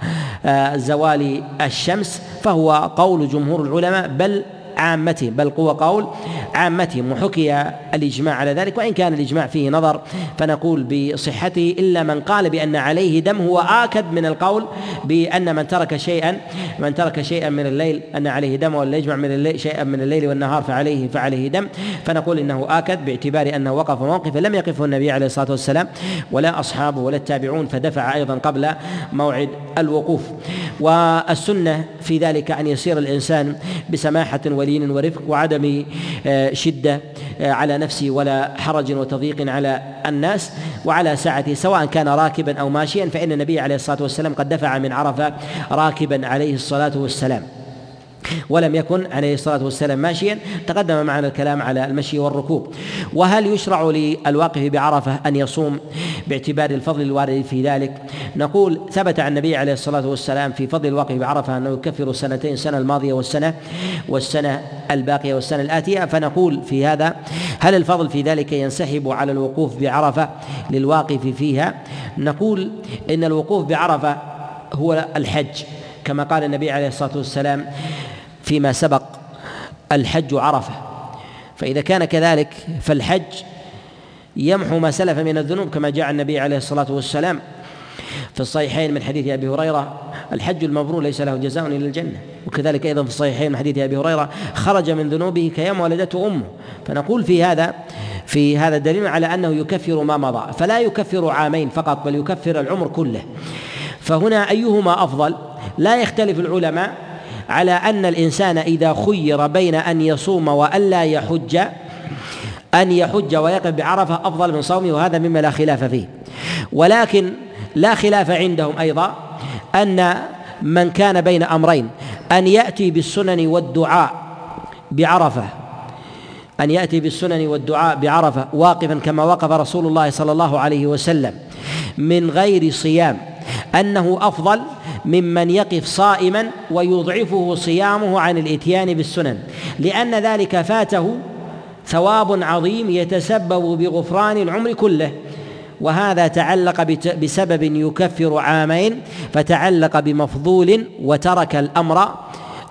زوال الشمس فهو قول جمهور العلماء بل عامتهم بل هو قول عامتهم وحكي الإجماع على ذلك وإن كان الإجماع فيه نظر فنقول بصحته. إلا من قال بأن عليه دم هو آكد من القول بأن من ترك شيئا من ترك شيئا من الليل أن عليه دم ولا يجمع من الليل شيئا من الليل والنهار فعليه فعليه دم. فنقول إنه آكد باعتبار أنه وقف موقفا لم يقفه النبي عليه الصلاة والسلام ولا أصحابه ولا التابعون فدفع أيضا قبل موعد الوقوف. والسنة في ذلك أن يسير الإنسان بسماحة ولين ورفق وعدم آه، شدة آه، على نفسه ولا حرج وتضييق على الناس. وعلى سعته سواء كان راكبا أو ماشيا فإن النبي عليه الصلاة والسلام قد دفع من عرفة راكبا عليه الصلاة والسلام. ولم يكن عليه الصلاة والسلام ماشيا تقدم معنا الكلام على المشي والركوب. وهل يشرع للواقف بعرفة أن يصوم باعتبار الفضل الوارد في ذلك؟ نقول ثبت عن النبي عليه الصلاة والسلام في فضل الواقف بعرفة أنه يكفر السنتين السنة الماضية والسنة والسنة الباقية والسنة الآتية. فنقول في هذا هل الفضل في ذلك ينسحب على الوقوف بعرفة للواقف فيها؟ نقول إن الوقوف بعرفة هو الحج كما قال النبي عليه الصلاة والسلام فيما سبق الحج عرفة. فإذا كان كذلك فالحج يمحو ما سلف من الذنوب كما جاء النبي عليه الصلاة والسلام في الصحيحين من حديث أبي هريرة الحج المبرور ليس له جزاء إلا الجنة. وكذلك أيضا في الصحيحين من حديث أبي هريرة خرج من ذنوبه كيوم ولدته أمه. فنقول في هذا في هذا الدليل على أنه يكفر ما مضى. فلا يكفر عامين فقط بل يكفر العمر كله. فهنا أيهما أفضل؟ لا يختلف العلماء على أن الإنسان إذا خير بين أن يصوم والا يحج أن يحج ويقف بعرفة أفضل من صومه وهذا مما لا خلاف فيه. ولكن لا خلاف عندهم أيضا أن من كان بين أمرين أن يأتي بالسنن والدعاء بعرفة أن يأتي بالسنن والدعاء بعرفة واقفا كما وقف رسول الله صلى الله عليه وسلم من غير صيام. أنه أفضل ممن يقف صائما ويضعفه صيامه عن الإتيان بالسنن لأن ذلك فاته ثواب عظيم يتسبب بغفران العمر كله وهذا تعلق بسبب يكفر عامين فتعلق بمفضول وترك الأمر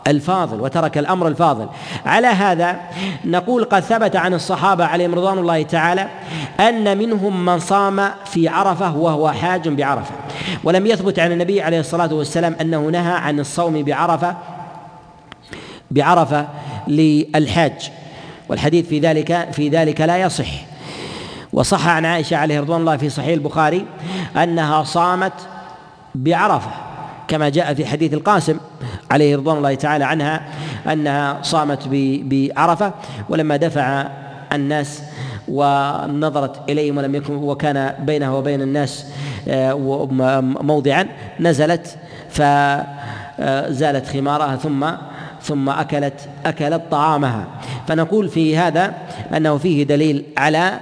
الفاضل وترك الأمر الفاضل. على هذا نقول قد ثبت عن الصحابة عليهم رضوان الله تعالى أن منهم من صام في عرفة وهو حاج بعرفة ولم يثبت عن النبي عليه الصلاة والسلام أنه نهى عن الصوم بعرفة بعرفة للحاج والحديث في ذلك في ذلك لا يصح. وصح عن عائشة عليه رضوان الله في صحيح البخاري أنها صامت بعرفة كما جاء في حديث القاسم عليه رضوان الله تعالى عنها أنها صامت بعرفة ولما دفع الناس ونظرت إليهم ولم يكن وكان بينها وبين الناس آه، موضعا نزلت فزالت خمارها ثم ثم اكلت أكلت طعامها. فنقول في هذا أنه فيه دليل على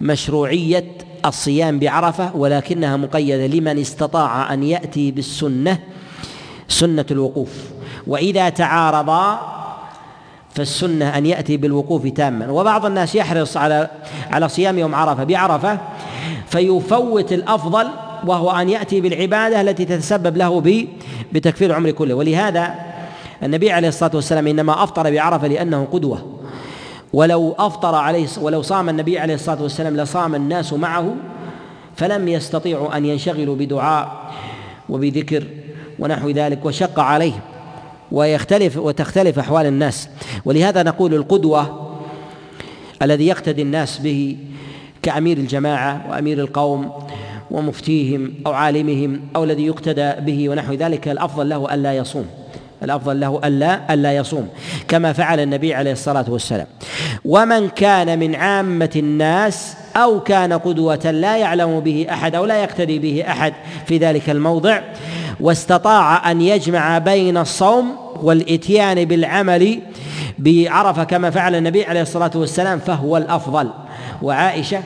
مشروعية الصيام بعرفة ولكنها مقيدة لمن استطاع أن يأتي بالسنة سنة الوقوف. وإذا تعارضا فالسنة أن يأتي بالوقوف تاما. وبعض الناس يحرص على على صيام يوم عرفة. بعرفة فيفوت الأفضل وهو أن يأتي بالعبادة التي تتسبب له بتكفير العمر كله. ولهذا النبي عليه الصلاة والسلام إنما أفطر بعرفة لأنه قدوة. ولو أفطر عليه ولو صام النبي عليه الصلاة والسلام لصام الناس معه فلم يستطيعوا أن ينشغلوا بدعاء وبذكر ونحو ذلك وشق عليهم ويختلف وتختلف أحوال الناس. ولهذا نقول القدوة الذي يقتدي الناس به كأمير الجماعة وأمير القوم ومفتيهم أو عالمهم أو الذي يقتدى به ونحو ذلك الأفضل له ألا يصوم. الأفضل له ألا ألا يصوم كما فعل النبي عليه الصلاة والسلام. ومن كان من عامة الناس أو كان قدوة لا يعلم به أحد أو لا يقتدي به أحد في ذلك الموضع واستطاع أن يجمع بين الصوم والإتيان بالعمل بعرفة كما فعل النبي عليه الصلاة والسلام فهو الأفضل. وعائشة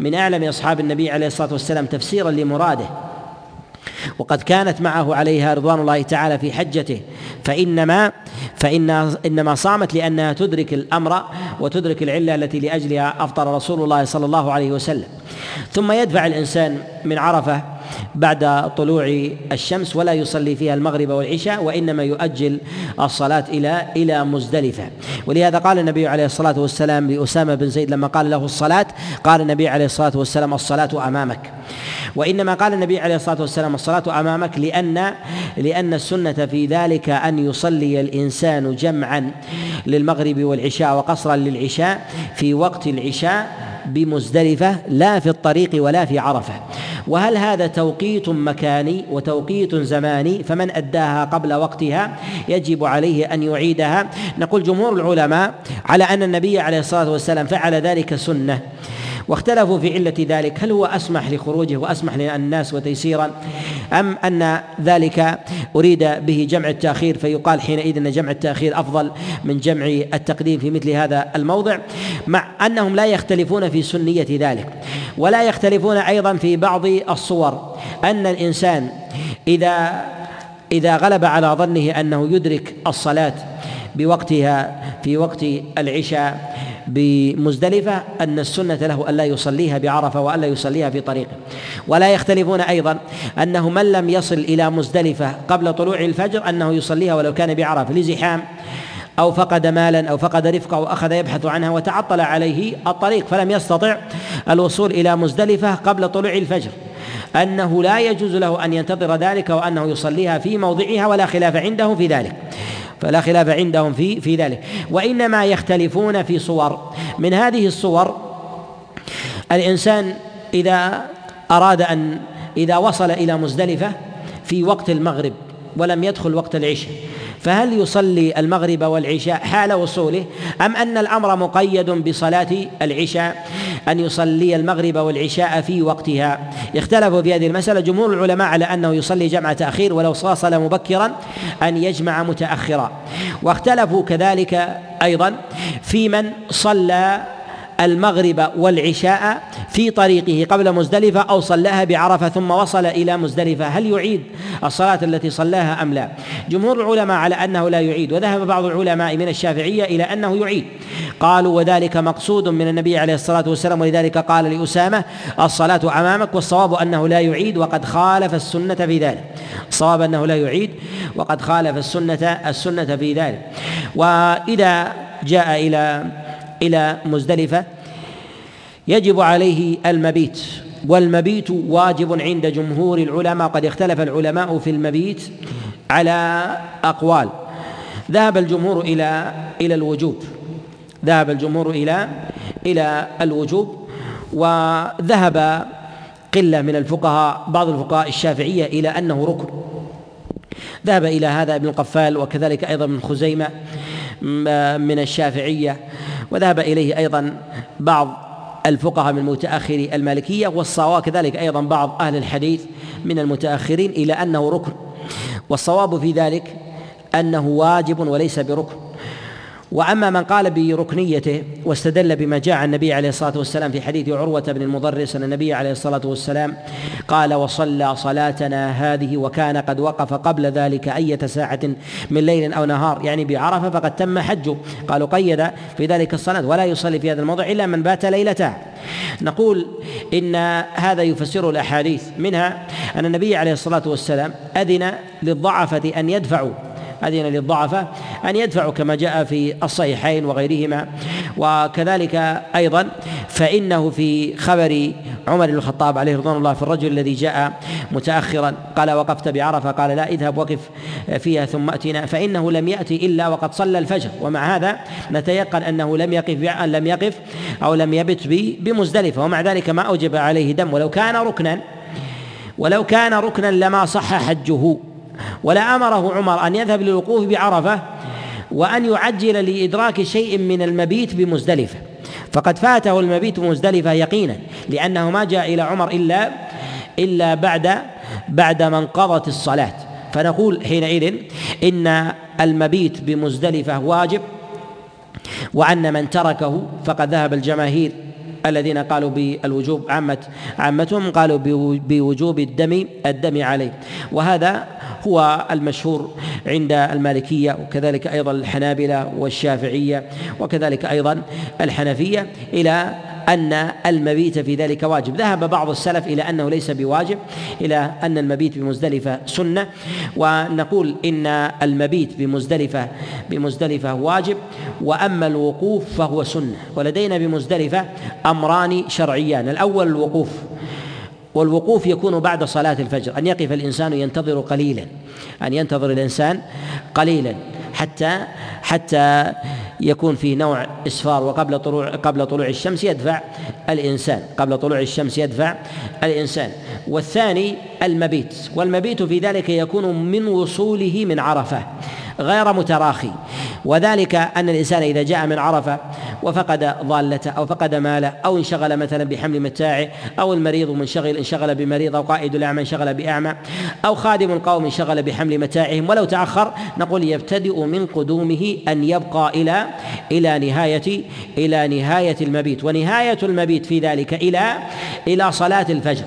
من أعلم أصحاب النبي عليه الصلاة والسلام تفسيرا لمراده. وقد كانت معه عليها رضوان الله تعالى في حجته. فإنما فإن إنما صامت لأنها تدرك الأمر وتدرك العلة التي لأجلها أفطر رسول الله صلى الله عليه وسلم. ثم يدفع الإنسان من عرفة بعد طلوع الشمس ولا يصلي فيها المغرب والعشاء وإنما يؤجل الصلاة إلى إلى مزدلفة. ولهذا قال النبي عليه الصلاة والسلام لأسامة بن زيد لما قال له الصلاة قال النبي عليه الصلاة والسلام الصلاة أمامك. وإنما قال النبي عليه الصلاة والسلام الصلاة أمامك لأن لأن السنة في ذلك أن يصلي الإنسان جمعا للمغرب والعشاء وقصرا للعشاء في وقت العشاء بمزدلفة لا في الطريق ولا في عرفة. وهل هذا توقيت مكاني وتوقيت زماني فمن أداها قبل وقتها يجب عليه أن يعيدها. نقول جمهور العلماء على أن النبي عليه الصلاة والسلام فعل ذلك سنة. واختلفوا في علة ذلك. هل هو أسمح لخروجه وأسمح للناس وتيسيرا؟ أم أن ذلك أريد به جمع التأخير؟ فيقال حينئذ أن جمع التأخير أفضل من جمع التقديم في مثل هذا الموضع مع أنهم لا يختلفون في سنية ذلك ولا يختلفون أيضا في بعض الصور. أن الإنسان إذا إذا غلب على ظنه أنه يدرك الصلاة بوقتها في وقت العشاء بمزدلفة أن السنة له ألا يصليها بعرفة وألا يصليها في طريقه. ولا يختلفون أيضا أنه من لم يصل إلى مزدلفة قبل طلوع الفجر أنه يصليها ولو كان بعرفة لزحام أو فقد مالا أو فقد رفقة أو أخذ يبحث عنها وتعطل عليه الطريق فلم يستطع الوصول إلى مزدلفة قبل طلوع الفجر. أنه لا يجوز له أن ينتظر ذلك وأنه يصليها في موضعها ولا خلاف عنده في ذلك. فلا خلاف عندهم في في ذلك. وإنما يختلفون في صور. من هذه الصور الإنسان إذا أراد أن إذا وصل إلى مزدلفة في وقت المغرب ولم يدخل وقت العشاء فهل يصلي المغرب والعشاء حال وصوله؟ أم أن الأمر مقيد بصلاة العشاء؟ أن يصلي المغرب والعشاء في وقتها؟ اختلفوا في هذه المسألة جمهور العلماء على أنه يصلي جمع تأخير ولو وصل مبكرا أن يجمع متأخرا. واختلفوا كذلك أيضا في من صلى المغرب والعشاء في طريقه قبل مزدلفة أو صلاها بعرفة ثم وصل إلى مزدلفة. هل يعيد الصلاة التي صلاها أم لا؟ جمهور العلماء على أنه لا يعيد وذهب بعض العلماء من الشافعية إلى أنه يعيد. قالوا وذلك مقصود من النبي عليه الصلاة والسلام ولذلك قال لأسامة الصلاة أمامك والصواب أنه لا يعيد وقد خالف السنة في ذلك. الصواب أنه لا يعيد وقد خالف السنة السنة في ذلك. وإذا جاء إلى إلى مزدلفة يجب عليه المبيت والمبيت واجب عند جمهور العلماء قد اختلف العلماء في المبيت على أقوال. ذهب الجمهور إلى إلى الوجوب. ذهب الجمهور إلى إلى الوجوب وذهب قلة من الفقهاء بعض الفقهاء الشافعية إلى أنه ركن. ذهب إلى هذا ابن القفال وكذلك أيضا من خزيمة. من الشافعية وذهب إليه أيضا بعض الفقهاء من متأخري المالكية والصواب كذلك أيضا بعض أهل الحديث من المتأخرين إلى أنه ركن. والصواب في ذلك أنه واجب وليس بركن. وأما من قال بركنيته واستدل بما جاء عن النبي عليه الصلاة والسلام في حديث عروة بن المضرس أن النبي عليه الصلاة والسلام قال وصلى صلاتنا هذه وكان قد وقف قبل ذلك أية ساعة من ليل أو نهار يعني بعرفة فقد تم حجه. قالوا قيد في ذلك الصلاة ولا يصلي في هذا الموضع إلا من بات ليلته. نقول إن هذا يفسر الأحاديث منها أن النبي عليه الصلاة والسلام أذن للضعفة أن يدفعوا. أذن للضعفاء أن يدفعوا كما جاء في الصحيحين وغيرهما. وكذلك أيضا فإنه في خبر عمر بن الخطاب عليه رضوان الله في الرجل الذي جاء متأخرا قال وقفت بعرفة. قال لا اذهب وقف فيها ثم أتنا. فإنه لم يأتي إلا وقد صلى الفجر. ومع هذا نتيقن أنه لم يقف لم يقف أو لم يبت بمزدلفة. ومع ذلك ما أوجب عليه دم. ولو كان ركنا ولو كان ركنا لما صح حجه. ولا أمره عمر أن يذهب للوقوف بعرفة وأن يعجل لإدراك شيء من المبيت بمزدلفة. فقد فاته المبيت بمزدلفة يقينا لأنه ما جاء إلى عمر إلا إلا بعد بعد ما انقضت الصلاة. فنقول حينئذ إن المبيت بمزدلفة واجب وأن من تركه فقد ذهب الجماهير الذين قالوا بالوجوب عامة عامتهم قالوا بوجوب الدم الدم عليه. وهذا هو المشهور عند المالكية وكذلك أيضا الحنابلة والشافعية وكذلك أيضا الحنفية إلى أن المبيت في ذلك واجب. ذهب بعض السلف إلى أنه ليس بواجب إلى أن المبيت بمزدلفة سنة ونقول إن المبيت بمزدلفة بمزدلفة واجب وأما الوقوف فهو سنة. ولدينا بمزدلفة أمران شرعيان. الأول الوقوف والوقوف يكون بعد صلاة الفجر. أن يقف الإنسان ينتظر قليلا أن ينتظر الإنسان قليلا حتى حتى يكون فيه نوع إسفار وقبل طلوع قبل طلوع الشمس يدفع الإنسان قبل طلوع الشمس يدفع الإنسان. والثاني المبيت والمبيت في ذلك يكون من وصوله من عرفة. غير متراخي. وذلك أن الإنسان إذا جاء من عرفة وفقد ضالته أو فقد ماله أو انشغل مثلا بحمل متاعه أو المريض منشغل انشغل بمريض أو قائد الأعمى انشغل بأعمى أو خادم القوم انشغل بحمل متاعهم. ولو تأخر نقول يبتدئ من قدومه أن يبقى إلى إلى نهاية إلى نهاية المبيت. ونهاية المبيت في ذلك إلى إلى صلاة الفجر.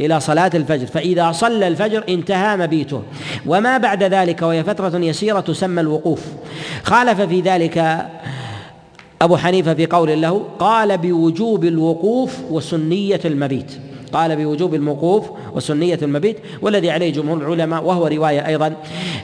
إلى صلاة الفجر فإذا صلى الفجر انتهى مبيته. وما بعد ذلك وهي فترة يسيرة تسمى الوقوف. خالف في ذلك أبو حنيفة في قول له قال بوجوب الوقوف وسنية المبيت. قال بوجوب الوقوف وسنية المبيت والذي عليه جمهور العلماء وهو رواية أيضا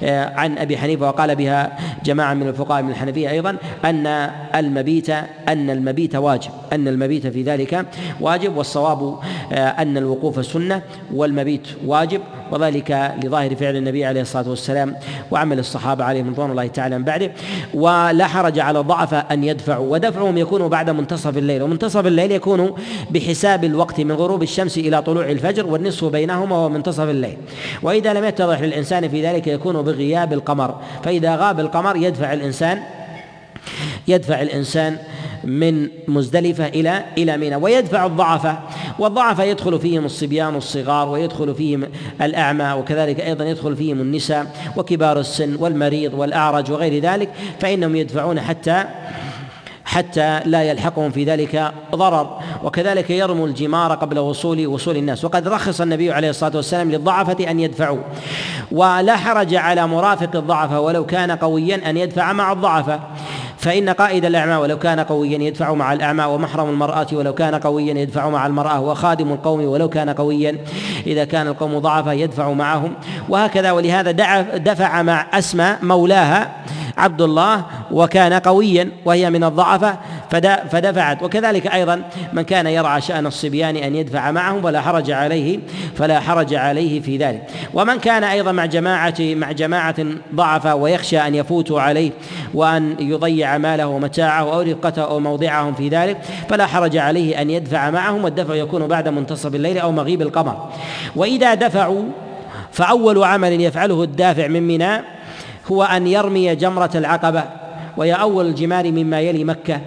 آه، عن أبي حنيفة وقال بها جماعة من الفقهاء من الحنفية أيضا أن المبيت أن المبيت واجب أن المبيت في ذلك واجب والصواب آه، أن الوقوف سنة والمبيت واجب وذلك لظاهر فعل النبي عليه الصلاة والسلام وعمل الصحابة عليهم رضوان الله تعالى من بعده. ولا حرج على الضعفاء أن يدفعوا ودفعهم يكون بعد منتصف الليل ومنتصف الليل يكون بحساب الوقت من غروب الشمس إلى طلوع الفجر والنصف بينهما هو منتصف الليل. وإذا لم يتضح للإنسان في ذلك يكون بغياب القمر فإذا غاب القمر يدفع الإنسان يدفع الإنسان من مزدلفة إلى إلى منى ويدفع الضعفة والضعفة يدخل فيهم الصبيان الصغار ويدخل فيهم الأعمى وكذلك أيضا يدخل فيهم النساء وكبار السن والمريض والأعرج وغير ذلك فإنهم يدفعون حتى حتى لا يلحقهم في ذلك ضرر. وكذلك يرموا الجمار قبل وصول وصول الناس. وقد رخص النبي عليه الصلاة والسلام للضعفه أن يدفعوا. ولا حرج على مرافق الضعفه ولو كان قويا أن يدفع مع الضعفه فإن قائد الأعمى ولو كان قويا يدفع مع الأعمى ومحرم المرأة ولو كان قويا يدفع مع المرأة وخادم القوم ولو كان قويا إذا كان القوم ضعفا يدفع معهم. وهكذا. ولهذا دفع مع أسمى مولاها عبد الله وكان قويا وهي من الضعفة فدفعت. وكذلك أيضا من كان يرعى شأن الصبيان أن يدفع معهم فلا حرج عليه فلا حرج عليه في ذلك. ومن كان أيضا مع جماعة مع جماعة ضعف ويخشى أن يفوتوا عليه وأن يضيع ماله ومتاعه أو رفقته أو موضعهم في ذلك فلا حرج عليه أن يدفع معهم والدفع يكون بعد منتصف الليل أو مغيب القمر. وإذا دفعوا فأول عمل يفعله الدافع من منى هو أن يرمي جمرة العقبة وهي أول الجمار مما يلي مكة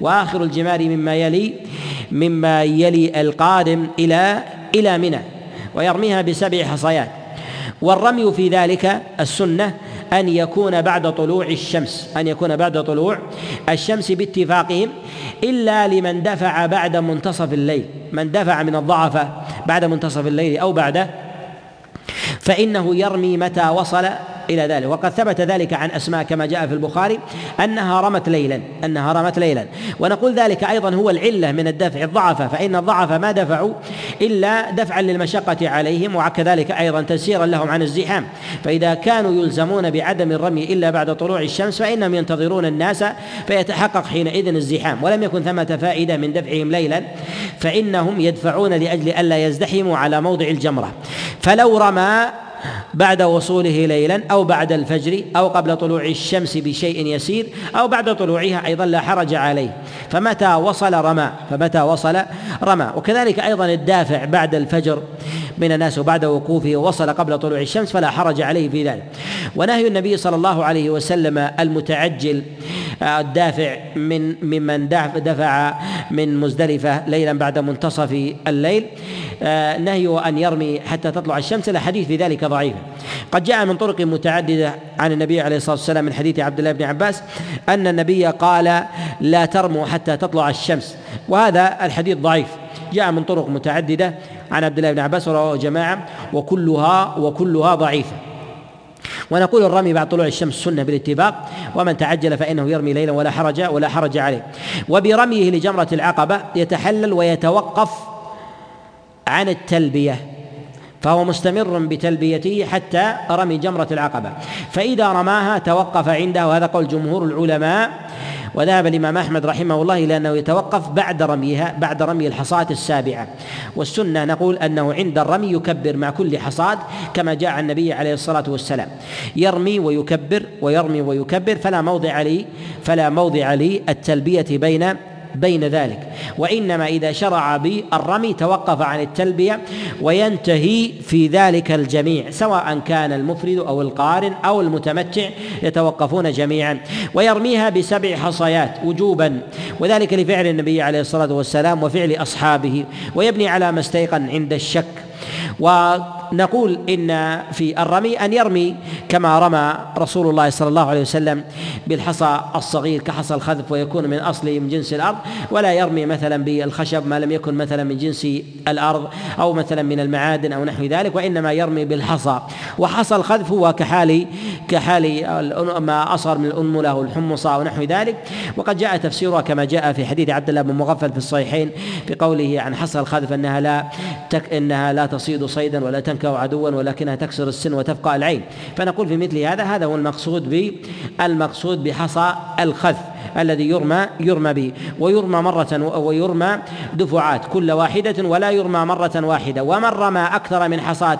وآخر الجمار مما يلي مما يلي القادم إلى إلى منى ويرميها بسبع حصيات. والرمي في ذلك السنة أن يكون بعد طلوع الشمس أن يكون بعد طلوع الشمس باتفاقهم إلا لمن دفع بعد منتصف الليل. من دفع من الضعف بعد منتصف الليل أو بعده فإنه يرمي متى وصل إلى ذلك. وقد ثبت ذلك عن أسماء كما جاء في البخاري أنها رمت ليلا أنها رمت ليلا. ونقول ذلك أيضا هو العلة من الدفع الضعف فإن الضعف ما دفعوا إلا دفعا للمشقة عليهم وكذلك أيضا تسيرا لهم عن الزحام. فإذا كانوا يلزمون بعدم الرمي إلا بعد طلوع الشمس فإنهم ينتظرون الناس فيتحقق حينئذ الزحام. ولم يكن ثمة فائدة من دفعهم ليلا فإنهم يدفعون لأجل ألا يزدحموا على موضع الجمرة. فلو رمى بعد وصوله ليلا أو بعد الفجر أو قبل طلوع الشمس بشيء يسير أو بعد طلوعها أيضا لا حرج عليه. فمتى وصل رمى؟ فمتى وصل رمى؟ وكذلك أيضا الدافع بعد الفجر. من الناس وبعد وقوفه وصل قبل طلوع الشمس فلا حرج عليه في ذلك. ونهي النبي صلى الله عليه وسلم المتعجل آه، الدافع من ممن دفع من مزدلفة ليلا بعد منتصف الليل. آه، نهي أن يرمي حتى تطلع الشمس الأحاديث في ذلك ضعيفة قد جاء من طرق متعددة عن النبي عليه الصلاة والسلام من حديث عبد الله بن عباس أن النبي قال لا ترموا حتى تطلع الشمس. وهذا الحديث ضعيف. جاء من طرق متعددة عن عبد الله بن عباس ورواه جماعة وكلها وكلها ضعيفة. ونقول الرمي بعد طلوع الشمس سنة بالاتفاق ومن تعجل فإنه يرمي ليلا ولا حرج ولا حرج عليه. وبرميه لجمرة العقبة يتحلل ويتوقف عن التلبية. فهو مستمر بتلبيته حتى رمي جمرة العقبة. فإذا رماها توقف عنده وهذا قول جمهور العلماء. وذهب الإمام أحمد رحمه الله إلى أنه يتوقف بعد رميها بعد رمي الحصاة السابعة. والسنة نقول أنه عند الرمي يكبر مع كل حصاة كما جاء عن النبي عليه الصلاة والسلام. يرمي ويكبر ويرمي ويكبر فلا موضع لي فلا موضع لي التلبية بين بين ذلك. وإنما إذا شرع بالرمي توقف عن التلبية وينتهي في ذلك الجميع سواء كان المفرد أو القارن أو المتمتع يتوقفون جميعا. ويرميها بسبع حصيات وجوبا. وذلك لفعل النبي عليه الصلاة والسلام وفعل أصحابه. ويبني على ما استيقن عند الشك. ونقول إن في الرمي أن يرمي كما رمى رسول الله صلى الله عليه وسلم بالحصى الصغير كحصى الخذف ويكون من اصله من جنس الأرض ولا يرمي مثلا بالخشب ما لم يكن مثلا من جنس الأرض أو مثلا من المعادن أو نحو ذلك وإنما يرمي بالحصى. وحصى الخذف هو كحال كحال ما أصغر من الانمله والحمصه ونحو ذلك. وقد جاء تفسيرها كما جاء في حديث عبد الله بن مغفل في الصحيحين في قوله عن حصى الخذف إنها لا تك إنها لا تصيد صيدا ولا تنكأ عدوا ولكنها تكسر السن وتفقع العين. فنقول في مثل هذا هذا هو المقصود بالمقصود بحصى الخذف الذي يرمى يرمى به. ويرمى مرة ويرمى دفعات كل واحدة ولا يرمى مرة واحدة. ومن رمى أكثر من حصاة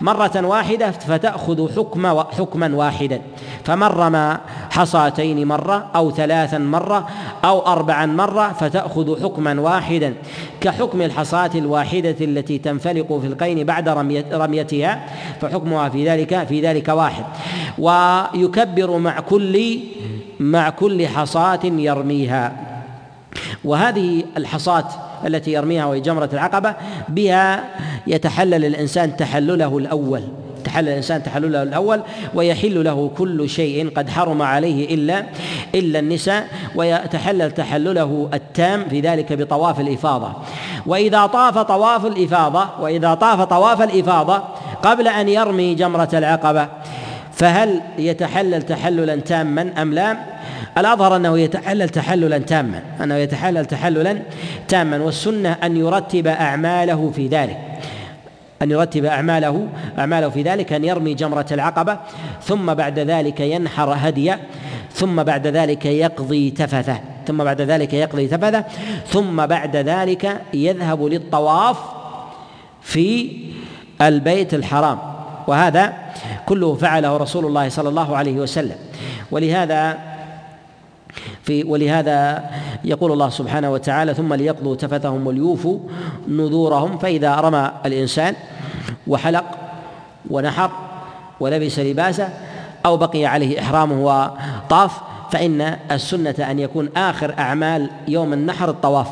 مرة واحدة فتأخذ حكم حكما واحدا. فمن رمى حصاتين مرة أو ثلاثا مرة أو أربعا مرة فتأخذ حكما واحدا كحكم الحصاة الواحدة التي تنفلق في القين بعد رميتها فحكمها في ذلك في ذلك واحد. ويكبر مع كل مع كل حصاة يرميها. وهذه الحصاة التي يرميها وهي جمرة العقبة بها يتحلل الإنسان تحلله الأول. تحلل الإنسان تحلله الأول ويحل له كل شيء قد حرم عليه إلا إلا النساء ويتحلل تحلله التام في ذلك بطواف الإفاضة. وإذا طاف طواف الإفاضة وإذا طاف طواف الإفاضة قبل أن يرمي جمرة العقبة فهل يتحلل تحللا تاما أم لا؟ الأظهر أنه يتحلل تحللا تاما أنه يتحلل تحللا تاما والسنة أن يرتب أعماله في ذلك. أن يرتب أعماله أعماله في ذلك أن يرمي جمرة العقبة ثم بعد ذلك ينحر هديا ثم بعد ذلك يقضي تفثه ثم بعد ذلك يقضي تفثه ثم بعد ذلك يذهب للطواف في البيت الحرام. وهذا كله فعله رسول الله صلى الله عليه وسلم. ولهذا في ولهذا يقول الله سبحانه وتعالى ثم ليقضوا تفثهم وليوفوا نذورهم فإذا رمى الإنسان وحلق ونحر ولبس لباسه أو بقي عليه إحرامه وطاف فإن السنة أن يكون آخر أعمال يوم النحر الطواف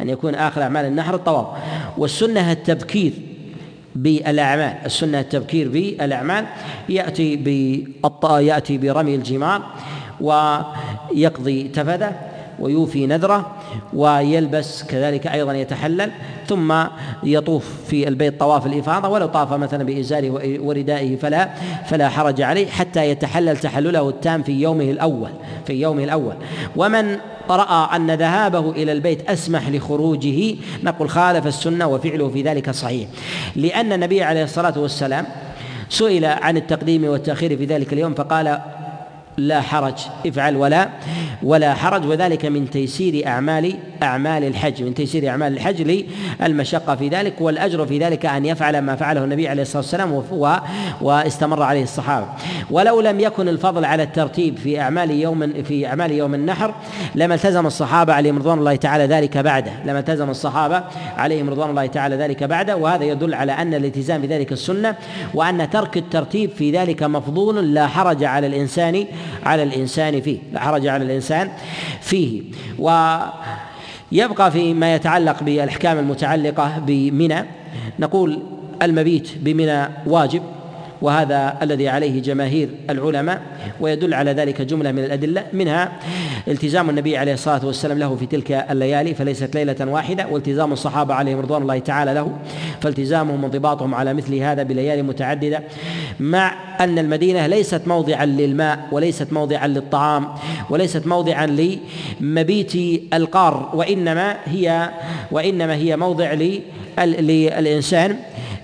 أن يكون آخر أعمال النحر الطواف. والسنة التبكير بالأعمال السنة التبكير بالأعمال يأتي يأتي برمي الجمار ويقضي تفده ويوفي نذره ويلبس كذلك أيضا يتحلل ثم يطوف في البيت طواف الإفاضة ولو طاف مثلا بإزاره وردائه فلا فلا حرج عليه حتى يتحلل تحلله التام في يومه الأول في يومه الأول. ومن رأى أن ذهابه إلى البيت أسمح لخروجه نقول خالف السنة وفعله في ذلك صحيح. لأن النبي عليه الصلاة والسلام سئل عن التقديم والتأخير في ذلك اليوم فقال لا حرج افعل ولا ولا حرج وذلك من تيسير أعمال أعمال الحج من تيسير أعمال الحج للمشقة في ذلك والأجر في ذلك أن يفعل ما فعله النبي عليه الصلاة والسلام واستمر عليه الصحابة. ولو لم يكن الفضل على الترتيب في أعمال يوم في أعمال يوم النحر لما التزم الصحابة عليهم رضوان الله تعالى ذلك بعده لما التزم الصحابة عليهم رضوان الله تعالى ذلك بعده وهذا يدل على أن الالتزام بذلك السنة وأن ترك الترتيب في ذلك مفضول لا حرج على الإنسان على الإنسان فيه لا حرج على الإنسان فيه. ويبقى فيما يتعلق بالأحكام المتعلقة بمنى. نقول المبيت بمنى واجب. وهذا الذي عليه جماهير العلماء ويدل على ذلك جملة من الأدلة منها التزام النبي عليه الصلاة والسلام له في تلك الليالي فليست ليلة واحدة والتزام الصحابة عليهم رضوان الله تعالى له فالتزامهم وانضباطهم على مثل هذا بليالي متعددة مع أن المدينة ليست موضعا للماء وليست موضعا للطعام وليست موضعا لمبيت القار وإنما هي وإنما هي موضع للإنسان.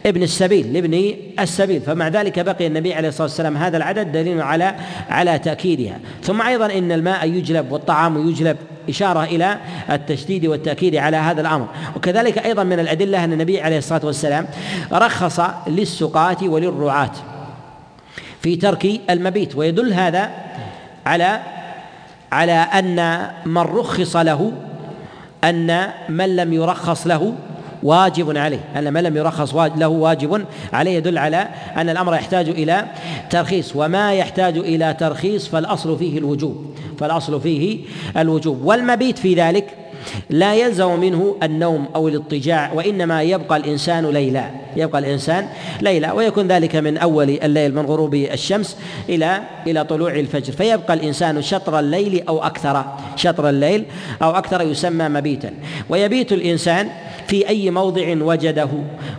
ابن السبيل لابن السبيل. فمع ذلك بقي النبي عليه الصلاة والسلام هذا العدد دليل على على تأكيدها. ثم أيضا إن الماء يجلب والطعام يجلب إشارة إلى التشديد والتأكيد على هذا الأمر. وكذلك أيضا من الأدلة أن النبي عليه الصلاة والسلام رخص للسقاة وللرعاة في ترك المبيت. ويدل هذا على على أن من رخص له أن من لم يرخص له واجب عليه. أن من لم يرخص له واجب عليه يدل على أن الأمر يحتاج إلى ترخيص. وما يحتاج إلى ترخيص فالأصل فيه الوجوب. فالأصل فيه الوجوب. والمبيت في ذلك لا يلزم منه النوم أو الاضطجاع وإنما يبقى الإنسان ليلا. يبقى الإنسان ليلا ويكون ذلك من أول الليل من غروب الشمس إلى إلى طلوع الفجر. فيبقى الإنسان شطر الليل أو أكثر شطر الليل أو أكثر يسمى مبيتا. ويبيت الإنسان في أي موضع وجده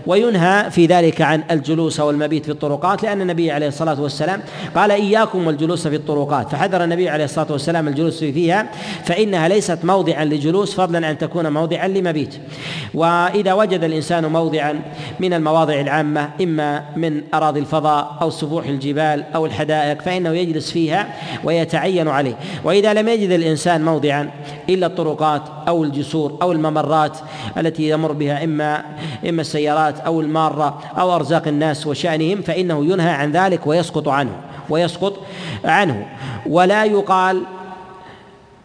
وينهى في ذلك عن الجلوس والمبيت في الطرقات لأن النبي عليه الصلاة والسلام قال إياكم والجلوس في الطرقات فحذر النبي عليه الصلاة والسلام الجلوس فيها فإنها ليست موضعا لجلوس فضلا أن تكون موضعا لمبيت. وإذا وجد الإنسان موضعا من المواضع العامة إما من أراضي الفضاء أو سفوح الجبال أو الحدائق فإنه يجلس فيها ويتعين عليه. وإذا لم يجد الإنسان موضعا إلا الطرقات أو الجسور أو الممرات التي يمر بها إما إما السيارات أو المارة أو أرزاق الناس وشأنهم فإنه ينهى عن ذلك ويسقط عنه ويسقط عنه. ولا يقال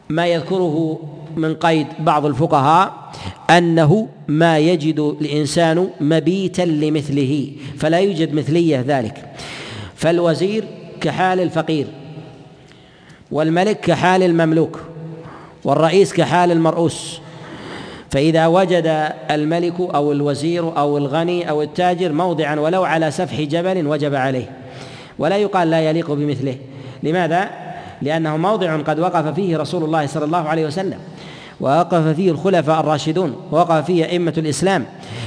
ما يذكره من قيد بعض الفقهاء أنه ما يجد الإنسان مبيتا لمثله فلا يوجد مثلية ذلك. فالوزير كحال الفقير والملك كحال المملوك والرئيس كحال المرؤوس. فإذا وجد الملك أو الوزير أو الغني أو التاجر موضعا ولو على سفح جبل وجب عليه. ولا يقال لا يليق بمثله. لماذا؟ لأنه موضع قد وقف فيه رسول الله صلى الله عليه وسلم. ووقف فيه الخلفاء الراشدون ووقف فيه أئمة الإسلام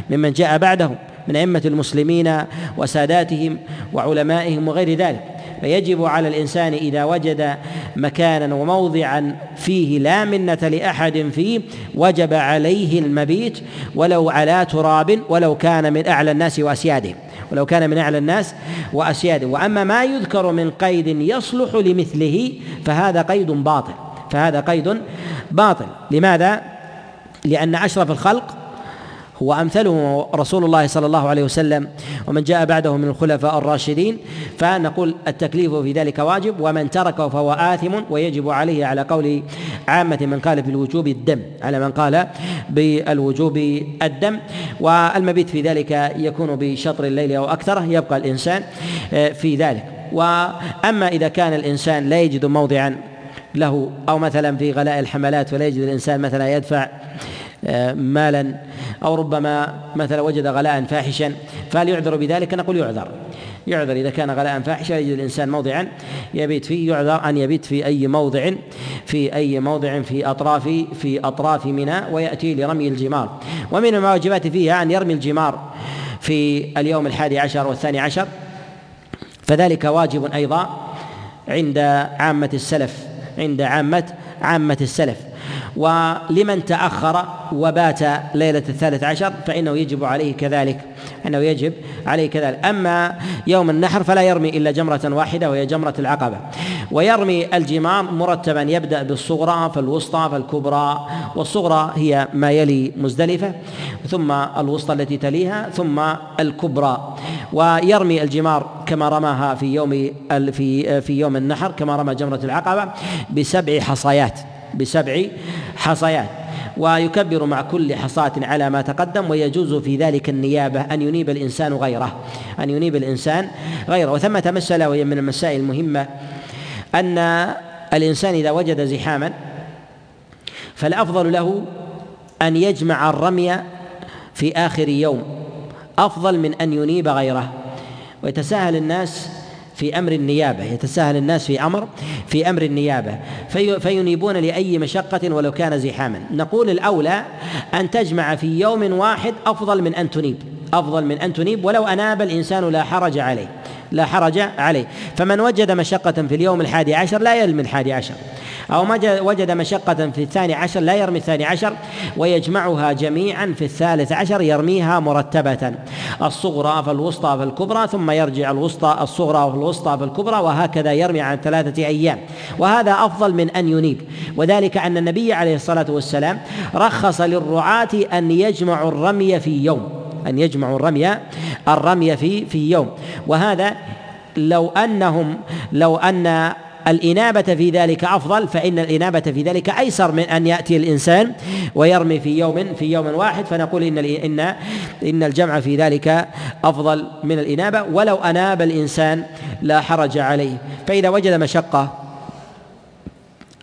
ممن جاء بعدهم من أئمة المسلمين وساداتهم وعلمائهم وغير ذلك. فيجب على الإنسان إذا وجد مكانا وموضعا فيه لا منة لأحد فيه وجب عليه المبيت ولو على تراب ولو كان من أعلى الناس واسيادهم ولو كان من أعلى الناس واسيادهم وأما ما يذكر من قيد يصلح لمثله فهذا قيد باطل. فهذا قيد باطل. لماذا؟ لأن أشرف الخلق وامثله رسول الله صلى الله عليه وسلم ومن جاء بعده من الخلفاء الراشدين. فنقول التكليف في ذلك واجب ومن تركه فهو آثم ويجب عليه على قول عامة من قال بالوجوب الدم على من قال بالوجوب الدم. والمبيت في ذلك يكون بشطر الليل أو أكثره يبقى الإنسان آه، في ذلك. وأما إذا كان الإنسان لا يجد موضعا له أو مثلا في غلاء الحملات ولا يجد الإنسان مثلا يدفع آه، مالا أو ربما مثلا وجد غلاء فاحشا. فهل يعذر بذلك؟ نقول يعذر. يعذر إذا كان غلاء فاحشا يجد الإنسان موضعا يبيت فيه. يعذر أن يبيت في أي موضع في أي موضع في أطراف في أطراف منى ويأتي لرمي الجمار. ومن الواجبات فيها أن يرمي الجمار في اليوم الحادي عشر والثاني عشر. فذلك واجب أيضا عند عامة السلف. عند عامة عامة السلف. ولمن تأخر وبات ليلة الثالث عشر فإنه يجب عليه كذلك. أنه يجب عليه كذلك أما يوم النحر فلا يرمي إلا جمرة واحدة وهي جمرة العقبة. ويرمي الجمار مرتبا يبدأ بالصغرى فالوسطى فالكبرى. والصغرى هي ما يلي مزدلفة ثم الوسطى التي تليها ثم الكبرى. ويرمي الجمار كما رماها في يوم في في يوم النحر كما رمى جمرة العقبة بسبع حصيات. بسبع حصيات. ويكبر مع كل حصاة على ما تقدم ويجوز في ذلك النيابة أن ينيب الإنسان غيره أن ينيب الإنسان غيره. وثمة مسألة وهي من المسائل المهمة أن الإنسان إذا وجد زحاما فالأفضل له أن يجمع الرمي في آخر يوم أفضل من أن ينيب غيره. ويتساهل الناس في أمر النيابة يتساهل الناس في أمر في أمر النيابة. في فينيبون لأي مشقة ولو كان زحاما. نقول الأولى أن تجمع في يوم واحد أفضل من أن تنيب. أفضل من أن تنيب ولو أناب الإنسان لا حرج عليه. لا حرج عليه. فمن وجد مشقة في اليوم الحادي عشر لا يرمي الحادي عشر. أو وجد مشقة في الثاني عشر لا يرمي الثاني عشر ويجمعها جميعا في الثالث عشر يرميها مرتبة. الصغرى فالوسطى فالكبرى ثم يرجع الوسطى الصغرى فالوسطى فالكبرى وهكذا يرمي عن ثلاثة أيام. وهذا أفضل من أن ينيب. وذلك أن النبي عليه الصلاة والسلام رخص للرعاة أن يجمعوا الرمي في يوم. أن يجمعوا الرمي الرمي في في يوم. وهذا لو أنهم لو أن الإنابة في ذلك أفضل فإن الإنابة في ذلك أيسر من أن يأتي الإنسان ويرمي في يوم في يوم واحد. فنقول إن إن إن الجمع في ذلك أفضل من الإنابة ولو أناب الإنسان لا حرج عليه. فإذا وجد مشقة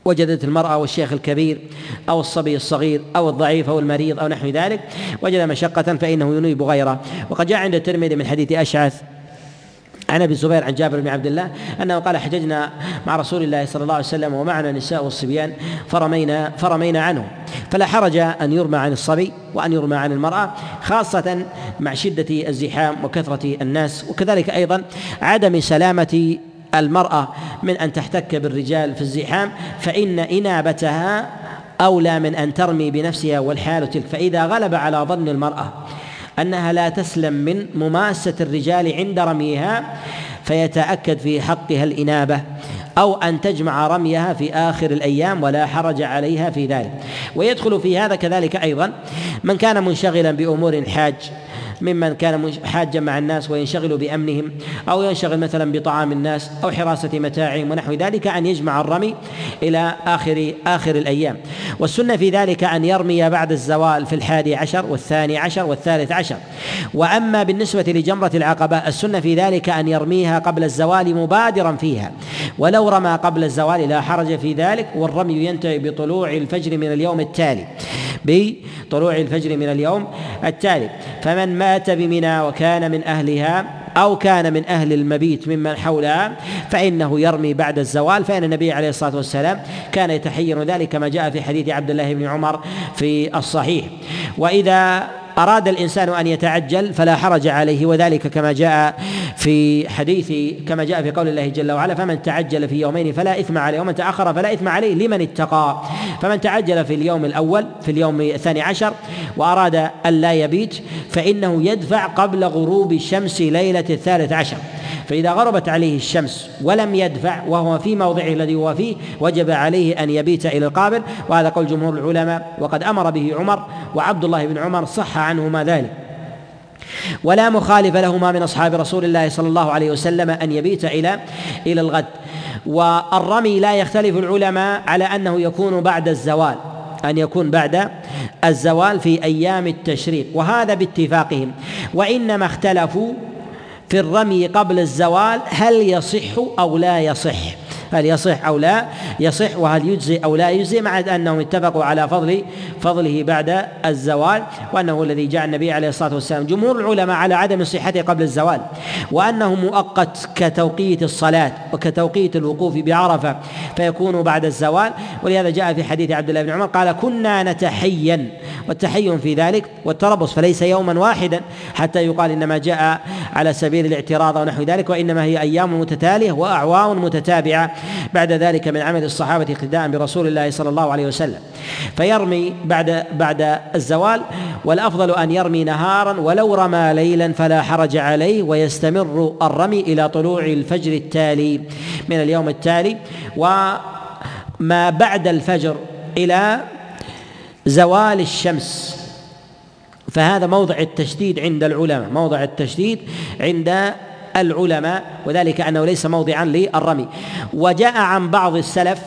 وجدت المرأة والشيخ الكبير أو الصبي الصغير أو الضعيف أو المريض أو نحو ذلك وجد مشقة فإنه ينيب غيره. وقد جاء عند الترمذي من حديث أشعث عن أبي الزبير عن جابر بن عبد الله أنه قال حججنا مع رسول الله صلى الله عليه وسلم ومعنا النساء والصبيان فرمينا فرمينا عنه. فلا حرج أن يرمى عن الصبي وأن يرمى عن المرأة خاصة مع شدة الزحام وكثرة الناس. وكذلك أيضا عدم سلامة المرأة من أن تحتك بالرجال في الزحام فإن إنابتها أولى من أن ترمي بنفسها والحال تلك. فإذا غلب على ظن المرأة أنها لا تسلم من مماسة الرجال عند رميها فيتأكد في حقها الإنابة أو أن تجمع رميها في آخر الأيام ولا حرج عليها في ذلك. ويدخل في هذا كذلك أيضا من كان منشغلا بأمور الحاج. ممن كان حاجا مع الناس وينشغل بأمنهم أو ينشغل مثلا بطعام الناس أو حراسة متاعهم ونحو ذلك أن يجمع الرمي إلى آخر آخر الأيام. والسنة في ذلك أن يرمي بعد الزوال في الحادي عشر والثاني عشر والثالث عشر. وأما بالنسبة لجمرة العقبة السنة في ذلك أن يرميها قبل الزوال مبادرا فيها. ولو رمى قبل الزوال لا حرج في ذلك والرمي ينتهي بطلوع الفجر من اليوم التالي بطلوع الفجر من اليوم التالي. فمن مات بمنى وكان من أهلها أو كان من أهل المبيت ممن حولها فإنه يرمي بعد الزوال فإن النبي عليه الصلاة والسلام كان يتحين ذلك كما جاء في حديث عبد الله بن عمر في الصحيح. وإذا أراد الإنسان أن يتعجل فلا حرج عليه وذلك كما جاء في حديث كما جاء في قول الله جل وعلا فمن تعجل في يومين فلا إثم عليه ومن تأخر فلا إثم عليه لمن اتقى. فمن تعجل في اليوم الأول في اليوم الثاني عشر وأراد أن لا يبيت فإنه يدفع قبل غروب الشمس ليلة الثالث عشر. فإذا غربت عليه الشمس ولم يدفع وهو في موضعه الذي هو فيه وجب عليه أن يبيت إلى القابل. وهذا قول جمهور العلماء وقد أمر به عمر وعبد الله بن عمر صح عنهما ذلك. ولا مخالف لهما من أصحاب رسول الله صلى الله عليه وسلم أن يبيت إلى إلى الغد. والرمي لا يختلف العلماء على أنه يكون بعد الزوال أن يكون بعد الزوال في أيام التشريق وهذا باتفاقهم. وإنما اختلفوا في الرمي قبل الزوال هل يصح أو لا يصح؟ هل يصح أو لا يصح وهل يجزي أو لا يجزي مع أنهم اتفقوا على فضل فضله بعد الزوال وأنه الذي جاء النبي عليه الصلاة والسلام. جمهور العلماء على عدم صحته قبل الزوال وأنه مؤقت كتوقيت الصلاة وكتوقيت الوقوف بعرفة فيكون بعد الزوال. ولهذا جاء في حديث عبد الله بن عمر قال كنا نتحين والتحين في ذلك والتربص فليس يوما واحدا حتى يقال إنما جاء على سبيل الاعتراض ونحو ذلك وإنما هي أيام متتالية وأعوام متتابعة. بعد ذلك من عمل الصحابة اقتداء برسول الله صلى الله عليه وسلم. فيرمي بعد بعد الزوال والأفضل أن يرمي نهارا ولو رمى ليلا فلا حرج عليه ويستمر الرمي إلى طلوع الفجر التالي من اليوم التالي. وما بعد الفجر إلى زوال الشمس. فهذا موضع التشديد عند العلماء موضع التشديد عند العلماء وذلك أنه ليس موضعا للرمي. وجاء عن بعض السلف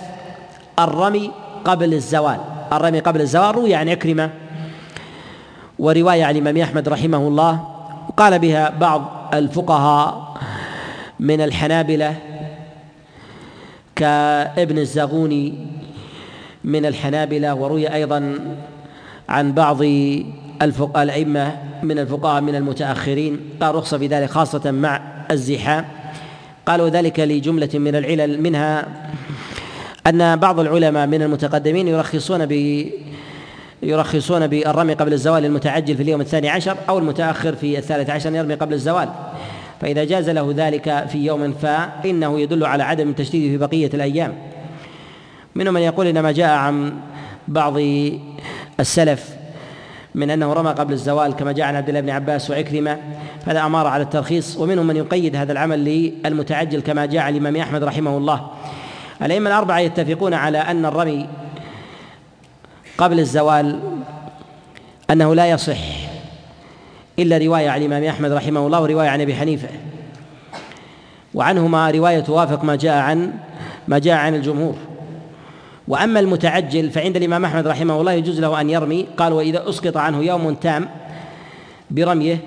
الرمي قبل الزوال. الرمي قبل الزوال روي عن عكرمه ورواية عن الإمام أحمد رحمه الله. قال بها بعض الفقهاء من الحنابلة كابن الزاغوني من الحنابلة وروي أيضا عن بعض الأئمة من الفقهاء من المتأخرين. قال رخصة في ذلك خاصة مع الزحام. قالوا ذلك لجملة من العلل منها أن بعض العلماء من المتقدمين يرخصون ب يرخصون بالرمي قبل الزوال المتعجل في اليوم الثاني عشر أو المتأخر في الثالث عشر يرمي قبل الزوال. فإذا جاز له ذلك في يوم فإنه يدل على عدم التشديد في بقية الأيام. منهم من يقول إنما جاء عن بعض السلف من أنه رمى قبل الزوال كما جاء عن عبد الله بن عباس وعكرمة هذا أمارة على الترخيص ومنهم من يقيد هذا العمل للمتعجل كما جاء عن الإمام أحمد رحمه الله. الأئمة الأربعة يتفقون على أن الرمي قبل الزوال أنه لا يصح إلا رواية عن الإمام أحمد رحمه الله ورواية عن أبي حنيفة. وعنهما رواية توافق ما جاء عن ما جاء عن الجمهور. وأما المتعجل فعند الإمام أحمد رحمه الله يجوز له أن يرمي. قال وإذا أسقط عنه يوم تام برميه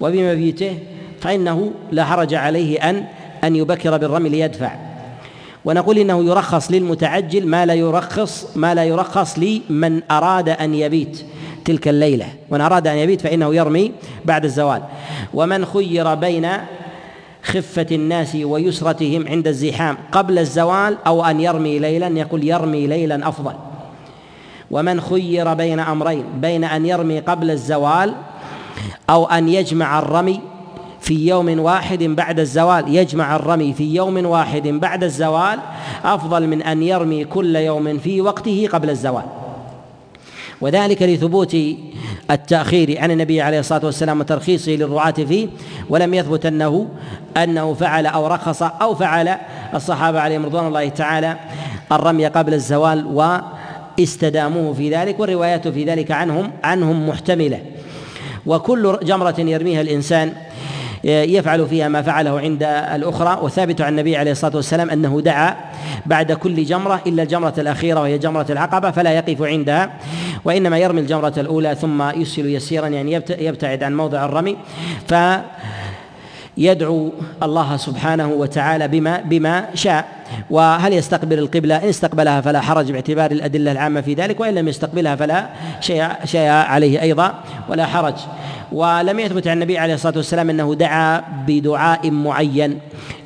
وبمبيته فإنه لا حرج عليه ان أن يبكر بالرمي ليدفع. ونقول إنه يرخص للمتعجل ما لا يرخص ما لا يرخص لمن أراد أن يبيت تلك الليلة. من أراد أن يبيت فإنه يرمي بعد الزوال. ومن خير بين خفة الناس ويسرتهم عند الزحام قبل الزوال أو أن يرمي ليلا يقول يرمي ليلا أفضل. ومن خير بين أمرين بين أن يرمي قبل الزوال أو أن يجمع الرمي في يوم واحد بعد الزوال. يجمع الرمي في يوم واحد بعد الزوال أفضل من أن يرمي كل يوم في وقته قبل الزوال. وذلك لثبوت التأخير عن النبي عليه الصلاة والسلام وترخيصه للرعاة فيه ولم يثبت أنه أنه فعل أو رخص أو فعل الصحابة عليهم رضوان الله تعالى الرمي قبل الزوال واستداموه في ذلك والروايات في ذلك عنهم عنهم محتملة. وكل جمرة يرميها الإنسان يفعل فيها ما فعله عند الأخرى. وثابت عن النبي عليه الصلاة والسلام أنه دعا بعد كل جمرة إلا الجمرة الأخيرة وهي جمرة العقبة فلا يقف عندها وإنما يرمي الجمرة الأولى ثم يسهل يسيرا يعني يبتعد عن موضع الرمي. ف يدعو الله سبحانه وتعالى بما بما شاء. وهل يستقبل القبلة؟ إن استقبلها فلا حرج باعتبار الأدلة العامة في ذلك وإن لم يستقبلها فلا شيء شيء عليه أيضا ولا حرج. ولم يثبت عن النبي عليه الصلاة والسلام أنه دعا بدعاء معين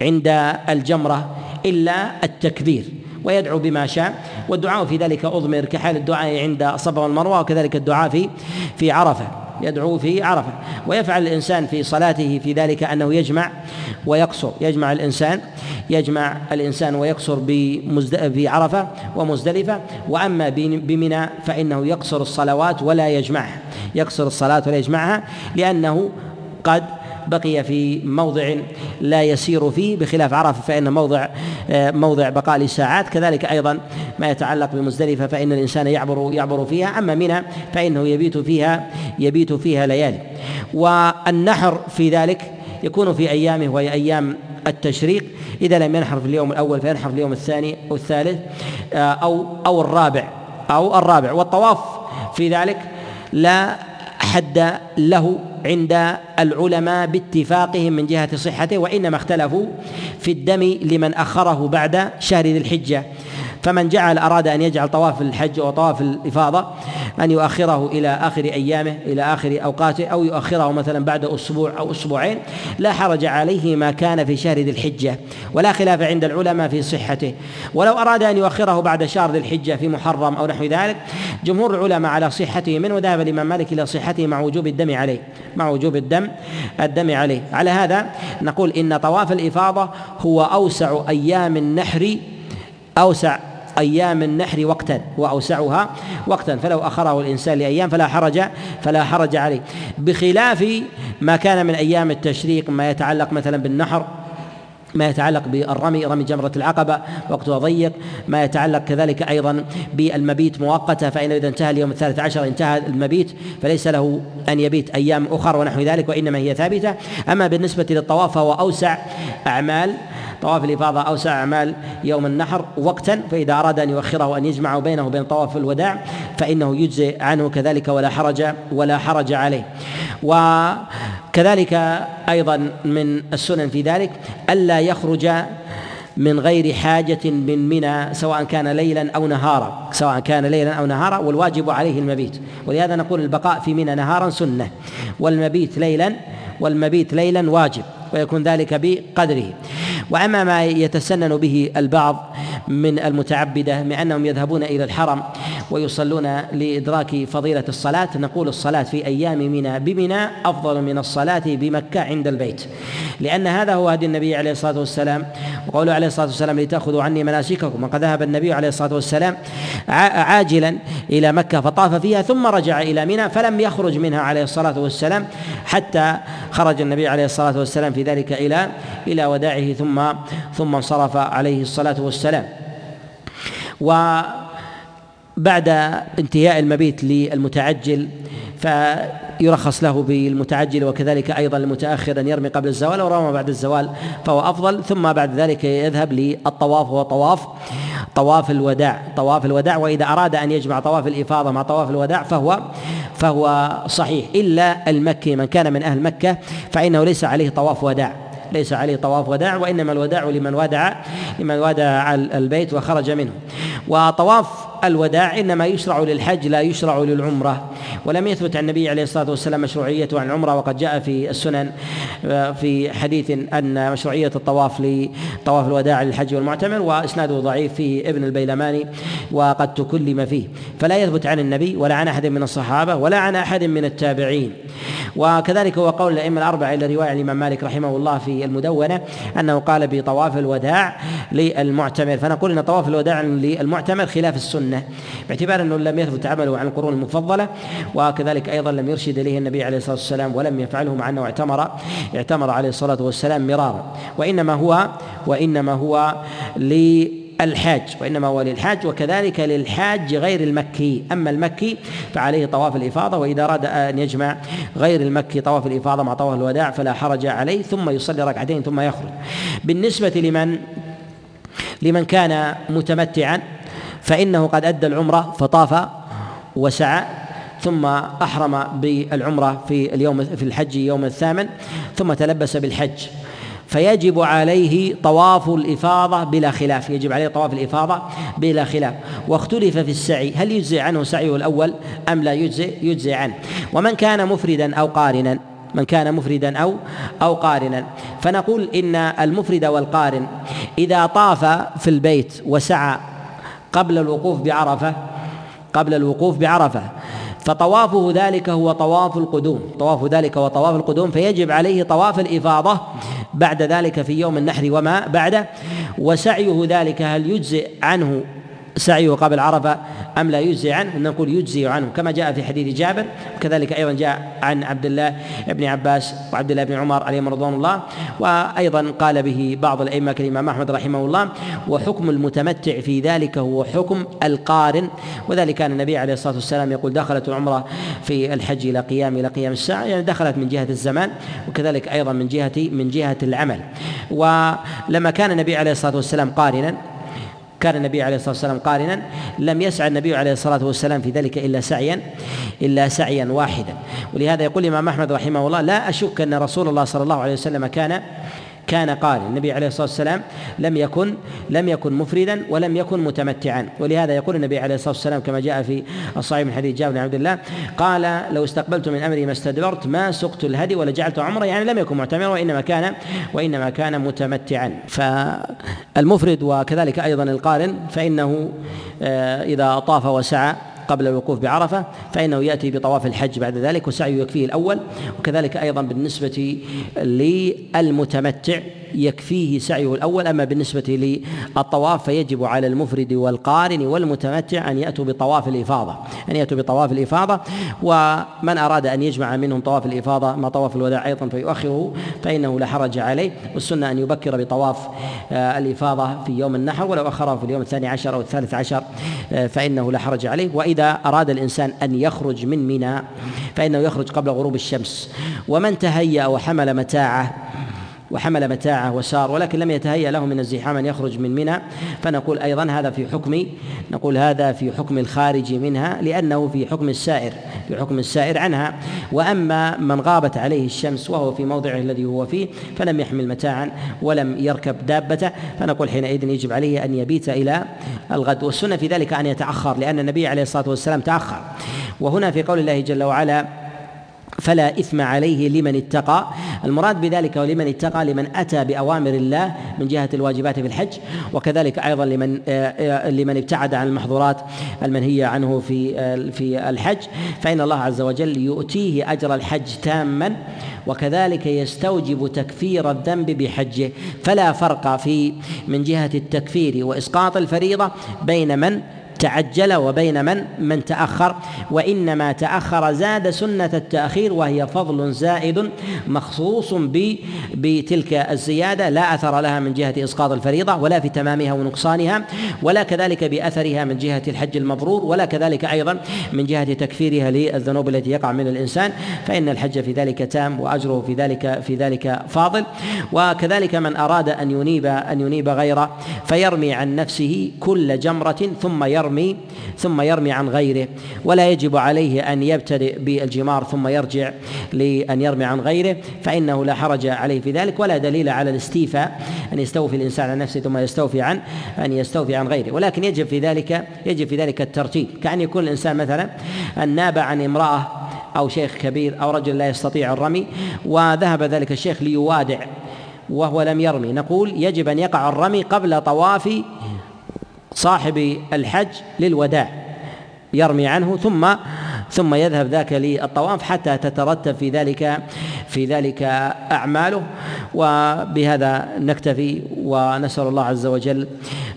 عند الجمرة إلا التكبير ويدعو بما شاء. والدعاء في ذلك أضمر كحال الدعاء عند الصفا والمروة وكذلك الدعاء في في عرفة. يدعو في عرفة ويفعل الإنسان في صلاته في ذلك أنه يجمع ويقصر يجمع الإنسان يجمع الإنسان ويقصر في عرفة ومزدلفة وأما بمنى فإنه يقصر الصلوات ولا يجمعها يقصر الصلاة ولا يجمعها لأنه قد بقي في موضع لا يسير فيه بخلاف عرفة فإن موضع آه، موضع بقاء لساعات كذلك أيضا ما يتعلق بمزدلفة فإن الإنسان يعبر يعبر فيها. أما منى فإنه يبيت فيها يبيت فيها ليالي. والنحر في ذلك يكون في أيامه وهي أيام التشريق. إذا لم ينحر في اليوم الأول فينحر في اليوم الثاني أو الثالث آه، أو أو الرابع أو الرابع. والطواف في ذلك لا حد له عند العلماء باتفاقهم من جهة صحته وإنما اختلفوا في الدم لمن أخره بعد شهر ذي الحجة. فمن جعل أراد أن يجعل طواف الحج وطواف الإفاضة أن يؤخره إلى آخر أيامه إلى آخر أوقاته أو يؤخره مثلا بعد أسبوع أو أسبوعين لا حرج عليه ما كان في شهر ذي الحجة ولا خلاف عند العلماء في صحته. ولو أراد أن يؤخره بعد شهر ذي الحجة في محرم أو نحو ذلك جمهور العلماء على صحته منه وذهب الإمام مالك إلى صحته مع وجوب الدم عليه مع وجوب الدم الدم عليه. على هذا نقول إن طواف الإفاضة هو أوسع أيام النحر أوسع أيام النحر وقتا وأوسعها وقتا. فلو أخره الإنسان لأيام فلا حرج فلا حرج عليه. بخلاف ما كان من أيام التشريق ما يتعلق مثلا بالنحر ما يتعلق بالرمي رمي جمرة العقبة وقتها ضيق ما يتعلق كذلك أيضا بالمبيت مؤقتة فإنه إذا انتهى اليوم الثالث عشر انتهى المبيت فليس له أن يبيت أيام أخرى ونحو ذلك وإنما هي ثابتة. أما بالنسبة للطواف فهو أوسع أعمال طواف الإفاضة أوسع أعمال يوم النحر وقتا فإذا أراد أن يؤخره أن يجمع بينه وبين طواف الوداع فإنه يجزي عنه كذلك ولا حرج ولا حرج عليه. وكذلك أيضا من السنن في ذلك ألا يخرج من غير حاجة من منى سواء كان ليلا أو نهارا سواء كان ليلا أو نهارا والواجب عليه المبيت. ولهذا نقول البقاء في منى نهارا سنة والمبيت ليلا والمبيت ليلا واجب. ويكون ذلك بقدره. وأما ما يتسنن به البعض من المتعبدة من أنهم يذهبون إلى الحرم ويصلون لإدراك فضيلة الصلاة نقول الصلاة في أيام منى بمنى أفضل من الصلاة بمكة عند البيت. لأن هذا هو هدي النبي عليه الصلاة والسلام وقوله عليه الصلاة والسلام لتأخذوا عني مناسككم وقد ذهب النبي عليه الصلاة والسلام عاجلا إلى مكة فطاف فيها ثم رجع إلى منى فلم يخرج منها عليه الصلاة والسلام حتى خرج النبي عليه الصلاة والسلام في ذلك إلى إلى وداعه ثم ثم انصرف عليه الصلاة والسلام. وبعد انتهاء المبيت للمتعجل فيرخص له بالمتعجل وكذلك أيضا المتأخر أن يرمي قبل الزوال أو رمى بعد الزوال فهو أفضل. ثم بعد ذلك يذهب للطواف وهو طواف طواف الوداع طواف الوداع وإذا أراد أن يجمع طواف الإفاضة مع طواف الوداع فهو فهو صحيح. إلا المكي من كان من أهل مكة فإنه ليس عليه طواف وداع ليس عليه طواف وداع وإنما الوداع لمن ودع لمن ودع البيت وخرج منه. وطواف الوداع إنما يشرع للحج لا يشرع للعمرة. ولم يثبت عن النبي عليه الصلاة والسلام مشروعيته عن العمره وقد جاء في السنن آه، في حديث أن مشروعية الطواف لطواف الوداع للحج والمعتمر وإسناده ضعيف في ابن البيلماني وقد تكلم فيه. فلا يثبت عن النبي ولا عن أحد من الصحابة ولا عن أحد من التابعين. وكذلك هو قول الأئمة الأربعة إلى رواية الإمام مالك رحمه الله في المدونة أنه قال بطواف الوداع للمعتمر. فنقول إن طواف الوداع للمعتمر خلاف السنة. باعتبار أنه لم يثبت عمله عن القرون المفضلة وكذلك أيضا لم يرشد اليه النبي عليه الصلاة والسلام ولم يفعله مع أنه اعتمر اعتمر عليه الصلاة والسلام مرارا. وإنما هو وإنما هو للحاج وإنما هو للحاج وكذلك للحاج غير المكي. أما المكي فعليه طواف الإفاضة وإذا أراد أن يجمع غير المكي طواف الإفاضة مع طواف الوداع فلا حرج عليه ثم يصلي ركعتين ثم يخرج. بالنسبة لمن لمن كان متمتعا فإنه قد أدى العمرة فطاف وسعى ثم أحرم بالعمرة في اليوم في الحج يوم الثامن ثم تلبس بالحج. فيجب عليه طواف الإفاضة بلا خلاف يجب عليه طواف الإفاضة بلا خلاف. واختلف في السعي هل يجزي عنه سعيه الأول أم لا يجزي؟ يجزي عنه. ومن كان مفردا أو قارنا من كان مفردا أو أو قارنا. فنقول إن المفرد والقارن إذا طاف في البيت وسعى قبل الوقوف بعرفة قبل الوقوف بعرفة. فطوافه ذلك هو طواف القدوم. طواف ذلك هو طواف القدوم فيجب عليه طواف الإفاضة بعد ذلك في يوم النحر وما بعده. وسعيه ذلك هل يجزئ عنه سعيه قبل عرفة أم لا يجزي عنه نقول يجزي عنه كما جاء في حديث جابر وكذلك أيضا جاء عن عبد الله بن عباس وعبد الله بن عمر عليهم رضوان الله. وأيضا قال به بعض الأئمة كالامام أحمد رحمه الله وحكم المتمتع في ذلك هو حكم القارن. وذلك كان النبي عليه الصلاة والسلام يقول دخلت العمرة في الحج إلى قيام إلى قيام الساعة. يعني دخلت من جهة الزمان وكذلك أيضا من جهة من جهة العمل. ولما كان النبي عليه الصلاة والسلام قارنا كان النبي عليه الصلاة والسلام قارنا لم يسعى النبي عليه الصلاة والسلام في ذلك إلا سعيا إلا سعيا واحدا. ولهذا يقول الإمام أحمد رحمه الله لا أشك أن رسول الله صلى الله عليه وسلم كان كان قارئا النبي عليه الصلاة والسلام لم يكن لم يكن مفردا ولم يكن متمتعا. ولهذا يقول النبي عليه الصلاة والسلام كما جاء في الصحيح من حديث جابر بن عبد الله قال لو استقبلت من أمري ما استدبرت ما سقت الهدي ولا جعلت عمره يعني لم يكن معتمرا وإنما كان وإنما كان متمتعا. فالمفرد وكذلك أيضا القارن فإنه آه، إذا طاف وسعى قبل الوقوف بعرفة فإنه يأتي بطواف الحج بعد ذلك وسعيه يكفيه الأول وكذلك أيضا بالنسبة للمتمتع. يكفيه سعيه الأول. أما بالنسبة للطواف فيجب على المفرد والقارن والمتمتع أن يأتوا بطواف الإفاضة أن يأتوا بطواف الإفاضة. ومن أراد أن يجمع منهم طواف الإفاضة مع طواف الوداع أيضا فيؤخره فإنه لا حرج عليه. والسنة أن يبكر بطواف آه، الإفاضة في يوم النحر ولو أخره في اليوم الثاني عشر أو الثالث عشر آه، فإنه لا حرج عليه. وإذا أراد الإنسان أن يخرج من منى فإنه يخرج قبل غروب الشمس. ومن تهيأ وحمل متاعه وحمل متاعه وسار ولكن لم يتهيأ له من الزحام أن يخرج من منى. فنقول أيضا هذا في حكم نقول هذا في حكم الخارج منها لأنه في حكم السائر في حكم السائر عنها. وأما من غابت عليه الشمس وهو في موضعه الذي هو فيه فلم يحمل متاعا ولم يركب دابته فنقول حينئذ يجب عليه أن يبيت إلى الغد. والسنة في ذلك أن يتأخر لأن النبي عليه الصلاة والسلام تأخر. وهنا في قول الله جل وعلا فلا إثم عليه لمن اتقى. المراد بذلك ولمن اتقى لمن أتى بأوامر الله من جهة الواجبات في الحج وكذلك أيضا لمن آه، لمن ابتعد عن المحظورات المنهية عنه في آه، في الحج. فإن الله عز وجل يؤتيه أجر الحج تاما وكذلك يستوجب تكفير الذنب بحجه. فلا فرق في من جهة التكفير وإسقاط الفريضة بين من تعجل وبين من؟ من تأخر. وإنما تأخر زاد سنة التأخير وهي فضل زائد مخصوص بتلك الزيادة. لا أثر لها من جهة إسقاط الفريضة ولا في تمامها ونقصانها ولا كذلك بأثرها من جهة الحج المبرور ولا كذلك أيضا من جهة تكفيرها للذنوب التي يقع من الإنسان. فإن الحج في ذلك تام وأجره في ذلك في ذلك فاضل. وكذلك من أراد أن ينيب أن ينيب غيره فيرمي عن نفسه كل جمرة ثم يرمي يرمي ثم يرمي عن غيره ولا يجب عليه أن يبتدئ بالجمار ثم يرجع لأن يرمي عن غيره فإنه لا حرج عليه في ذلك ولا دليل على الاستيفاء أن يستوفي الإنسان عن نفسه ثم يستوفي عن أن يستوفي عن غيره. ولكن يجب في ذلك يجب في ذلك الترتيب. كأن يكون الإنسان مثلا أن ناب عن امرأة أو شيخ كبير أو رجل لا يستطيع الرمي وذهب ذلك الشيخ ليوادع وهو لم يرمي. نقول يجب أن يقع الرمي قبل طواف صاحب الحج للوداع يرمي عنه ثم ثم يذهب ذاك للطواف حتى تترتب في ذلك في ذلك أعماله. وبهذا نكتفي ونسأل الله عز وجل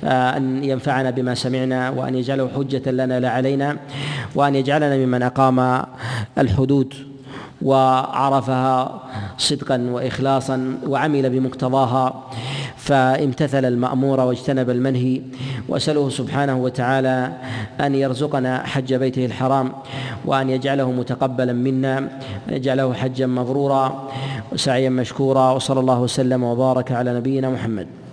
آه، أن ينفعنا بما سمعنا وأن يجعله حجة لنا لا علينا وأن يجعلنا ممن أقام الحدود وعرفها صدقا واخلاصا وعمل بمقتضاها. فامتثل المأمور واجتنب المنهي وأسأله سبحانه وتعالى أن يرزقنا حج بيته الحرام وأن يجعله متقبلا منا أن يجعله حجا مبرورا وسعيا مشكورا وصلى الله وسلم وبارك على نبينا محمد.